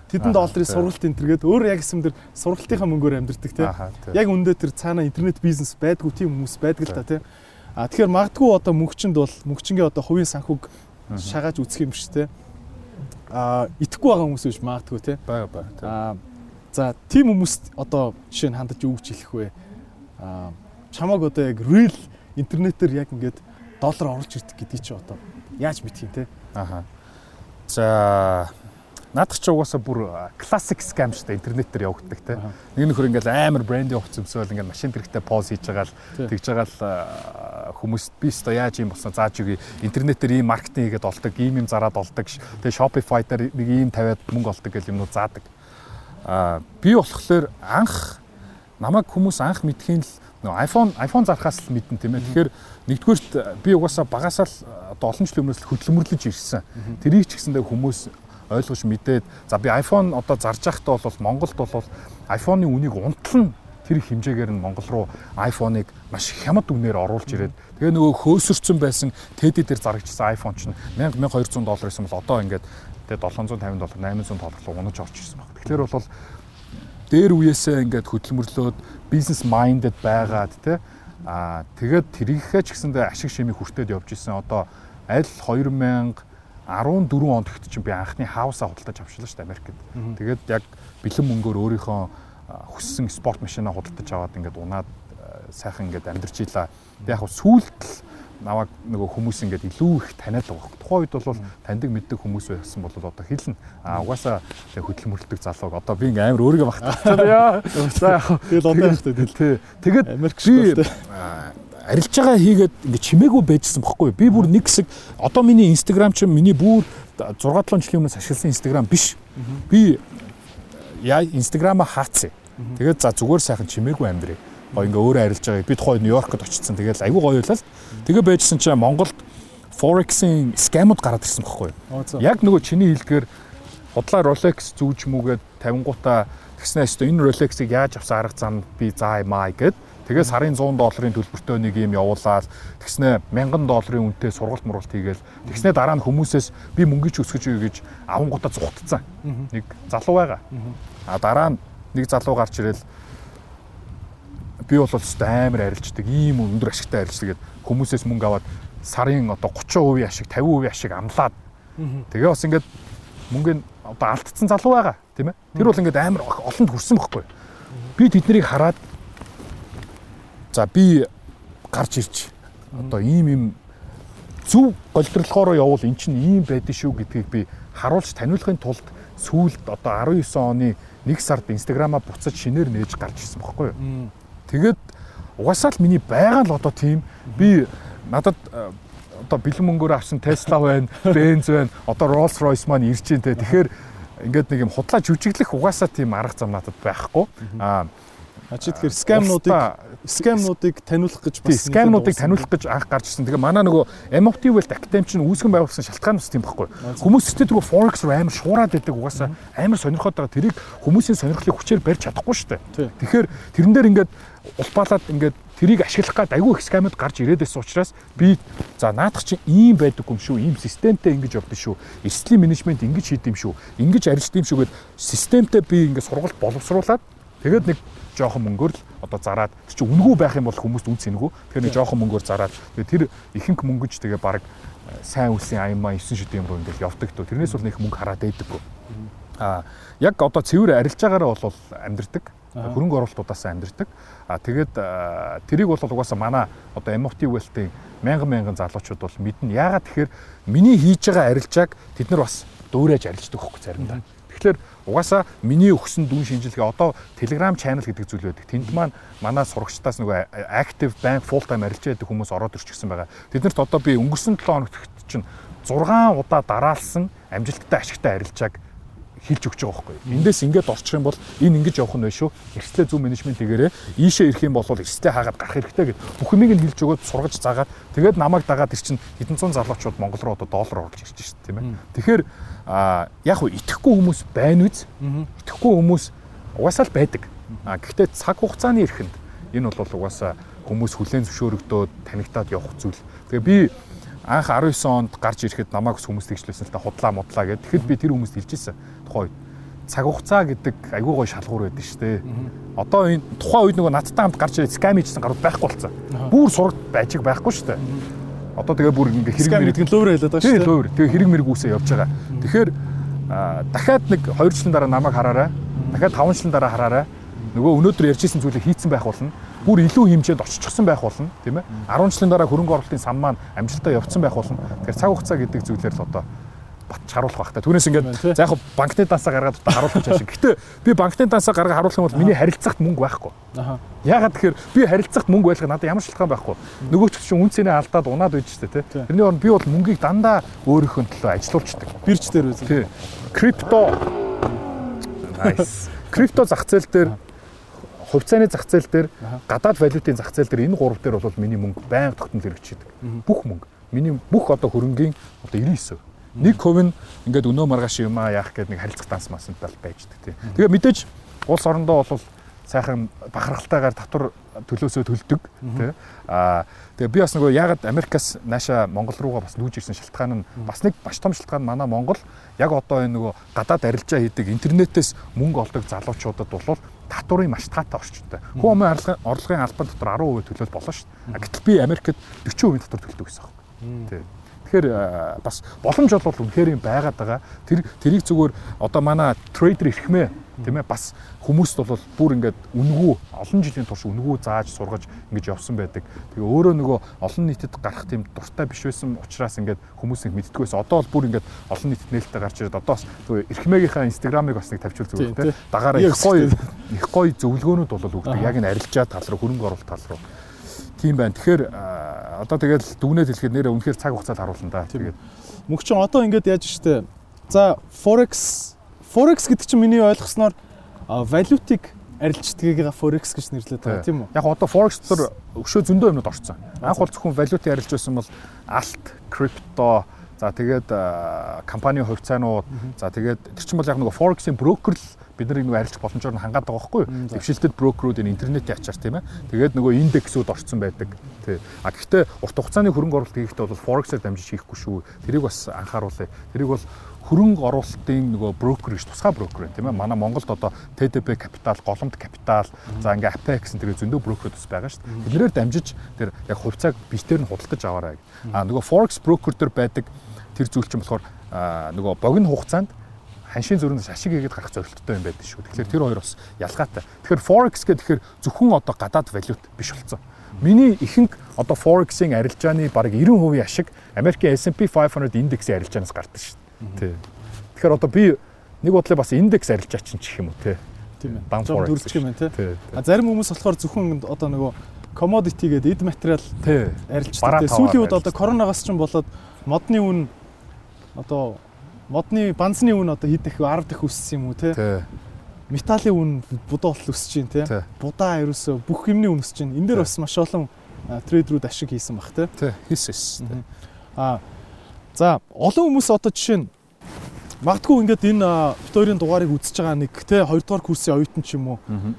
тэдэн долларын сургалт энтергээд өөр яг юм дэр сургалтынхаа мөнгөөр амьдэрдэг те яг үндэ тэр цаана интернет бизнес байдгүй тийм хүмүүс байдаг л та те а тэгэхээр магадгүй одоо мөнгчөнд бол мөнгчингийн одоо хувийн санхүүг шагааж үсэх юм биш те а итгэхгүй байгаа хүмүүс биш магадгүй те бага бага а за тийм хүмүүст одоо жишээ нь хандаж гэж хэлэх вэ? А чамаг одоо яг real интернетээр яг ингээд доллар оруулж ирдэг гэдгийг чи одоо Яаж мэдх юм те? Аха. За Наадах чи угаасаа бүр классик скам шүү дээ интернет дээр явагддаг те. Нэг нөхөр ингээл амар брендинг хувц өмсөөл ингээл машин тэрэгтэй поз хийж байгаа л тэгж байгаа л хүмүүс би өстө яаж юм болсон зааж өгье интернет дээр ийм маркетинг хийгээд олдог ийм юм зараад олдог тэгээ Shopify дээр нэг ийм тавиад мөнгө олдог гэл юмнууд заадаг. Аа би болохоор анх намайг хүмүүс анх мэдхийн л iPhone iPhone зархаас л мэдэн тийм ээ. Тэгэхээр нэгдүгээрт би угаасаа багасаа л одоо олон жилийн өмнөөс хөдөлмөрлөж ирсэн. Тэрийг ч гэсэндээ хүмүүс ойлгож мэдээд за би iPhone одоо зарж байхдаа бол Монголд бол iPhone-ы үнийг унтлан тэр хэмжээгээр нь Монгол руу iPhone-ыг маш хямд үнээр оруулж ирээд тэгээ нөгөө хөөсөрцөн байсан TED дээр зарагдсан iPhone чинь 1000 1200 доллар байсан бол одоо ингээд тэгээ 750 доллар 800 доллар руу унаж орж ирсэн баг. Тэгэхээр бол дээр үеэсээ ингээд хөдөлмөрлөөд бизнес майндед байгаад те аа тэгээд тэрийнхээ ч гэсэндээ ашиг шимийг хүртээд явж исэн одоо аль 2000 14 онд ихт чинь би анхны хаусаа худалдаж авчлаа шүү дээ Америкт. Тэгээд яг бэлэн мөнгөөр өөрийнхөө хүссэн спорт машинаа худалдаж аваад ингээд унаад сайхан ингээд амьдарч ийлаа. Яг хөө сүүлд л наваг нөгөө хүмүүс ингээд илүү их таниад байгаа. Тухайн үед бол таньдаг мэддэг хүмүүс байсан бол одоо хэлнэ. А угаасаа хөдөлмөрлөдөг залууг одоо би ингээд амар өөрийгөө багтчихсан яа. За яг тэгэл одоо яг тий. Тэгээд Америк би арилж байгаа хийгээд ингээ чимээгүй байжсан бохгүй би бүр нэг хэсэг одоо миний инстаграм чинь миний бүр 6 7 жилийн өмнөөс ашигласан инстаграм биш. Би яа инстаграма хаацсан тэгээд за зүгээр сайхан чимээгүй амьдрий гоо ингээ өөрөө арилж байгаа би тухайн нью-йоркод очсон тэгээд айгүй гоё байлаа тэгээ байжсэн чинь Монголд Forex-ийн скамууд гараад ирсэн бохгүй яг нөгөө чиний хэлдгээр худлаа Rolex зүүж мүгээд 50 гутаа тэгснээс энэ Rolex-ыг яаж авсан арга зам би заа юмаа гэд. Тэгээ сарын 100 долларын төлбөртөө нэг юм явуулаад тэгснэ 1000 долларын үнэтэй сургалт мургалт хийгээл. Тэгснэ дараа нь хүмүүсээс би мөнгөж өсгөж өгье гэж авангуудаа зүгтцсан. Нэг залуу байгаа. А дараа нь нэг залуу гарч ирэл би бол өстой амар арилждаг ийм өндөр ашигтай арилждаг гэд хүмүүсээс мөнгө аваад сарын одоо 30% ашиг 50% ашиг амлаад. Тэгээ бас ингээд мөнгөний одоо алдсан залуу байгаа тийм ээ. Тэр бол ингээд амар олонд хүрсэн бохгүй би тэднийг хараад За би гарч ирж одоо ийм юм зөв голдролохоор явуул эн чинь ийм байдэн шүү гэдгийг би харуулж таниулахын тулд сүүлд одоо 19 оны 1 сард инстаграмаа буцаж шинээр нээж гарч ирсэн байхгүй юу. Тэгээд угаасаа л миний байгаа л одоо тийм би надад э, одоо бэлэн мөнгөөр авсан Tesla байна, Benz байна, одоо Rolls Royce маань ирж байна те. Тэгэхээр ингээд нэг юм худлаа жүжиглэх угаасаа тийм арга зам надад байхгүй. Аа А чи тэгэхээр скамнуудыг скамнуудыг таниулах гэж бас скамнуудыг таниулах гэж анх гарч ирсэн. Тэгээ манай нөгөө MOT Wealth Academy чинь үүсгэн байгуулсан шалтгаан бас тийм байхгүй. Хүмүүс өстэй тэргүй forex руу амар шуураад байдаг угаасаа амар сонирхоод байгаа. Тэрийг хүмүүсийн сонирхлыг хүчээр барьж чадахгүй шүү дээ. Тэгэхээр тэрэн дээр ингээд улбаалаад ингээд тэрийг ашиглах гад айгүй их скамууд гарч ирээд байсан учраас би за наадах чинь ийм байдаг юм шүү, ийм системтэй ингэж явдаг шүү. Эрсдлийн менежмент ингэж хийд юм шүү. Ингэж арилждаг юм шүү гэд системтэй би ингээд сургалт боловсруулад тэгээд нэг жоохон мөнгөөр л одоо зараад чи үнгүй байх юм бол хүмүүст үн цэнэгүү. Тэгэхээр нэг жоохон мөнгөөр зараад тэр ихэнх мөнгөж тэгээ баг э, сайн үлсийн аймаа 9 шүдэн рүү ингээл явдаг тоо. Тэрнээс бол нэг мөнгө хараад байдаггүй. Аа яг одоо цэвэр арилж байгаараа бол амьдрдаг. Хөрөнгө оруулалтуудаас амьдрдаг. Аа тэгээд тэрийг бол угаасаа манай одоо MFT Wealth-ийн мянган мянган залуучууд бол мэднэ. Яагаад тэгэхээр миний хийж байгаа арилжааг тэд нар бас дөөрэж арилждаг хөөх заримдаа. Тэгэхээр Угаасаа миний өгсөн дүн шинжилгээ одоо Telegram channel гэдэг зүйл байдаг. Тэнд маань манай сурагчдаас нөгөө active bank full time арилж байдаг хүмүүс ороод ирчихсэн байгаа. Тэднэрт одоо би өнгөрсөн 7 хоногт чинь 6 удаа дараалсан амжилттай ашигтай арилжааг хэлж өгч байгаа байхгүй. Эндээс ингээд орчих юм бол энэ ингэж явах нь шүү. Эрсдлээ зөв менежмент хийгээрээ ийшээ ирэх юм бол эрсдлээ хаагаад гарах хэрэгтэй гэд бүх юмыг нь хэлж өгөөд сургаж заагаад тэгээд намайг дагаад ир чин хэдэн зуун залуучууд Монгол руу одоо доллар оруулж ирж шүү тийм ээ. Тэгэхээр яг уу итгэхгүй хүмүүс байна үз. Итгэхгүй хүмүүс угаасаа л байдаг. А гэхдээ цаг хугацааны эрхэнд энэ бол угаасаа хүмүүс хүлээн зөвшөөрөгдөөд танигтаад явах зүйл. Тэгээ би анх 19 онд гарч ирэхэд намайг хүмүүс тэгжлээсэн л та худлаа мудлаа гэд. Тэгэхэд би тэр хүмүүст хэлчихсэн тухайн үед цаг хугацаа гэдэг айгүй гой шалгуур байдаг шүү дээ. Одоо энэ тухайн үед нөгөө надтай хамт гарч ирээд скам хийжсэн гарууд байхгүй болсон. Бүр сурагт байжиг байхгүй шүү дээ. Одоо тэгээ бүр ингээ хэрэг мэрэг гэдэг лөөр хэлээд байгаа шүү дээ. Лөөр. Тэгээ хэрэг мэрэг үсээ явж байгаа. Тэгэхээр дахиад нэг 2 жилийн дараа намайг хараарай. Дахиад 5 жилийн дараа хараарай. Нөгөө өнөөдөр ярьжсэн зүйлийг хийцэн байх болно бүр илүү хэмжээнд оччихсан байх болно тийм ээ 10 жилийн дараа хөрөнгө оруулалтын сан маань амжилттай явцсан байх болно тэгэхээр цаг хугацаа гэдэг зүйлээр л одоо батч харуулах байх та. Түүнээс ингээд за яг банкны дансаа гаргаад одоо харуулах гэж байна. Гэтэ би банкны дансаа гаргаад харуулах юм бол миний харилцагт мөнгө байхгүй. Аха. Ягаад тэгэхээр би харилцагт мөнгө байлгах надад ямар шалтгаан байхгүй. Нөгөө ч чинь үнцэнээ алдаад унаад байж штэ тий. Тэрний оронд би бол мөнгийг дандаа өөрийнхөө төлөө ажилуулчихдаг. Бирж дээр үү? Крипто Nice. Крипто зах зээл дээр хувьцааны зах зээл дээр гадаад валютын зах зээл дээр энэ гурав дээр бол миний мөнгө байнга тогтмол хэрэгжиждэг. Бүх мөнгө. Миний бүх одоо хөрөнгийн одоо 99%. Нэг хувь нь ингээд өнөө маргааш юм аа яах гэдэг нэг харилцах данс масантай байждаг тий. Тэгээ мэдээж улс орондоо бол сайхан бахархалтайгаар татвар төлөөсөө төлдөг тий. Аа тэгээ би бас нөгөө ягаад Америкаас нааша Монгол руугаа бас нүүж ирсэн шалтгаан нь бас нэг баш том шалтгаан манай Монгол яг одоо энэ нөгөө гадаад арилжаа хийдэг интернетээс мөнгө олдог залуучуудад бол татварын маш таатай орчинтай. Хүн амын орлогын орлогын албан дотор 10% төлөөд болно шүү дээ. Гэтэл би Америкт 40% татвар төлдөг гэсэн юм. Тий. Тэгэхээр бас боломж бол үнэхээр юм байгаад байгаа. Тэр тэрийг зүгээр одоо манай трейдер ихмээ тийм ээ бас хүмүүст бол бүр ингээд үнгүү олон жилийн турш үнгүү зааж сургаж ингэж явсан байдаг. Тэгээ өөрөө нөгөө олон нийтэд гарах тийм дуртай биш байсан учраас ингээд хүмүүс нэг мэддггүйс одоо бол бүр ингээд олон нийтэд нээлттэй гарч ирээд одоо бас зүгээр эрхмээгийнхаа инстаграмыг бас нэг тавьчихвал зүгээр тийм тийм. дагаараа их гоё их гоё зөвлөгөөнүүд бол өгдөг. Яг энэ арилжаа тал руу хөрөнгө оруулалт тал руу. Тийм байна. Тэгэхээр одоо тэгэл дүгнээд хэлэхэд нэрээ үнэхээр цаг хугацаад харуулна да. Тэгээд Мөнх чин одоо ингээд яаж штэ. За forex forex гэдэг чинь миний ойлгосноор валютыг арилждгийг forex гэж нэрлэдэг байгаа тийм үү? яг одоо forex дотор өшөө зөндөө юмнууд орцсон. Анх бол зөвхөн валютын арилж байсан бол алт, крипто, за тэгээд компани хувьцаанууд, за тэгээд тэр чинь бол яг нөгөө forex-ийн брокер л бид нарыг нөгөө арилжих боломжоор нь хангаад байгаа байхгүй юу? Дэвшилтэд брокерүүд энэ интернетийн ачаар тийм ээ. Тэгээд нөгөө индексүүд орцсон байдаг. Тий. А гэхдээ урт хугацааны хөрөнгө оруулалт хийхдээ бол forex-аар дамжиж хийхгүй шүү. Тэрийг бас анхааруулъя. Тэрийг бол хөрөнгө оруулалтын нөгөө брокер гэж тусгай брокер байна тийм ээ. Манай Монголд одоо TDB Capital, Голомт Capital, за ингээ Apex энэ тэгээ зөндөө брокерүүд бас байгаа шүү дээ. Тэднэр дамжиж тэр яг хувьцааг битээр нь худалдаж аваарай. А нөгөө forex broker дээр байдаг тэр зүйл чинь болохоор нөгөө богино хугацаанд ханшийн зүрхнээс ашиг хийгээд гарах зорилттой юм байдаг шүү. Тэгэхээр тэр хоёр бас ялгаатай. Тэгэхээр forex гэдэг тэгэхээр зөвхөн одоо гадаад валют биш болсон. Миний ихэнх одоо forex-ийн арилжааны бараг 90% ашиг Америкийн S&P 500 индексийн арилжаанаас гардаг шүү. Тий. Тэгэхээр одоо би нэг бодлоо бас индекс арилжаа чинь чих юм уу те. Тийм ээ. Forex дөрвчих юм байна те. А зарим хүмүүс болохоор зөвхөн одоо нөгөө commodity гэдэг эд материал арилждаг. Сүүлийн үед одоо коронавигаас ч болоод модны үн одоо модны банзны үн одоо хэд их 10 дэх өссөн юм уу те. Металлын үн болол өсөж чинь те. Будаа ерөөсө бүх юмны үн өсөж чинь. Энэ дээр бас маш олон трейдерүүд ашиг хийсэн баг те. Мгм. А за олон хүмүүс одоо жишээ нь магадгүй ингээд энэ а, бит хоёрын дугаарыг үзэж байгаа нэг те 2 дугаар курсын оюутан ч юм уу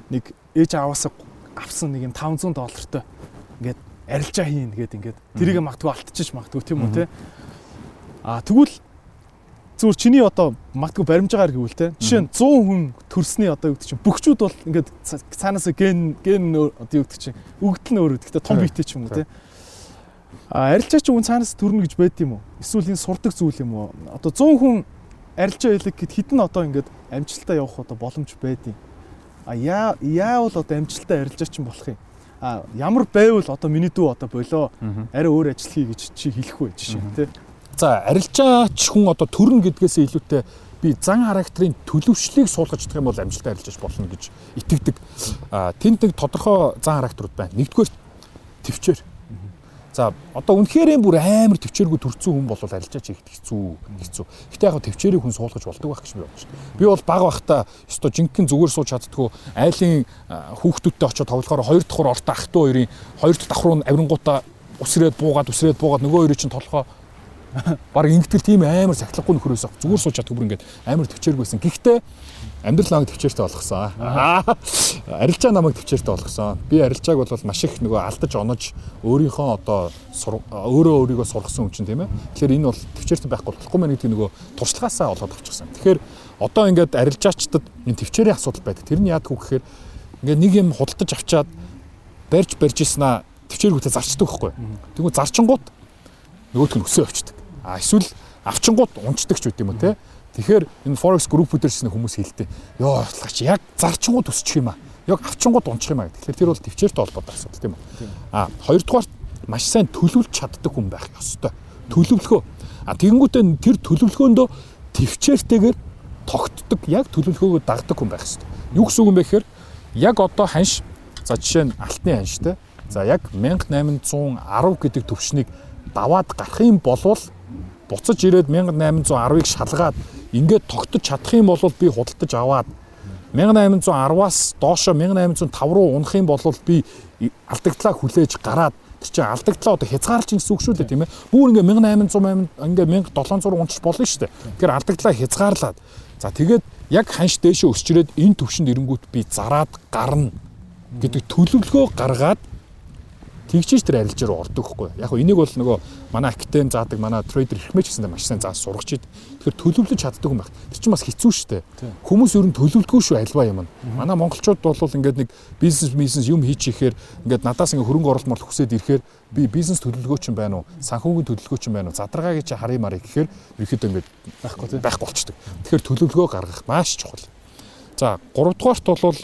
нэг ээж аваасаа авсан нэг юм 500 доллартай ингээд арилжаа хийн гээд ингээд тэрийг магадгүй алтчих магадгүй тийм үү те. А тэгвэл зүгээр чиний одоо магадгүй баримжаагаар гэвэл те жишээ нь 100 хүн төрсний одоо юу гэдэг чинь бүгчүүд бол ингээд ца- цаанаасаа ген ген одоо юу гэдэг чинь өгдөл нь өөр гэхдээ том Тий. биетэй ч юм уу те а арилжаа чи үн цаанаас төрнө гэж байд юм уу эсвэл энэ сурдаг зүйл юм уу одоо 100 хүн арилжаа хийлэг гэд хитэн одоо ингээд амжилтаа явах одоо боломж байдیں۔ А яа яавал одоо амжилтаа арилжаа чинь болох юм. А ямар байвал одоо миний дүү одоо болоо арай өөр ажил хий гэж чи хэлэх вэ жишээ тий. За арилжаач хүн одоо төрн гэдгээсээ илүүтэй би зан характерын төлөвшлийг суулгаж чадах юм бол амжилттай арилжаач болно гэж итгэдэг. А тэнд нэг тодорхой зан характерууд байна. Нэгдүгээр төвчээр. За одоо үнэхээр бүр амар төвчээргүй төрцөн хүн бол арилжаач хийх хэцүү хэцүү. Гэтэ яг төвчээрийг хүн суулгаж болдог байх гэж би бодож байна. Би бол баг бахта өстой жинхэнэ зүгээр сууж чаддгүй айлын хүүхдүүдтэй очиод тоглохоор хоёр давхар орто ах トゥ хоёрын хоёр давхар нь авингуудаа усрээд буугаад усрээд буугаад нөгөө хоёрыг чинь толгоо баг ингэтэл тийм амар сахилахгүй нөхрөөс зүгээр сууж чадгүй бүр ингээд амар төвчээргүйсэн. Гэхдээ амьдрал намайг төвчээртэй болгосон. Аа. Арилжаа намайг төвчээртэй болгосон. Би арилжааг бол маш их нөгөө алдаж онож өөрийнхөө одоо өөрөө өөрийгөө сургасан юм чинь тийм ээ. Тэгэхээр энэ бол төвчээртэй байхгүй болохгүй мэн гэдэг нөгөө туршлагаасаа олоод авчихсан. Тэгэхээр одоо ингээд арилжаачдад энэ төвчээрийн асуудал байдаг. Тэр нь яадгүй гэхээр ингээд нэг юм худалдаж авчаад барьж барьж ийснаа төвчээргүүтээ зарчдаг байхгүй. Тэгвэл зарчингууд нөгөөтг нь өсөө авчдаг. А эсвэл авчингууд унцдаг ч үт юм уу те. Тэгэхээр энэ forex группүүдэрс нэг хүмүүс хэлдэг. Йоо ятлагч яг зарчингууд өсчих юм аа. Яг авчингууд унчих юм аа. Тэгэхээр тэр бол төвчээртэй холбоотой асуудал тийм үү. А хоёрдугаар маш сайн төлөвлөж чаддаг хүн байх ёстой. Төлөвлөхөө. А тэгэнгүүтээ тэр төлөвлөгөөндөө төвчээртэйгээр тогтдог яг төлөвлөгөөгөө дагдаг хүн байх хэрэгтэй. Юу гэсэн үг юм бэ гэхээр яг одоо ханш за жишээ нь алтны ханштай. За яг 1810 гэдэг төвшнийг даваад гарах юм болвол буцаж ирээд 1810-ыг шалгаад ингээд тогтож чадах юм бол би худалдаж аваад 1810-аас доошо 1805 руу унах юм бол би алдагдлаа хүлээж гараад тэр чинь алдагдлаа одоо хязгаарлаж гэсэн үг шүү дээ тийм ээ. Бүр ингээ 1800 ингээ 1700 унчих болно шүү дээ. Тэгэхээр алдагдлаа хязгаарлаад за тэгээд яг ханш дээшээ өсч ирээд энэ төвшөнд ирэнгүүт би зараад гарна гэдэг төлөвлөгөө гаргаад тэгчиж тэр арилж руу ордог хгүй. Яг хөө энийг бол нөгөө манай академи заадаг манай трейдер ихмэж гэсэндээ маш сайн зааж сургаж ид. Тэгэхээр төлөвлөж чаддаг юм байна. Тэр чинь бас хэцүү шүү дээ. Хүмүүс ер нь төлөвлөхгүй шүү альва юм. Манай монголчууд бол ингээд нэг бизнес бизнес юм хийчихээр ингээд надаас ингээд хөрөнгө оруулалт морол хүсээд ирэхээр би бизнес төлөвлөгөөч юм байна уу? Санхүүгийн төлөвлөгөөч юм байна уу? Задаргаагийн чи харъя марыг гэхээр ерөөхдөө ингээд байхгүй тийм байхгүй болчдөг. Тэгэхээр төлөвлөгөө гаргах маш чухал. За 3 дугаарт бол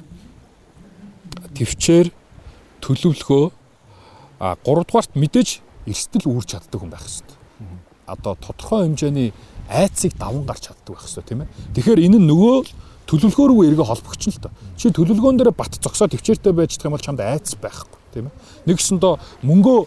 төвчээр төлөвлөгөө А 3 дугаарт мэдээж эрсдэл үүрч чаддаг хүн байх хэрэгтэй. Одоо тодорхой хэмжээний айцыг даван гарч чаддаг байх хэрэгтэй тийм ээ. Тэгэхээр энэ нь нөгөө төлөвлөгөө рүү эргээ холбогч нь л та. Чи төлөвлөгөөн дээр бат зогсоод төвчээртэй байж чадах юм бол чамд айц байхгүй тийм ээ. Нэгсэндөө мөнгөө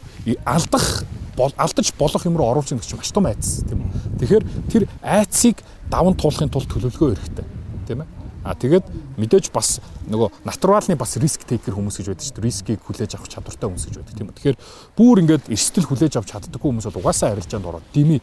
алдах алдаж болох юм руу оруулж байгаа чинь маш том айц тийм үү. Тэгэхээр тэр айцыг даван туулахын тулд төлөвлөгөө хэрэгтэй тийм ээ. А тэгээд мэдээж бас нөгөө натуралны бас риск тейкер хүмүүс гэж байдаг шүү дээ. Рискийг хүлээж авах чадвартай хүмүүс гэж байдаг тийм үү. Тэгэхээр бүр ингээд эрсдэл хүлээж авч чаддаггүй хүмүүс бол угаасаа арилжаанд ороод дими.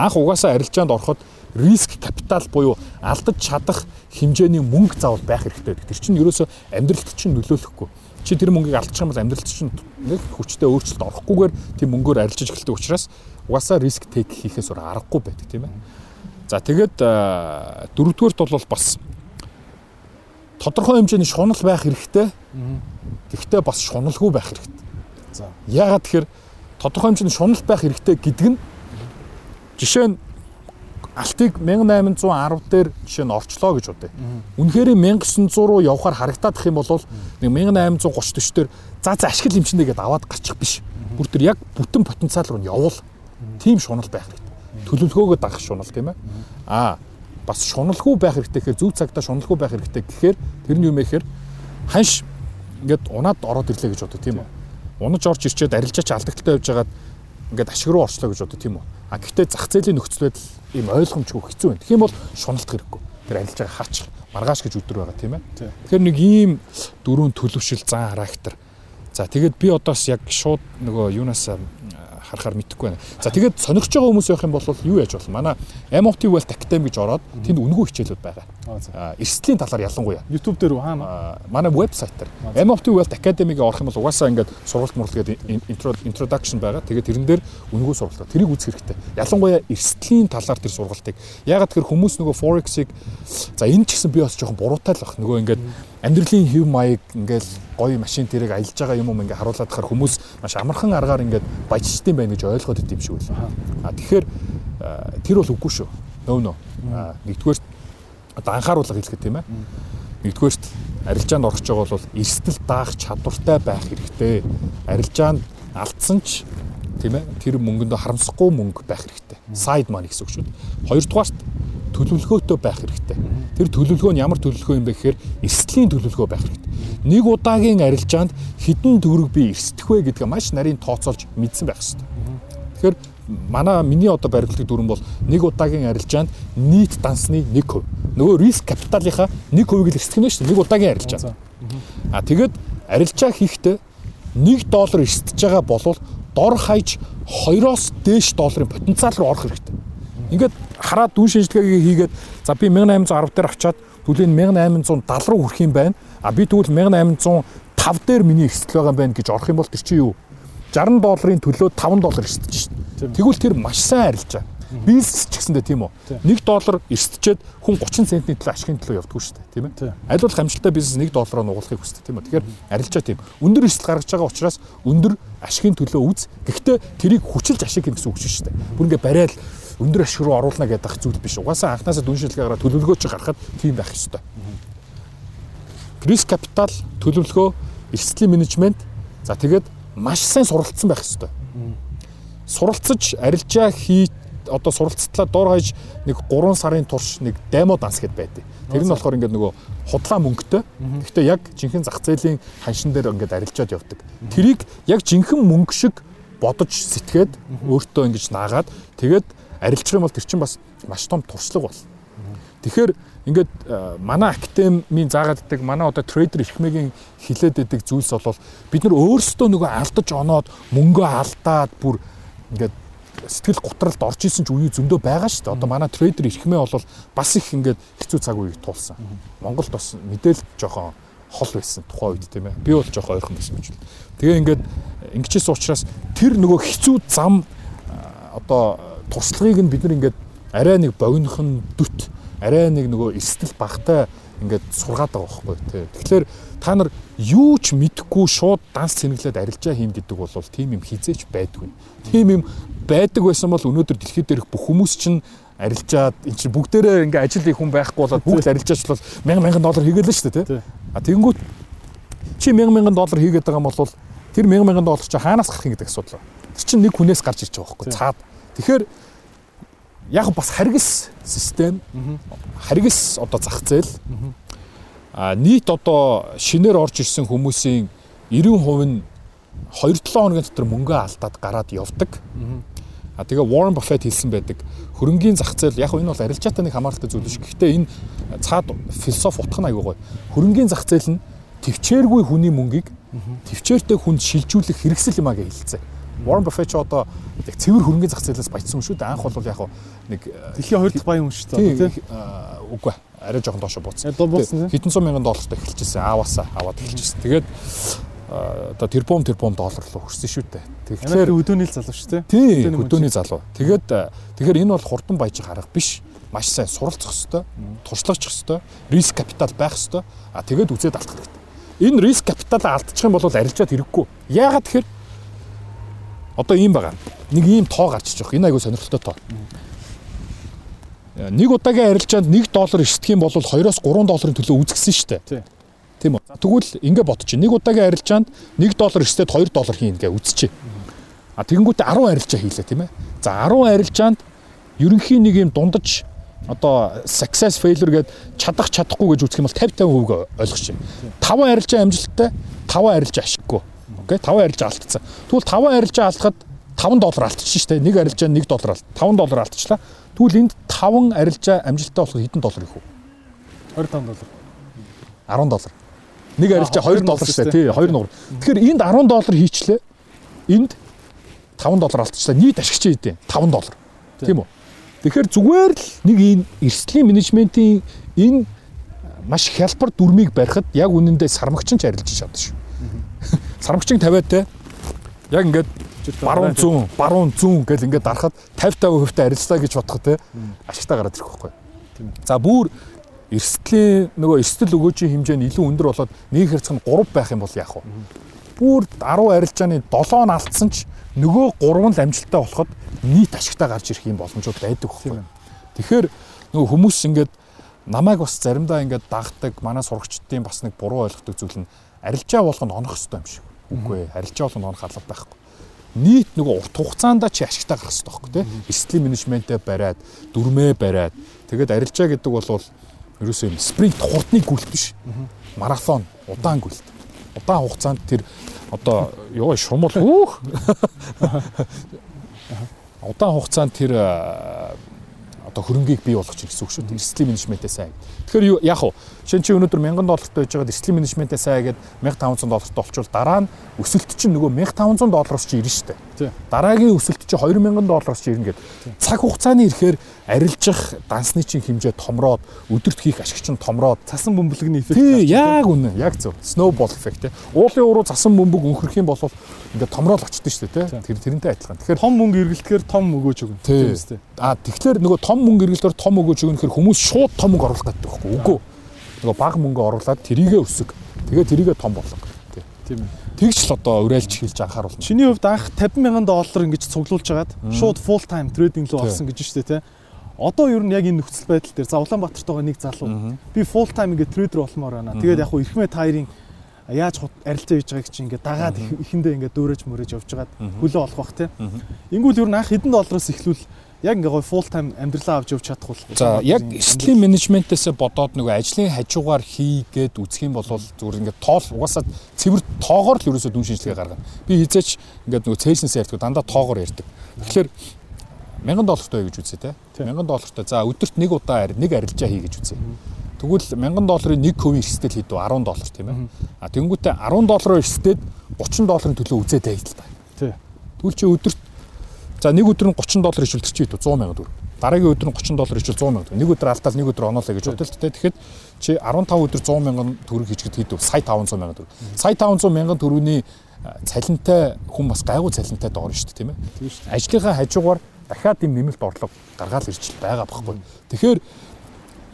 Анх угаасаа арилжаанд ороход риск капитал буюу алдаж чадах хэмжээний мөнгө заавал байх хэрэгтэй байдаг. Тэр чинь ерөөсөө амьдралд чинь нөлөөлөхгүй. Чи тэр мөнгийг алдчих юм бол амьдралд чинь нэг хүчтэй өөрчлөлт орохгүйгээр тийм мөнгөөр арилжаж эхэлдэг учраас угаасаа риск тейк хийхээс өөр аргагүй байдаг тийм ээ. За тэгээд дөрөвдүгээрт бол бас тодорхой хэмжээний шунал байх хэрэгтэй. Гэхдээ бас шуналгүй байх хэрэгтэй. За. Яагаад тэгэхээр тодорхой хэмжээний шунал байх хэрэгтэй гэдэг нь жишээ нь алтыг 1810 дээр жишээ нь орчлоо гэж бодъё. Үнэхээр 1900 руу явхаар харагдаадах юм бол нэг 1830 40 дээр за за ашигла хэмжээндээ гээд аваад гарчих биш. Бүр тэр яг бүтэн потенциал руу нь явуул. Тим шунал байх хэрэгтэй. Төлөвлөгөөгөө дагах шунал тийм ээ. Аа бас шуналгүй байх хэрэгтэй гэхээр зөв цагтаа шуналгүй байх хэрэгтэй гэхээр тэр нь юм эхээр ханш ингээд унаад ороод ирлээ гэж боддог тийм үү. Унаж орж ирчээд арилжаач алдагталтай явж байгаад ингээд ашиг руу орчлоо гэж боддог тийм үү. А гэхдээ зах зээлийн нөхцөл байдал ийм ойлгомжгүй хэцүү байна. Тэгэх юм бол шуналт хэрэггүй. Тэр арилж байгаа хаач маргааш гэж өдөр байгаа тийм ээ. Тэгэхээр нэг ийм дөрөв төлөвшил зан характер. За тэгээд би одоос яг шууд нөгөө юунаас харахаар мэдэхгүй байна. За тэгээд сонирхож байгаа хүмүүс байх юм бол юу яаж болно? Манай MOT Wealth Academy гэж ороод тэнд үнэгүй хичээлүүд байгаа. Эрсдлийн талаар ялангуяа. YouTube дээр хаана? Манай вебсайт дээр. MOT Wealth Academy-г орох юм бол угаасаа ингээд сургалт мурлал гэдэг introduction байгаа. Тэгээд тэрэн дээр үнэгүй сургалт. Тэрийг үзэх хэрэгтэй. Ялангуяа эрсдлийн талаар тэр сургалтыг. Ягаад тэр хүмүүс нөгөө Forex-ыг за энэ ч гэсэн би бас жоохон буруутай л баг. Нөгөө ингээд амьдралын хэв маяг ингээл гоё машин тэрэг аялж байгаа юм уу ингээ харуулад хахаар хүмүүс маш амархан аргаар ингээд баяжчдсан байна гэж ойлгоод идэв шүү л. А тэгэхээр тэр бол үгүй шүү. Нөө нөө. Нэгдүгээр одоо анхааруулга хэлэхэд тийм ээ. Нэгдүгээрт арилжаанд орох гэж байгаа бол эрсдэл даах чадвартай байх хэрэгтэй. Арилжаанд алдсан ч тийм ээ тэр мөнгөндөө харамсахгүй мөнгө байх хэрэгтэй. Side money гэсэн үг шүү. Хоёрдугаарт төлөвлөгөөтэй байх хэрэгтэй. Тэр төлөвлөгөө нь ямар төлөвлөгөө юм бэ гэхээр эрсдлийн төлөвлөгөө байх хэрэгтэй. Нэг удаагийн арилжаанд хэдэн төгрөг би эрсдэх вэ гэдгээ маш нарийн тооцоолж мэдсэн байх хэрэгтэй. Тэгэхээр манай миний одоо баримтлагдаг дүрэн бол нэг удаагийн арилжаанд нийт дансны 1%. Нөгөө риск капиталынхаа 1%-ийг л эрсдэх нь шүү дээ. Нэг удаагийн арилжаа. А тэгэд арилжаа хийхдээ 1 доллар эрсдэж байгаа болвол дор хаяж 2-оос дээш долларын потенциал руу орох хэрэгтэй. Ингээд хараад дүн шинжилгээгээ хийгээд за би 1810 дээр авчаад түлэн 1870 руу хүрэх юм байна. А би тэгвэл 1805 дээр миний эрсдэл байгаа юм байна гэж орох юм бол тэр чинь юу? 60 долларын төлөө 5 доллар эрсдэж шин. Тэгвэл тэр маш сайн арилжаа. Бизнес ч гэсэндээ тийм үү. 1 доллар эрсдчихэд хүн 30 центний төлөө ашигын төлөө явдггүй шүү дээ, тийм ээ. Аль болох амжилттай бизнес 1 доллараар нугуулахыг хүсдэг тийм үү. Тэгэхээр арилжаа тийм. Өндөр эрсдэл гаргаж байгаа учраас өндөр ашигын төлөө үз. Гэхдээ тэрийг хүчилж ашиг гэх гэсэн үг шүү дээ. Бүр ингээ барайл өндөр ашиг руу оруулна гэдэг зүйл биш. Угаасаа анханасаа дүн шилгээ гараад төлөвлөгөөч гаргахад тийм байх ёстой. Риск капитал, төлөвлөгөө, эрсдлийн менежмент за тэгээд маш сайн суралцсан байх ёстой. Суралцаж арилжаа хий одоо суралцтлаа дор хаяж нэг 3 сарын турш нэг демо данс гэд байдаг. Тэр нь болохоор ингээд нөгөө худлаа мөнгөтэй. Гэхдээ яг жинхэнэ зах зээлийн ханшин дээр ингээд арилжаад явдаг. Тэрийг яг жинхэнэ мөнгө шиг бодож сэтгээд өөртөө ингэж наагаад тэгээд арилжих юм бол тэр чинь бас маш том туршлага бол. Тэгэхээр ингээд э, манай академийн заагаад иддэг манай одоо трейдер ихмэгийн хилээд идэг зүйлс бол бид нар өөрсдөө нөгөө алдаж оноод мөнгөө алдаад бүр ингээд сэтгэл готролд орж исэн ч үе зөндөө байгаа шүү дээ. Одоо манай трейдер ихмээ бол бас их ингээд хэцүү цаг үеийг туулсан. Монголд бас мэдээлэл жоохон хол байсан тухайн үед тийм ээ. Би бол жоохон ойрхон байсан гэж. Тэгээ ингээд ингэчээс учраас тэр нөгөө хэцүү зам э, одоо туршлагыг нь бид нар ингээд арай нэг богинохон дүт арай нэг нөгөө эрсдэл багтай ингээд сургаад байгаа байхгүй тий. Тэгэхээр та нар юу ч мэдэхгүй шууд данс цэнгэлээд арилжаа хийм гэдэг бол тийм юм хизээч байдгүй. Тийм юм байдаг байсан бол өнөөдөр дэлхийд дээрх бүх хүмүүс чинь арилжаад эн чинь бүгдээрээ ингээ ажил хийх хүн байхгүй болоод бүгд арилжаач бол 1000 1000 доллар хийгээл л шүү дээ тий. А тэгэнгүүт чи 1000 1000 доллар хийгээд байгаа юм бол тэр 1000 1000 доллар чи хаанаас гарах юм гэдэг асуудал. Тэр чинь нэг хүнээс гарч ирж байгаа байхгүй цаад. Тэгэхээр яг бас харгас систем харгас одоо зах зээл а нийт одоо шинээр орж ирсэн хүмүүсийн 90% нь 2-7 хоногийн дотор мөнгөө алдаад гараад явдаг. А тэгээ Warren Buffett хэлсэн байдаг. Хөрөнгийн зах зээл яг энэ бол арилжаатай нэг хамааралтай зүйл биш. Гэхдээ энэ цаад философи утга нь аягүй гоё. Хөрөнгийн зах зээл нь төвчээргүй хүний мөнгийг төвчээртэй хүнд шилжүүлэх хэрэгсэл юм а гэж хэлсэн. Warren Buffett ч одоо яг цэвэр хөрөнгөний зах зээлээс баяцсан шүү дээ. Анх бол яг нэг дэлхийн хоёр дахь баян хүн шүү дээ тийм үгүй арай жоохон доошо бууцсан. Хэдэн зуун мянган доллартай эхэлчихсэн. Ааваасаа аваад эхэлчихсэн. Тэгээд одоо тэрбум тэрбум доллар руу хүрсэн шүү дээ. Тэгэхээр өдөөний залуу шүү дээ. Тийм өдөөний залуу. Тэгээд тэгэхээр энэ бол хурдан баяжих арга биш. Маш сайн суралцах хэвээр, туршлагачих хэвээр, риск капитал байх хэвээр. А тэгээд үзээд алдах хэрэгтэй. Энэ риск капиталаа алдчих юм бол арилжаад хэрэггүй. Яагаад тэгэхээр Одоо ийм байгаа. Нэг ийм тоо гарч иж байгаа. Энэ айгу сонирхолтой тоо. Нэг удаагийн арилжаанд 1 доллар эрсдэх юм бол 2-оос 3 долларын төлөө үзгэсэн шүү дээ. Тийм үү. Тэгвэл ингэ бодчих. Нэг удаагийн арилжаанд 1 доллар эрсдээд 2 доллар хийн гэ үзчихье. А тэгэнгүүтээ 10 арилжаа хийлээ тийм ээ. За 10 арилжаанд ерөнхийн нэг юм дундаж одоо success failure гээд чадах чадахгүй гэж үзэх юм бол 50 50% ойлгож байна. 5 арилжаа амжилттай, 5 арилжаа ашиггүй. Окей 5 арилжаа алдсан. Тэгвэл 5 арилжаа алдахад 5 доллар алдчихсан шүү дээ. Нэг арилжаа 1 доллар алт. 5 доллар алдчихлаа. Тэгвэл энд 5 арилжаа амжилттай болох хэдэн доллар их вэ? 25 доллар. 10 доллар. Нэг арилжаа 2 доллар шүү дээ. Тий, 2 нугар. Тэгэхээр энд 10 доллар хийчлээ. Энд 5 доллар алдчихлаа. Нийт ашигч хэдэ? 5 доллар. Тийм үү? Тэгэхээр зүгээр л нэг энэ эрсдлийн менежментийн энэ маш хялбар дүрмийг барихад яг үнэндээ сармагчин ч арилж чадсан шүү сармагчин 50-аад те яг ингээд баруун зүүн баруун зүүн гэл ингээд дарахад 50 50% та арилжлаа гэж бодох те ашигтай гараад ирэх байхгүй. За бүр эрсдлийн нөгөө эрсдэл өгөөжийн хэмжээ нь илүү өндөр болоод нэг хэрцэг нь 3 байх юм бол яах вэ? Бүр 10 арилжааны 7 нь алдсан ч нөгөө 3 нь амжилттай болоход нийт ашигтай гарч ирэх юм боломжууд байдаг байхгүй. Тэгэхээр нөгөө хүмүүс ингээд намайг бас заримдаа ингээд дагдаг манай сурагчдын бас нэг буруу ойлгодог зүйл нь арилжаа болгонд онох хэрэгтэй юм шиг. Үгүй ээ. Арилжаа болгонд онох алба байхгүй. Нийт нөгөө урт хугацаанд чи ашигтай гарах хэрэгтэй байхгүй тий. Эрсдлийн менежментээ бариад, дүрмээ бариад. Тэгээд арилжаа гэдэг бол ерөөсөө юм спринт хурдны гүйлт биш. Марафон, удаан гүйлт. Удаан хугацаанд тэр одоо ёо шумал хөөх. Удаан хугацаанд тэр одоо хөрөнгийг бий болгох гэсэн үг шүү дээ. Эрсдлийн менежментээ сайн. Тэгэхээр яг уу Шин чи өнөөдөр 1000 доллартай байж байгаа эрсдлийн менежментээ сайн гэдэг 1500 доллартай болчвол дараа нь өсөлт чинь нөгөө 1500 доллароос чи ирнэ штэ. Дараагийн өсөлт чи 2000 доллароос чи ирнэ гэдэг. Цаг хугацааны ирэхээр арилжих дансны чинь хэмжээ томроод өдөрт хийх ашиг чинь томроод цасан бөмбөлгний эффект. Тий, яг үнэ, яг зөв. Snowball effect тий. Уулын уруу цасан бөмбөг өнхрөх юм бол ингээд томроод очдөг штэ тий. Тэр тэрнтэй адилхан. Тэгэхээр том мөнгө эргэлтэхээр том өгөөж өгнө. Тийм үстэй. А тэгэхээр нөгөө том мөнгө эргэлтээр том өгөөж өгнө гэхээр хүмүүс шууд том мөнгө оруулах гэдэг байхгүй. Үгүй нөгөө баг мөнгө оруулаад тэрийгэ өсөг. Тэгээ тэрийгэ том болгоо. Тийм. Тэгж л одоо уриалж эхэлж анхааруулна. Чиний хувьд анх 50 мянган доллар ингэж цуглуулж хагаад шууд full time trading руу орсон гэж штэ тий. Одоо ер нь яг энэ нөхцөл байдал дээр за Улаанбаатарт байгаа нэг залуу би full time ингээ трейдер болмоор байна. Тэгээд яг хуу ихмэ тайрын яаж арилцаа хийж байгааг чи ингээ дагаад ихэндээ ингээ дөөрэж мөрөж явж байгаад хөлөө олох бах тий. Ингүүл ер нь анх хэдэн доллароос эхлүүл яг ингээ гоё full time амьдралаа авч явж чадах болох. За яг эрсдлийн менежментээс бодоод нөгөө ажлын хажуугаар хийгээд үзэх юм бол зүгээр ингээ тоол угаасаа цэвэр тоогоор л ерөөсөө дүн шинжилгээ гаргана. Би хизээч ингээд нөгөө цээлснээс ярьдаг дандаа тоогоор ярьдаг. Тэгэхээр 1000 доллартай гэж үзье те. 1000 доллартай. За өдөрт нэг удаа нэг арилжаа хий гэж үзье. Тэгвэл 1000 долларын нэг хувийн эрсдэл хийдв 10 доллар тийм ээ. А тэнгуүтээ 10 доллараар эрсдээд 30 долларын төлөө үзээд байл та. Тэгвэл чи өдөрт За нэг өдөр нь 30 доллар ижүүлдэг чи 100 сая төгрөг. Дараагийн өдөр нь 30 доллар ижүүл 100 сая төгрөг. Нэг өдөр алдаал нэг өдөр оноолаа гэж бодолтой. Тэгэхэд чи 15 өдөр 100 сая төгрөг хийчихэд хэд вэ? Сая 500 сая төгрөг. Сая 500 сая төгрөгийн цалинтай хүн бас гайгүй цалинтай доорно шүү дээ тийм ээ. Ажлынхаа хажуугаар дахиад юм нэмэлт орлого гаргаал ирж байгаа байхгүй. Тэгэхээр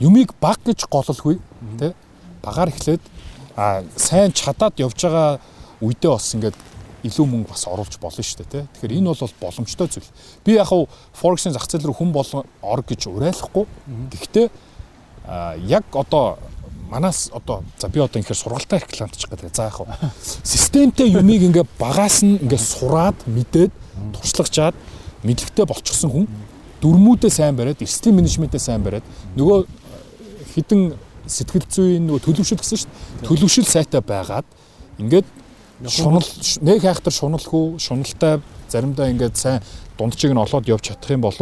юмыг баг гэж гололгүй тий багаар эхлээд а сайн чадаад явж байгаа үедээ бас ингээд илүү мөнгө бас оруулж болно шүү дээ тий. Тэгэхээр энэ бол боломжтой зүйл. Би яг хав Forex-ийн зах зээл рүү хүн болон ор гэж уриалахгүй. Гэхдээ яг одоо манаас одоо за би одоо инхээр сургалтаа рекламч гэдэг. За яг хав системтэй юмыг ингээ багаас нь ингээ сураад мэдээд туршлагачаад мэдлэгтэй болчихсон хүн дөрмүүдээ сайн бариад, эрсдлийн менежментээ сайн бариад нөгөө хідэн сэтгэл зүйн нөгөө төлөвшөл гэсэн шүү дээ. Төлөвшөл сайтай байгаад ингээд шунал нэг хайхтар шуналгүй шуналтай заримдаа ингээд сайн дундчийг нь олоод явж чадах юм бол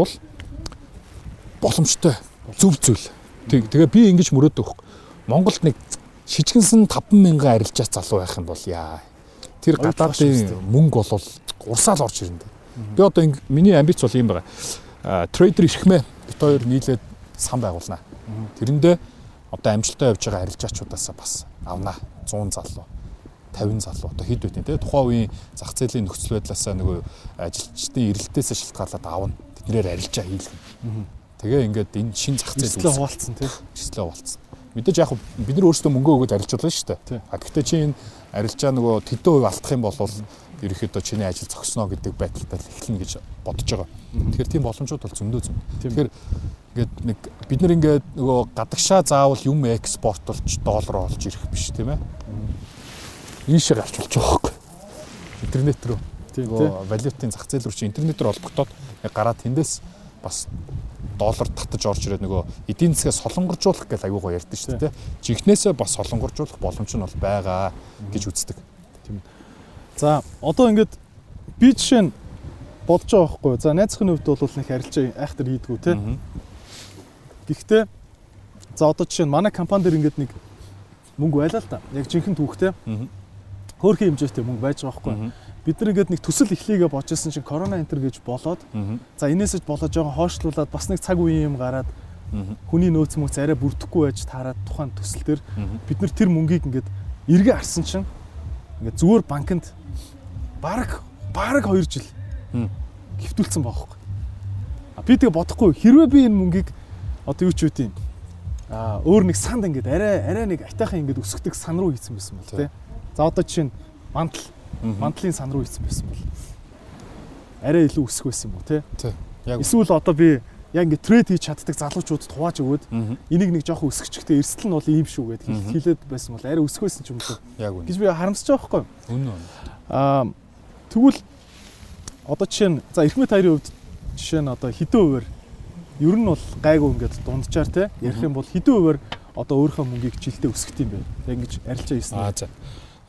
боломжтой зөв зүйл. Тэгээ би ингэж мөрөөд өгөх. Монголд нэг шижгэнсэн 50000 арилжаач залуу байх юм бол яа. Тэр гадаадын мөнгө бол урсаал орж ирнэ. Би одоо миний амбиц бол юм байгаа. Трейдер ирхмээ бит хоёр нийлээд сан байгуулнаа. Тэрэндээ одоо амжилттай явж байгаа арилжаачудаас бас авнаа 100 залуу. 50 залуу одоо хэд үтэн те тухайн үеийн зах зээлийн нөхцөл байдлаасаа нөгөө ажилчдын эрэлтээс шалтгаалаад аавна тэднэр арилжаа хийлгэн. Тэгээ ингээд энэ шин зах зээл үүсэлээ хуваалцсан те. Эрслээ хуваалцсан. Мэдээж яг бид нар өөрсдөө мөнгө өгөөд арилжуулна шүү дээ. А гэхдээ чи энэ арилжаа нөгөө тэдэн хувь алдах юм бол ерөөхдөө чиний ажил зогсноо гэдэг байдалтай эхэлнэ гэж бодож байгаа. Тэгэхээр тийм боломжууд бол зөндөө зөнд. Тэгэхээр ингээд нэг бид нар ингээд нөгөө гадагшаа заавал юм экспортлж доллар олж ирэх биш тийм ээ ийшээ гарч болж байгаа хөөхгүй. Интернет рүү. Тийм валютын зах зээл рүү чи интернетээр холбогдоод гараад тэндээс бас доллар татаж орж ирээд нөгөө эдийн засгаа солонгоржуулах гэж аягүй гоё ярьдэн шүү дээ. Жихнээсээ бас солонгоржуулах боломж нь бол байгаа гэж үздэг. Тийм. За одоо ингээд би жишээ нь бодож байгаа байхгүй. За найзхын хувьд бол нэг арилжаа айхтар хийдгүү те. Гэхдээ за одоо жишээ нь манай компани дээр ингээд нэг мөнгө байлаа л та. Яг жинхэнэ түүхтэй хөөрхөн хэмжээтэй мөнгө байж байгаа байхгүй. Бид нар ингээд нэг төсөл эхлэегээ бодчихсон чинь корона энтер гэж болоод за энээсэж болоод жоохон хойшлуулад бас нэг цаг үеийн юм гараад хүний нөөц мөц арай бүрдэхгүй байж таарад тухайн төсөл төр бид нар тэр мөнгийг ингээд эргээ арсан чинь ингээд зүгээр банкнд баг баг 2 жил гівтүүлсэн байхгүй. А би тэгээ бодохгүй хэрвээ би энэ мөнгийг одоо юу ч үгүй юм. А өөр нэг санд ингээд арай арай нэг атайхан ингээд өсгдөг сан руу хийсэн байсан бол тээ. За одоо жишээ нь мандал мандлын сан руу ийцсэн байсан бол арай илүү өсөх байсан юм уу те? Яг эсвэл одоо би яг ингэ трейд хийж чаддаг залуучуудад хувааж өгөөд энийг нэг жоохон өсгөчгтэй эрсдэл нь бол ийм шүү гэд хэлээд байсан бол арай өсөх байсан ч юм уу. Яг үнэ. Гэж би харамсаж байгаа байхгүй юу? Үнэ. Аа тэгвэл одоо жишээ нь за эрхмэт хоёрын хувьд жишээ нь одоо хэдэн хувиар ер нь бол гайгүй ингээд дунджаар те ярих юм бол хэдэн хувиар одоо өөрийнхөө мөнгийг жилдээ өсгөх юм бэ? Яг ингэж арилжаа хийсэн. Аа за.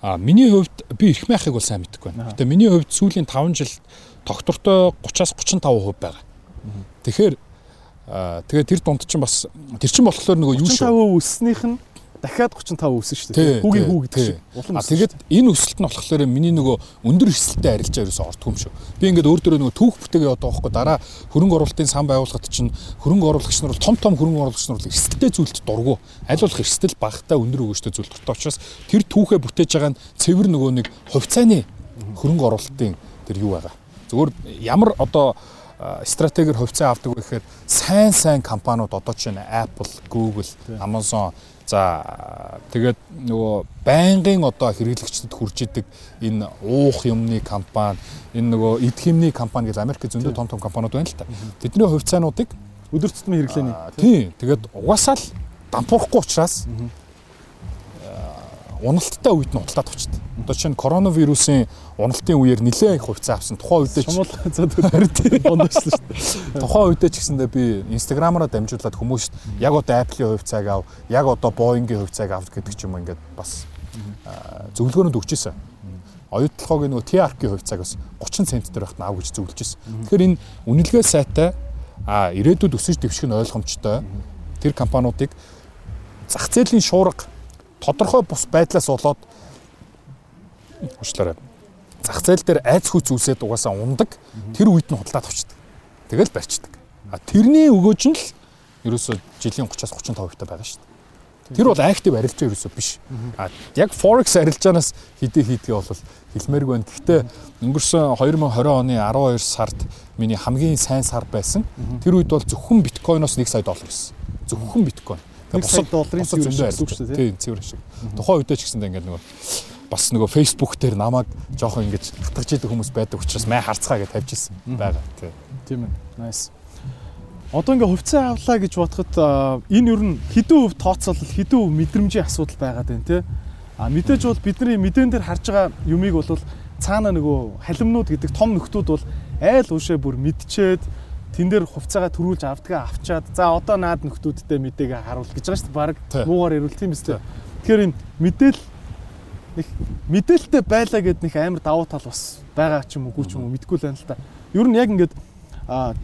А миний хувьд би эрх майхыг бол сайн мэдэхгүй байна. Гэтэ миний хувьд сүүлийн 5 жил тогтвортой 30-аас 35% байгаа. Тэгэхээр тэгээ тэр дунд чинь бас тэр чинь болохоор нөгөө юу шүү. 35% өссөнийх нь дахиад 35 өсөн шүү дээ. Хүүгийн хүү гэдэг чинь. А тэгээд энэ өсөлт нь болохоор миний нөгөө өндөр эрсдэлтэй арилжаа ерөөсөө ордгүй юм шүү. Би ингээд өөр дөрөө нөгөө түүх бүтээгээ одоо байхгүй дараа хөрөнгө оруулалтын сан байгууллагад чинь хөрөнгө оруулагч нар бол том том хөрөнгө оруулагч нар бол эрсдэлтэй зүйлд дургу. Аль болох эрсдэл багтаа өндөр өгөөжтэй зүйл дуртай учраас тэр түүхээ бүтээж байгаа нь цэвэр нөгөө нэг хувьцааны хөрөнгө оруулалтын тэр юу байгаа. Зөвхөн ямар одоо стратегиэр хувьцаа авдаг вэ гэхээр сайн сайн компаниуд одоо чинь Apple, Google, Amazon За тэгээд нөгөө байнгын одоо хэрэглэгчдэд хүрж идэг энэ уух юмны компани, энэ нөгөө идэх юмны компани гэж Америк зөндөө том том компаниуд байна л та. Тэдний хувьцаануудыг өдөр тутмын хэрэглээний. Тийм. Тэгээд угаасаа л дампуурахгүй учраас уналттай үед нь унтаад очтой. Одоо чинь коронавирусын уналтын үеэр нэлээд их хувьцаа авсан. Тухайн үедээ ч дундажлаа шүү дээ. Тухайн үедээ ч гэсэндээ би инстаграмаараа дамжуулаад хүмүүст яг одоо Apple-ийн хувьцааг ав, яг одоо Boeing-ийн хувьцааг ав гэдэг ч юм ингээд бас зөвлөгөөнөд өгчээсэн. Оюутлогын нөгөө TRK-ийн хувьцааг бас 30 цент дээр байхад аав гэж зөвлөжсэн. Тэгэхээр энэ үнэлгээ сайтай а ирээдүйд өсөж дэвших нь ойлгомжтой. Тэр компаниудыг зах зээлийн шуурга тодорхой бус байдлаас болоод уучлаарай. Зах зээл дээр айц хүч үсээд угаасаа ундаг. Тэр үед нь худлаад авчдаг. Тэгэл барьцдаг. А тэрний өгөөж нь л ерөөсө жилийн 30-аас 35% та байгаа шүү дээ. Тэр бол актив арилжаа ерөөсө биш. А яг forex арилжаанаас хідээ хийдгээ бол хэлмээргүй байна. Гэхдээ өнгөрсөн 2020 оны 12 сард миний хамгийн сайн сар байсан. Тэр үед бол зөвхөн биткойноос 1 сая доллар байсан. Зөвхөн биткойн. Сая долларын шүү дээ. Тийм цэвэр шиг. Тухайн үедээ ч гэсэндээ ингээд нөгөө бас нөгөө Facebook дээр намайг жоохон ингэж татгаж идэг хүмүүс байдаг учраас май харцгаа гэж тавьж исэн байгаа. Тийм ээ. Nice. Одоо ингээ хувьцаа авлаа гэж бодоход энэ ер нь хэдэн өв тооцоолол хэдэн өв мэдрэмжийн асуудал байгаад байна те. А мэдээж бол бидний мэдэн дээр харж байгаа юмыг бол цаана нөгөө халимнууд гэдэг том нөхдүүд бол айл уушээ бүр мэдчихэд тэн дээр хувцаагаа төрүүлж авдгаа авчаад за одоо наад нөхдүүдтэй мэдээгээ харуул гэж байгаа шүү дээ. Бараг муугаар ирүүл тийм үстэй. Тэгэхээр энэ мэдээл нэг мэдээлэлтэй байлаа гэд нэг амар давуу тал бас байгаа ч юм уу ч юм уу мэдгүй л байна л та. Ер нь яг ингээд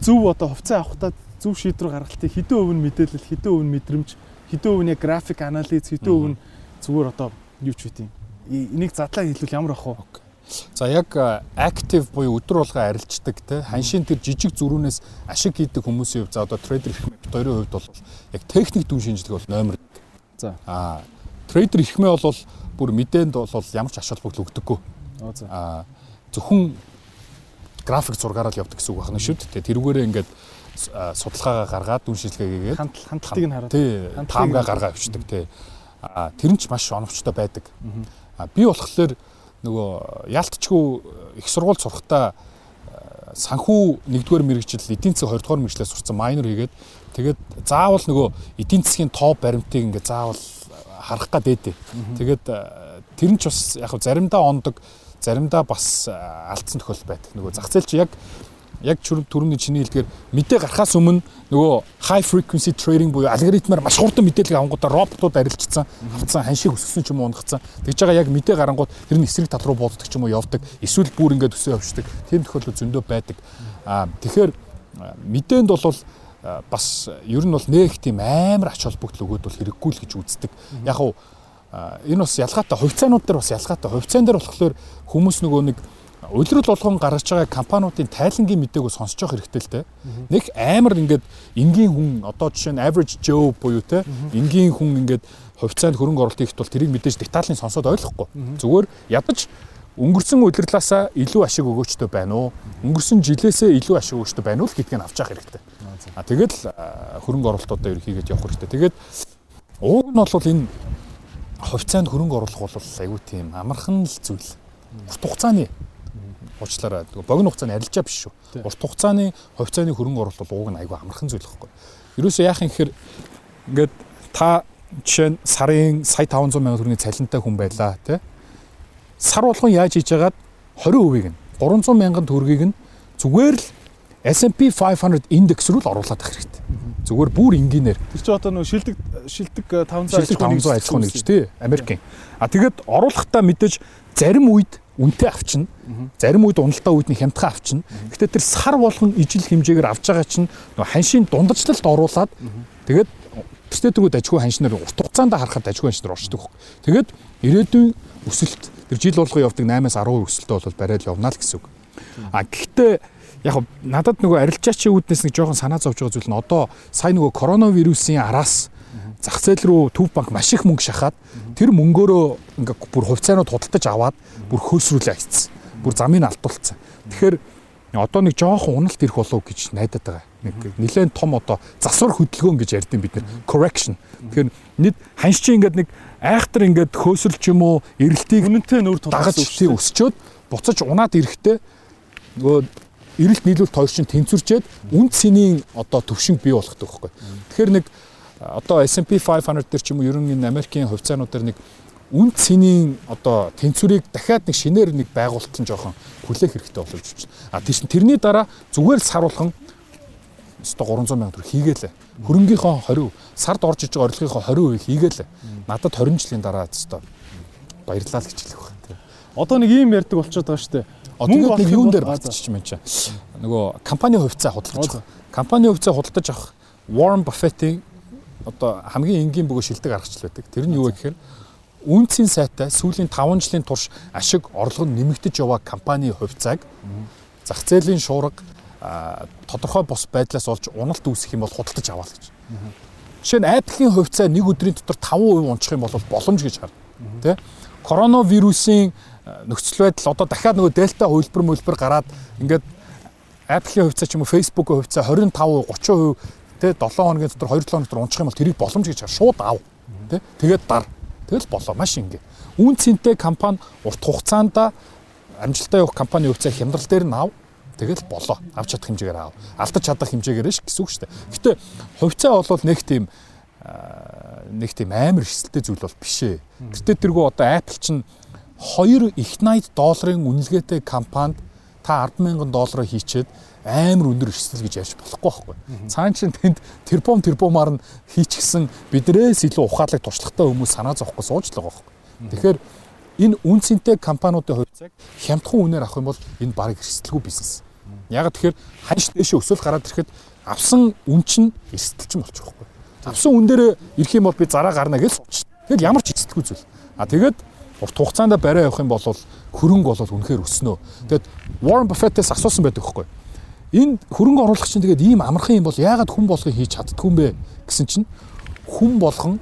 зөв одоо хувцас авахтаа зөв шийдвэр гаргалтыг хэдэн өв нь мэдээлэл, хэдэн өв нь мэдрэмж, хэдэн өв нь яг график анализ, хэдэн өв нь зүгээр одоо юу ч үгүй. Энийг задлаа хэлвэл ямар ах вэ? За яг active буюу өдөр болго арилждаг те ханшийн тэр жижиг зүрүүнээс ашиг хийдэг хүмүүсийн хувьд за одоо трейдер их мэт хоёрын хувьд бол яг техник дүн шинжилгээ бол номер 1. За. Аа трейдер ихмээ бол бүр мэдээнд бол ямар ч ач холбогдол өгдөггүй. Аа зөвхөн график зургаараа л явдаг гэсэн үг байна шүү дээ. Тэрүүгээрээ ингээд судалгаагаа гаргаад дүн шинжилгээ хийгээд хандлтыг нь хараад тий таамгаа гаргаа авчдаг тий. Тэр нь ч маш оновчтой байдаг. Аа би болохоор нөгөө яалтчгүй их сургууль сурахтаа э, санхүү 1-р мэрэгжил эдийн засаг 2-р мэрэгчлээ сурсан майнер хийгээд тэгээд заавал нөгөө эдийн засгийн топ баримтыг ингээд заавал харах гад дээдээ. Тэгээд э, тэр нь ч бас яг заримдаа ондог, заримдаа бас э, алдсан тохиолдол байдаг. Нөгөө зах зээл чи яг яг түрүүний чиний хэлдгээр мэдээ гарахаас өмнө нөгөө high frequency trading буюу алгоритмаар маш хурдан мэдээлэл авангуудаа роботууд арилжсан, авцсан, ханшиг өсгсөн ч юм уу унгацсан. Тэгж байгаа яг мэдээ гарангууд тэр нь эсрэг тал руу бууддаг ч юм уу явдаг. Эсвэл бүр ингээд өсөө явждаг. Тийм тохиолдол зөндөө байдаг. Аа тэгэхээр мэдээнд бол бас ер нь бол нэг тийм амар ач холбогдол өгөөд бол хэрэггүй л гэж үздэг. Яг уу энэ бас ялгаатай хувьцаанууд дээр бас ялгаатай. Хувьцаан дээр болохоор хүмүүс нөгөө нэг улирал болгон гаргаж байгаа компаниудын тайлангийн мэдээг сонсож явах хэрэгтэй л дээ. Нэг амар ингээд энгийн хүн одоо жишээ нь average Joe буюу те энгийн хүн ингээд хувьцаанд хөрөнгө оруулалт хийх тул тэрийг мэдээж деталийн сонсоод ойлгохгүй. Зүгээр ядаж өнгөрсөн удирлаасаа илүү ашиг өгөөчтэй байна уу? Өнгөрсөн жилээсээ илүү ашиг өгөөчтэй байна уу гэдгийг авч явах хэрэгтэй. А тэгэл хөрөнгө оруулалтуудаа ерхийгээд явах хэрэгтэй. Тэгээд ууг нь бол энэ хувьцаанд хөрөнгө оруулах бол айгүй тийм амархан л зүйл. Урт хугацааны уучлаарай. Богино хугацааны арилжаа биш шүү. Урт хугацааны хувьцааны хөрөнгө оруулалт бол ууг нь айгүй амархан зүйл байхгүй. Ерөөсөө яах юм гэхээр ингээд та жишээ нь сарын сая 500 сая төгрөгийн цалинтай хүн байлаа тий. Сар болгон яаж хийж яагаад 20%-ийг нь 300 мянган төгрөгийг нь зүгээр л S&P 500 индекс рүү л оруулаад авах хэрэгтэй. Зүгээр бүр энгийнээр. Тэр чинь одоо нөө шилдэг шилдэг 500 500 аж ахуй нэгж тий Америкийн. А тэгээд оруулахдаа мэдээж зарим үед үнэтэй авчна. Зарим үед уналтаа үед нь хямдхан авчна. Гэхдээ тэр сар болгон ижил хэмжээгээр авч байгаа чинь ханшийн дундажлалт оруулаад тэгээд тэртээ тэргүүд ажгүй ханшнаар урт хугацаанд харахад ажгүй ханшнаар оршдог. Тэгээд ирээдүйн өсөлт тэр жил болгон явдаг 8-аас 10% өсөлтөө бол барайл явна л гэсэн үг. А гэхдээ яг надад нөгөө арилжаачийн үүднээс нэг жоохон санаа зовж байгаа зүйл нь одоо сая нөгөө коронавирусын араас зах зээл рүү төв банк маш их мөнгө шахаад тэр мөнгөөрөө ингээ бүр хувьцаанууд худалдаж аваад бүр хөлсрүүлээ хийцсэн. Бүр замыг алдуулсан. Тэгэхээр одоо нэг жоохон уналт ирэх болов гэж найдаад байгаа. Нэг нэлээд том одоо засвар хөдөлгөөн гэж ярьдیں бид нэр correction. Тэгэхээр нийт ханш чи ингээд нэг айхтар ингээд хөөсрөлч юм уу эрэлтийг үнэнтэй нөр дагаж өсчөөд буцаж унаад ирэхдээ нөгөө эрэлт нийлүүлэлт хоёр чинь тэнцвэрчээд үн цэнийн одоо төвшинг бий болгох гэдэг байхгүй. Тэгэхээр нэг одоо S&P 500 дээр ч юм уу ерөн энэ Америкийн хувьцаанууд дээр нэг үн цэнийн одоо тэнцвэрийг дахиад нэг шинээр нэг байгуулалт нь жоохон хүлээх хэрэгтэй болов гэж байна. А тийш тэрний дараа зүгээр л саруулхан өстой 300 сая төгрөг хийгээлээ. Хөрөнгийнхөө 20%, сард орж иж байгаа орлогынхоо 20% хийгээлээ. Надад 20 жилийн дараа өстой баярлалаа л гэж хэлэх байна. Одоо нэг ийм ярьдаг болчиход байгаа шүү дээ. Мөнгө нэг юун дээр батчих юм чинь. Нөгөө компани хувьцаа худалдаж авах. Компани хувьцаа худалдаж авах Warren Buffett-ийн одоо хамгийн энгийн бөгөө шилдэг аргачлал байдаг. Тэр нь юу вэ гэхээр үнцийн сайтай сүүлийн 5 жилийн турш ашиг орлого нэмэгдэж яваа компани хувьцааг зах зээлийн шуурга тодорхой бос байдлаас олж уналт үүсэх юм бол худалдаж аваа л гэж. Жишээ нь Apple-ийн хувьцаа нэг өдрийн дотор 5% унчих юм бол боломж гэж харна. Тэ? Коронавирусын нөхцөл байдал одоо дахиад нөгөө дельта хөлбөр мөлбөр гараад ингээд Apple-ийн хувьцаа ч юм уу Facebook-ийн хувьцаа 25%, 30% тэ 7 хоногийн дотор 2 7 хоног дотор унчих юм бол тэрийг боломж гэж шууд ав. Тэ? Тэгээд дар. Тэгэл болоо маш ингэ. Үн цэнтэй компани урт хугацаанд амжилттай явах компани хувьцаа хямдрал дээр нь ав. Тэгэл болоо. Авч чадах хэмжээгээр аав. Алдаж чадах хэмжээгээр ш гэсэн үг шүү дээ. Гэтэ хувьцаа бол нэг тийм нэг тийм амар хэсэлтэй зүйл бол биш ээ. Гэтэ тэргүй одоо Apple чинь 2 их 80 долларын үнэлгээтэй компанид та 100000 доллараар хийчээд амар өндөр өрсөл гэж ярьж болохгүй байхгүй. Цаан чин тэнд тэрпом тэрпомаар нь хийчихсэн биднээс илүү ухаалаг туршлагатай хүмүүс санаа зовхгүй суучлага байхгүй. Тэгэхээр энэ үн цэнтэй компаниудын хувьцааг хямдхан үнээр авах юм бол энэ бараг эрсдэлгүй бизнес. Яг тэгэхээр ханш дэше өсөл гараад ирэхэд авсан үн чинь эрсдэлч юм болчих واخгүй. Авсан үн дээр ирэх юм бол би зараа гарна гэж сууч. Тэгэл ямар ч эрсдэлгүй зүйл. А тэгээд урт хугацаанд барай явах юм бол хөрөнгө бол үнэхээр өснө. Тэгэд Warren Buffett-ээс асуусан байдаг хөөхгүй Энэ хөрөнгө оруулагч чинь тэгээд ийм амархан юм бол яагаад хүн болгон хийж чаддгүй юм бэ гэсэн чинь хүн болгон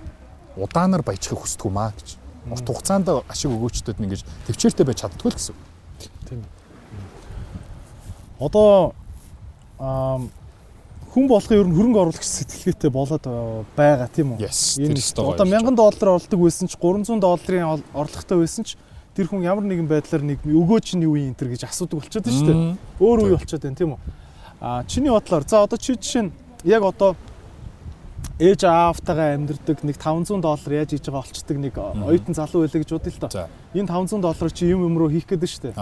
удаанаар баяжхыг хүсдэг юм аа гэж. Урт хугацаанд ашиг өгөөчдөд ингэж төвчээртэй байж чаддгүй л гэсэн. Тийм одоо хүн болохын ер нь хөрөнгө оруулагч сэтгэлгээтэй болоод байгаа тийм үү? Энэ одоо 1000 доллар орлдог байсан ч 300 долларын орлоготой байсан ч тэр хүн ямар нэгэн байдлаар нэг өгөөч нь юу юм энэ гэж асуудаг болчиход шүү дээ. Өөр үе болчиход байна тийм үү? А чиний бодлоор за одоо чи жишээ нь яг одоо ээж аавтайгаа амьдэрдэг нэг 500 доллар яаж хийж байгаа олчдаг нэг оюутан залуу байлаа гэж бодъё л доо. Энэ 500 долларыг чи юм юм руу хийх гээд шүү дээ.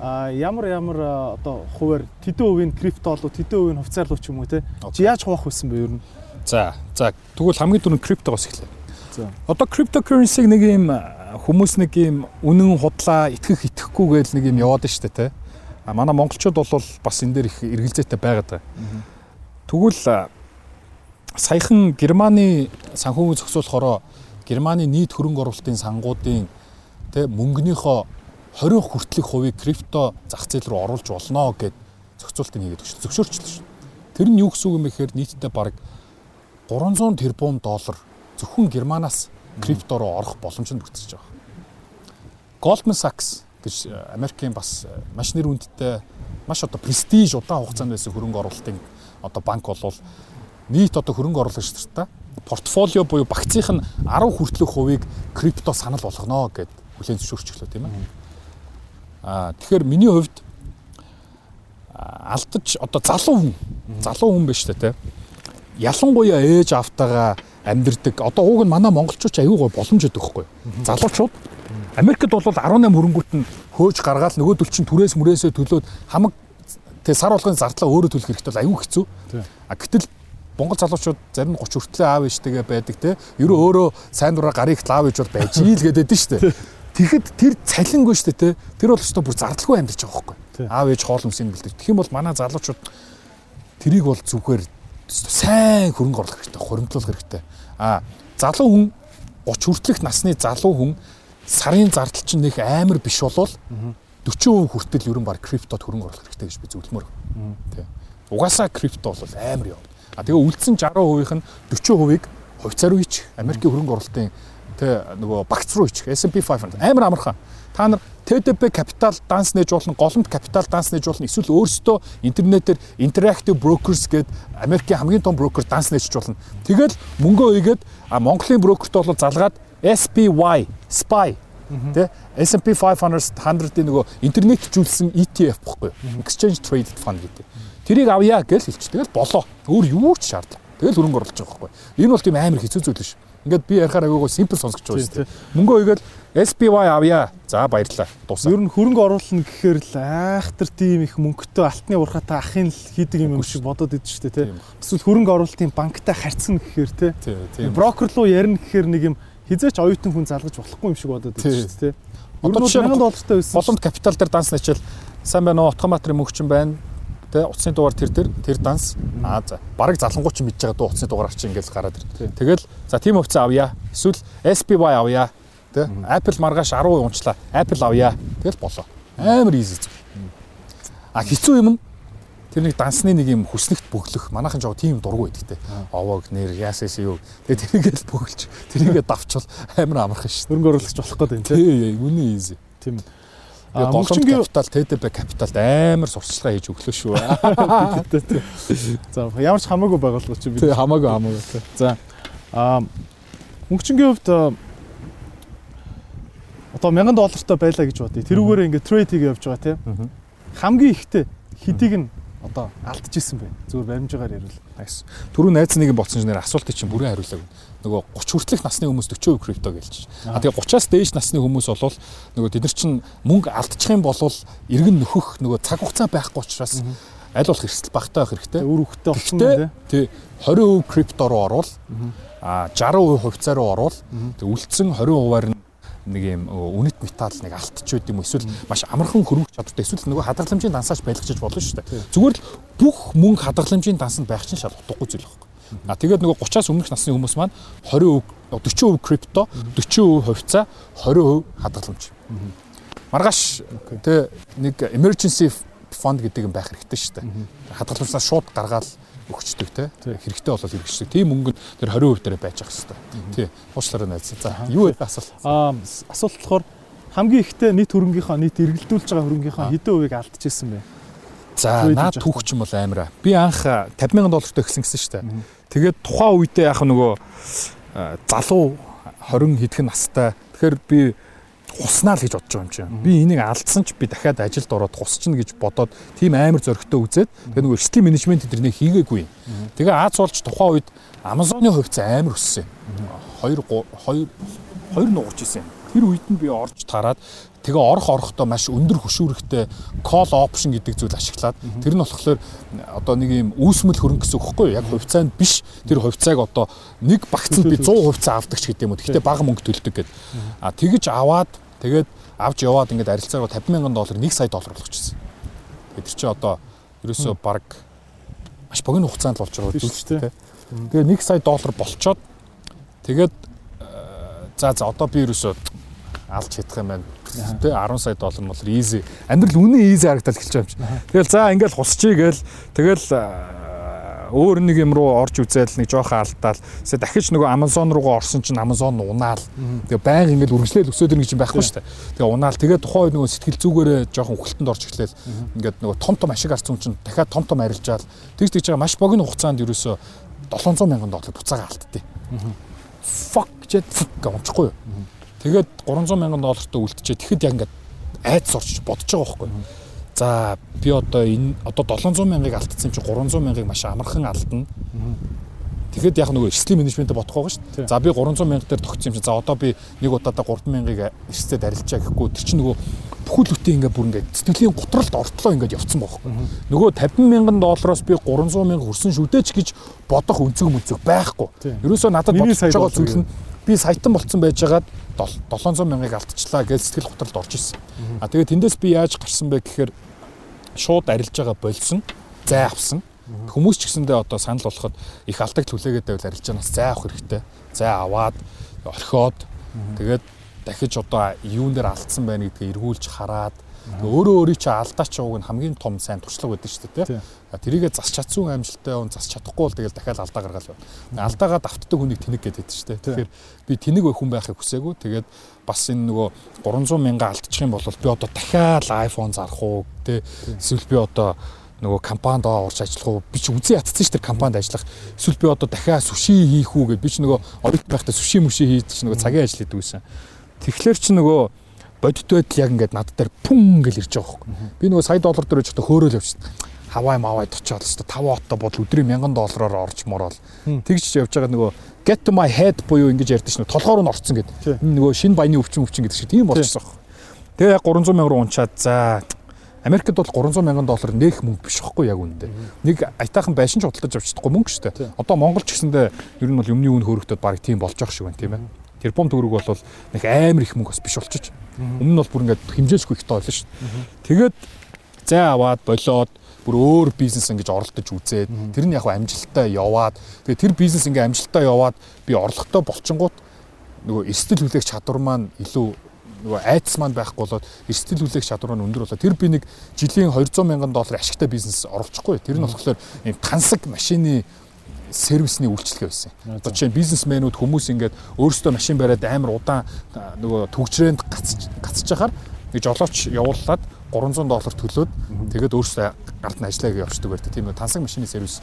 А ямар ямар одоо хуваар тэдэн хувийн крипто болоо тэдэн хувийн хувьцаарлуу ч юм уу те чи яаж хуваах байсан бэ ер нь? За за тэгвэл хамгийн түрүүнд криптогоос эхлэе. За. Одоо cryptocurrency нэг юм хүмүүс нэг юм үнэн худлаа итгэх итгэхгүй гээл нэг юм яваад штэ те а манай монголчууд бол бас энэ дээр их эргэлзээтэй байгаад байгаа тэгвэл саяхан германы санхүүгийн зохицуулахороо германы нийт хөрөнгө оруулалтын сангуудын те мөнгөнийхөө 20 хүртэлх хувийг крипто зах зээл рүү оруулж болно гэд зохицуултыг хийгээд өгч зөвшөөрчлөө шүү. Тэр нь юу гэсэн үг юм бэ гэхээр нийтдээ бараг 300 тэрбум доллар зөвхөн Германаас крипто руу орох боломж нь бүтэж байгаа. Goldman Sachs гэж э, Америкийн бас э, маш нэр хүндтэй маш одоо престиж удаан хугацаанд байсан хөрөнгө оруулалтын одоо банк болвол нийт одоо хөрөнгө оруулагч нартай портфолио буюу багцынх нь 10 хүртэлх хувийг крипто санал болгоно гэд хүлээн зөвшөөрчлөө тийм ээ. Аа тэгэхээр миний хувьд алдаж одоо залуу хүн залуу хүн биш үү те. Ялангуяа ээж автагаа амьдрдаг. Одоо ууг нь манай монголчууд аюу гой боломж өгдөг хгүй. Залуучууд Америкт бол 18 хөрөнгөт нь хөөж гаргаал нөгөөдөл чинь түрээс мүрээсээ төлөөд хамаг тэг сар болгоны зардлаа өөрөө төлөх хэрэгтэй бол аюу хэцүү. А гэтэл Монгол залуучууд зарим 30 хүртлээ аав ээжтэйгээ байдаг те. Ерөө өөрөө сайн дураа гарыг лаав ээж бол байж ийл гэдэг дээ шүү дээ. Тэгэхэд тэр цалингүй шүү дээ те. Тэр бол өстой бүр зардалгүй амьдарч байгаа байхгүй. Аав ээж хоол өмсөйг бэлдэж. Тэгэх юм бол манай залуучууд тэрийг бол зүгээр сайн хөрөнгө оруулах хэрэгтэй, хуримтлуулах хэрэгтэй. А залуу хүн 30 хүртэлх насны залуу хүн сарын зардал чинь нэг амар биш болвол 40% хүртэл ерөн баг криптод хөрөнгө оруулах хэрэгтэй гэж би зөвлөмөр. Тэ. Угаасаа крипто бол амар явна. А тэгээ үлдсэн 60%-ийн нь 40%-ийг хувьцаар үйч Америкийн хөрөнгө оруулалтын тэ нөгөө багц руу ичих S&P 500 амар амархан. Та нар TDP капитал данс нээж болно, голомт капитал данс нээж болно. Эсвэл өөрсдөө интернетээр Interactive Brokers гээд Америкийн хамгийн том брокер данс нээжж болно. Тэгэл мөнгөө үйгээд Монголын брокерт бол залгаад SPY, SPY тэ S&P 500 100-ийн нөгөө интернетжүүлсэн ETF бохгүй. Exchange Traded Fund гэдэг. Тэрийг авъя гэж хэлчих. Тэгэл болоо. Өөр юу ч шаардлага. Тэгэл хөрөнгө оруулж байгаа байхгүй. Энэ бол тийм амар хэцүү зүйл биш. Ингээд би ярихаар агайгүй simple сонсгож байгаа шүү дээ. Мөнгө өгөөл SPY авъя. За баярлалаа. Дуусаа. Ер нь хөрөнгө оруулна гэхээр л айхтар тийм их мөнгөтэй алтны урхаатай ахын л хийдэг юм шиг бодоод идэв шүү дээ тий. Эсвэл хөрөнгө оруулалтын банктай харьцсан гэхээр тий. Тийм. Брокер руу ярина гэхээр нэг юм хизээч оюутан хүн залгаж болохгүй юм шиг бодоод идэв шүү дээ тий. Ер нь 1000 доллартай байсан. Боломж капитал дээр данс начил сайн байна уу? Автоматрын мөнгөчин байна. Тэ утасны дугаар тэр тэр тэр данс. Аа за. Бараг залангуй ч мэдж байгаа дуу утасны дугаар чи ингээл гараад ир. Тэгэл за тийм хувцас авъя. Эсвэл SPY авъя. Тэ Apple маргааш 10% унчлаа. Apple авъя. Тэгэл болоо. Амар easy зүйл. А хэцүү юм нь тэр нэг дансны нэг юм хүснэгт бөглөх манайхан жоо тийм дургу байдаг те. Овоог нэр яасээс юу. Тэгээ тэрийгэл бөглж тэрийгээ давчвал амар амархан шүү. Хөрөнгө оруулагч болох гэдэг юм тий. Тий, үнэн easy. Тийм. А мөнгөчнгийн капитал ТДБ капиталд амар сурталчилгаа хийж өглөө шүү. За ямар ч хамаагүй байгууллага чи би. Тий, хамаагүй хамаагүй тий. За а мөнгөчнгийн хувьд одоо 1000 доллартай байлаа гэж бодъё. Тэрүүгээр ингээд трейд хийгээ явж байгаа тийм. Хамгийн ихтэй хэдийг нь одоо алдчихсан байна. Зүгээр баримжаагаар ярил. Nice. Түрүү найз нэг юм болсон ч нэр асуултыг чинь бүрэн хариулаагүй. Нөгөө 30 хүртэлх насны хүмүүс 40% крипто гэлж. А тэгээ 30-аас дээш насны хүмүүс болвол нөгөө тэд нар чинь мөнгө алдчих юм бол иргэн нөхөх нөгөө цаг хугацаа байхгүй учраас аль болох эрсдэл багтаа байх хэрэгтэй. Үр хөвгтэй болсон байна Тий 20% крипто руу орвол а 60% хувьцаа руу орвол тэг үлдсэн 20%-аар нь нэг юм үнэт металл нэг алтч байд юм эсвэл маш амархан хөрвөх чадвартай эсвэл нөгөө хадгаламжийн дансаач байлгachж болно шүү дээ. Зүгээр л бүх мөнгө хадгаламжийн дансанд байх чинь шал утгагүй зүйл байхгүй. А тэгээд нөгөө 30-аас өмнөх насны хүмүүс маань 20% 40% крипто, 40% хувьцаа, 20% хадгаламж. Маргааш тэ нэг emergency fund гэдэг юм байх хэрэгтэй шүү дээ. Хадгаламжнаас шууд гаргаад өгчдөг те хэрэгтэй болол хэрэгждэг. Тийм мөнгө нь тэр 20% дээр байж ах хэвээр. Тий. Уучлаарай найз. За юу вэ асуулт? Аа асуулт болохоор хамгийн ихтэй нийт хөрөнгийнхөө нийт эргэлдүүлж байгаа хөрөнгийнхөө хэдэн хувийг алдчихсан бэ? За наад түүхч юм бол амира. Би анх 50 сая доллартай өгсөн гэсэн шүү дээ. Тэгээд тухайн үедээ яг нөгөө залуу 20 хэдхэн настай. Тэгэхээр би хуснаа л гэж бодож байгаа юм чинь. Би энийг алдсан ч би дахиад ажилд ороод хусчихна гэж бодоод тийм амар зөрөгтэй үзээд тэгээ нөгөө эрсдлийн менежмент тэрнийг хийгээгүй. Тэгээ Аз болж тухайн үед Amazon-ы хувьцаа амар өссөн юм. 2 2 2 нуурч исэн. Тэр үед нь би орж тараад тэгээ орох орохдоо маш өндөр хөшүүрэгтэй call option гэдэг зүйл ашиглаад тэр нь болохоор одоо нэг юм үүсмэл хөрөнгө гэсэн үг хэвгүй яг хувьцаанд биш тэр хувьцааг одоо нэг багцанд би 100 хувьцаа авдаг ч гэдэг юм уу гэхдээ бага мөнгө төлдөг гэдэг. А тэгэж аваад тэгээд авч яваад ингээд арилцаагаа 50 мянган доллар 1 сая доллар болгочихсон. Тэгэхээр чи одоо ерөөсөө баг маш богино хугацаанд болж байгаа Тийм шүү дээ. Тэгээ 1 сая доллар болчоод тэгээд за за одоо би ерөөсөө алж чадах юм байна. Тэ 10 сая доллар бол easy. Амьдрал үнэн easy харагдал эхэлж байгаа юм чи. Тэгэл за ингээл хусчий гээл тэгэл өөр нэг юм руу орж үзэл нэг жоохон алдаал. Тэсээ дахиж нөгөө Amazon руугаа орсон чинь Amazon унаал. Тэгээ байнга ингээл үргэлжлээл өсөөд ирнэ гэж юм байхгүй шүү дээ. Тэгээ унаал. Тэгээ тухайн үед нөгөө сэтгэл зүгээрээ жоохон хөлтөнд орж эхлээл ингээд нөгөө том том ашиг арцсан чинь дахиад том том арилжаал. Тэгж тэгж байгаа маш богино хугацаанд ерөөсөө 700 мянган доллар буцаага алдтыг. Fuck гэж унчихгүй юу? Тэгээд 300 мянган доллартай үлдчихээ. Тэгэхэд яг ингээд айц орч бодож байгаа байхгүй? За би одоо энэ одоо 700 мянгаыг алдсан чи 300 мянгаыг маш амархан алдна. Тэгэхэд яг нөгөө эрсдлийн менежментэд бодох байгаа шүү дээ. За би 300 мянга дээр тогтсон юм чи за одоо би нэг удаадаа 3 мянгаыг эрсдэд арилжаа гэхгүй тэр чинь нөгөө бүхэл бүтэн ингээ бүр ингээ сэтгэлийн готролд ортлоо ингээ явцсан байхгүй. Нөгөө 50 мянган доллароос би 300 мянга дээ ч гэж бодох өнцөг мөнцөг байхгүй. Ерөөсөө надад бодож байгаа зүйл нь би саятан болцсон байжгаад 700 мянгаыг алдчихлаа гэж сэтгэл готролд орж ирсэн. А тэгээд тэндээс би яаж гарсан бэ гэхээр шууд арилж байгаа болсон, зай авсан. Хүмүүс ч гэсэндээ одоо санал болоход их алдаг түлээгээд байвал арилж байгаанаас зай авах хэрэгтэй. Зай аваад орхиод тэгээд дахиж одоо юун дээр алдсан байна гэдгийг эргүүлж хараад өөрөө өөрийн чи алдаач ууг нь хамгийн том сайн туршлага байдаг шүү дээ тий. Тэрийгэ засч чадсан амжилттай он засч чадахгүй бол тэгэл дахиад алдаа гаргаал байна. Алдаагаа давтдаг хүнийг тэнэг гэдэг шүү дээ. Тэгэхээр би тэнэг хүн байхыг хүсээгүй. Тэгээд бас энэ нөгөө 300 мянга алдчих юм бол би одоо дахиад iPhone зарах уу тий. Эсвэл би одоо нөгөө компанид орж ажиллах уу би ч үзэн ятцсан шүү дээ компанид ажиллах эсвэл би одоо дахиад сүши хийх үү гэж би ч нөгөө оройт байхдаа сүши мүши хийж нөгөө цагийн ажил хийдэг байсан. Тэгэхээр чи нөгөө бодит байдал яг ингээд над дээр пүн гэл ирж байгаа хөөхгүй. Би нөгөө сая доллар дээр өчтө хөөрөөл явчихсан. Хавай мавай очиод өстө 5 отто бодол өдрийн 1000 доллараар орж морол. Тэгж явж байгаа нөгөө get to my head буюу ингэж ярьдэн шнэ толгоор нь орцсон гэдэг. Нөгөө шин баяны өвчин өвчин гэдэг шиг тийм болчихсон. Тэгээ яг 300 мянга руу унчаад за Америкт бол 300 мянган доллар нээх мөнгө биш байхгүй яг үүндээ. Нэг айтаахан байшин ч худалдаж авч чадахгүй мөнгө шүү дээ. Одоо Монгол ч гэсэндээ ер нь бол юмны үн хөрөгдөд баг тийм болж байгаа шиг байна тийм ээ. Тэрбум төгрөг бол нэг амар их мөнгө бас биш болчих. Өмнө нь бол бүр ингээд хэмжээсгүй ихтэй байлаа шүү. Тэгээд зай аваад болоод бүр өөр бизнес ингэж оролдож үзээд тэр нь яг амжилттай яваад тэгээ тэр бизнес ингээ амжилттай яваад би орлоготой болчингууд нөгөө эрсдэл хүлээх чадвар маань илүү нөгөө айдас маань байхгүй болоод эрсдэл хүлээх чадвар нь өндөр болоод тэр би нэг жилийн 200 мянган доллар ашигтай бизнес оруулчихгүй. Тэр нь болохоор ийм тансаг машины сервисний үйлчлэгээ байсан. Одоо чинь бизнесмэнүүд хүмүүс ингээд өөрсдөө машин бариад амар удаан нөгөө төгжрээнд гацж гацж яхаар нэг жолооч явуулаад 300 доллар төлөөд тэгээд өөрсдөө гарт нь ажиллаа гэж явчихдаг байдаг. Тийм нэг тансаг машины сервис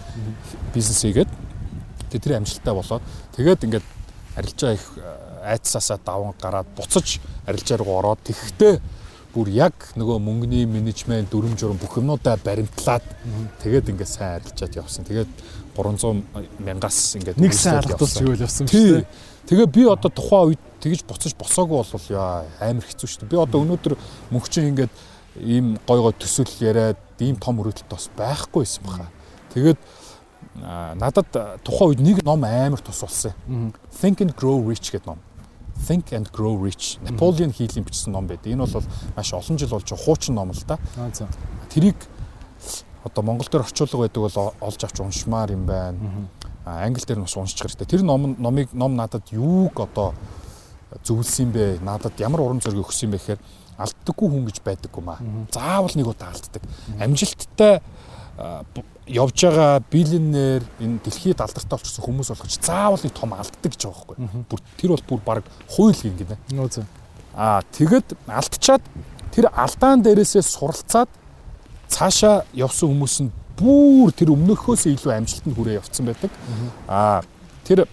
бизнес хийгээд тэгээд тэр амжилттай болоод тэгээд ингээд арилжаа их айцсаасаа даван гараад буцаж арилжаа руу ороод тэгэхдээ бүр яг нөгөө мөнгөний менежмент дүрм журм бүх юмудаа баримтлаад тэгээд ингээд сайн арилжаад явсан. Тэгээд 300 мянгаас ингээд нэг сайн алгадуулж ивэл явсан шүү дээ. Тэгээ би одоо тухайн үед тэгж буцаж босоогүй бол яа амар хэцүү шүү дээ. Би одоо өнөөдөр мөнхчин ингээд ийм гой гой төсөл яриад ийм том өрөөдөлт бас байхгүй байсан баха. Тэгээд надад тухайн үед нэг ном амар тус болсон. Think and Grow Rich гэдэг ном. Think and Grow Rich. Наполеон Хилийн бичсэн ном байдаг. Энэ бол маш олон жил болж хуучин ном л да. Тэрийг одоо Монгол дээр орчуулга байдаг бол олж авч уншмаар юм байна. Англи дээр нь бас уншиж хэрэгтэй. Тэр ном номыг ном надад юуг одоо зөвлөсөн бэ? Надад ямар урам зориг өгсөн бэ гэхээр алддаггүй хүн гэж байдаггүй маа. Заавал нэг удаа алддаг. Амжилттай явж байгаа биллионер энэ дэлхийд алдартай болчихсон хүмүүс болгоч заавал нэг том алддаг гэж байгаа байхгүй. Бүр тэр бол бүр баг хууль гинэ. Нөө зөө. Аа тэгэд алдчихад тэр алдаан дээрээсээ суралцаад цаашаа явсан хүмүүс нь бүр тэр өмнөхөөс илүү амжилтанд хүрээ явцсан байдаг. Аа тэр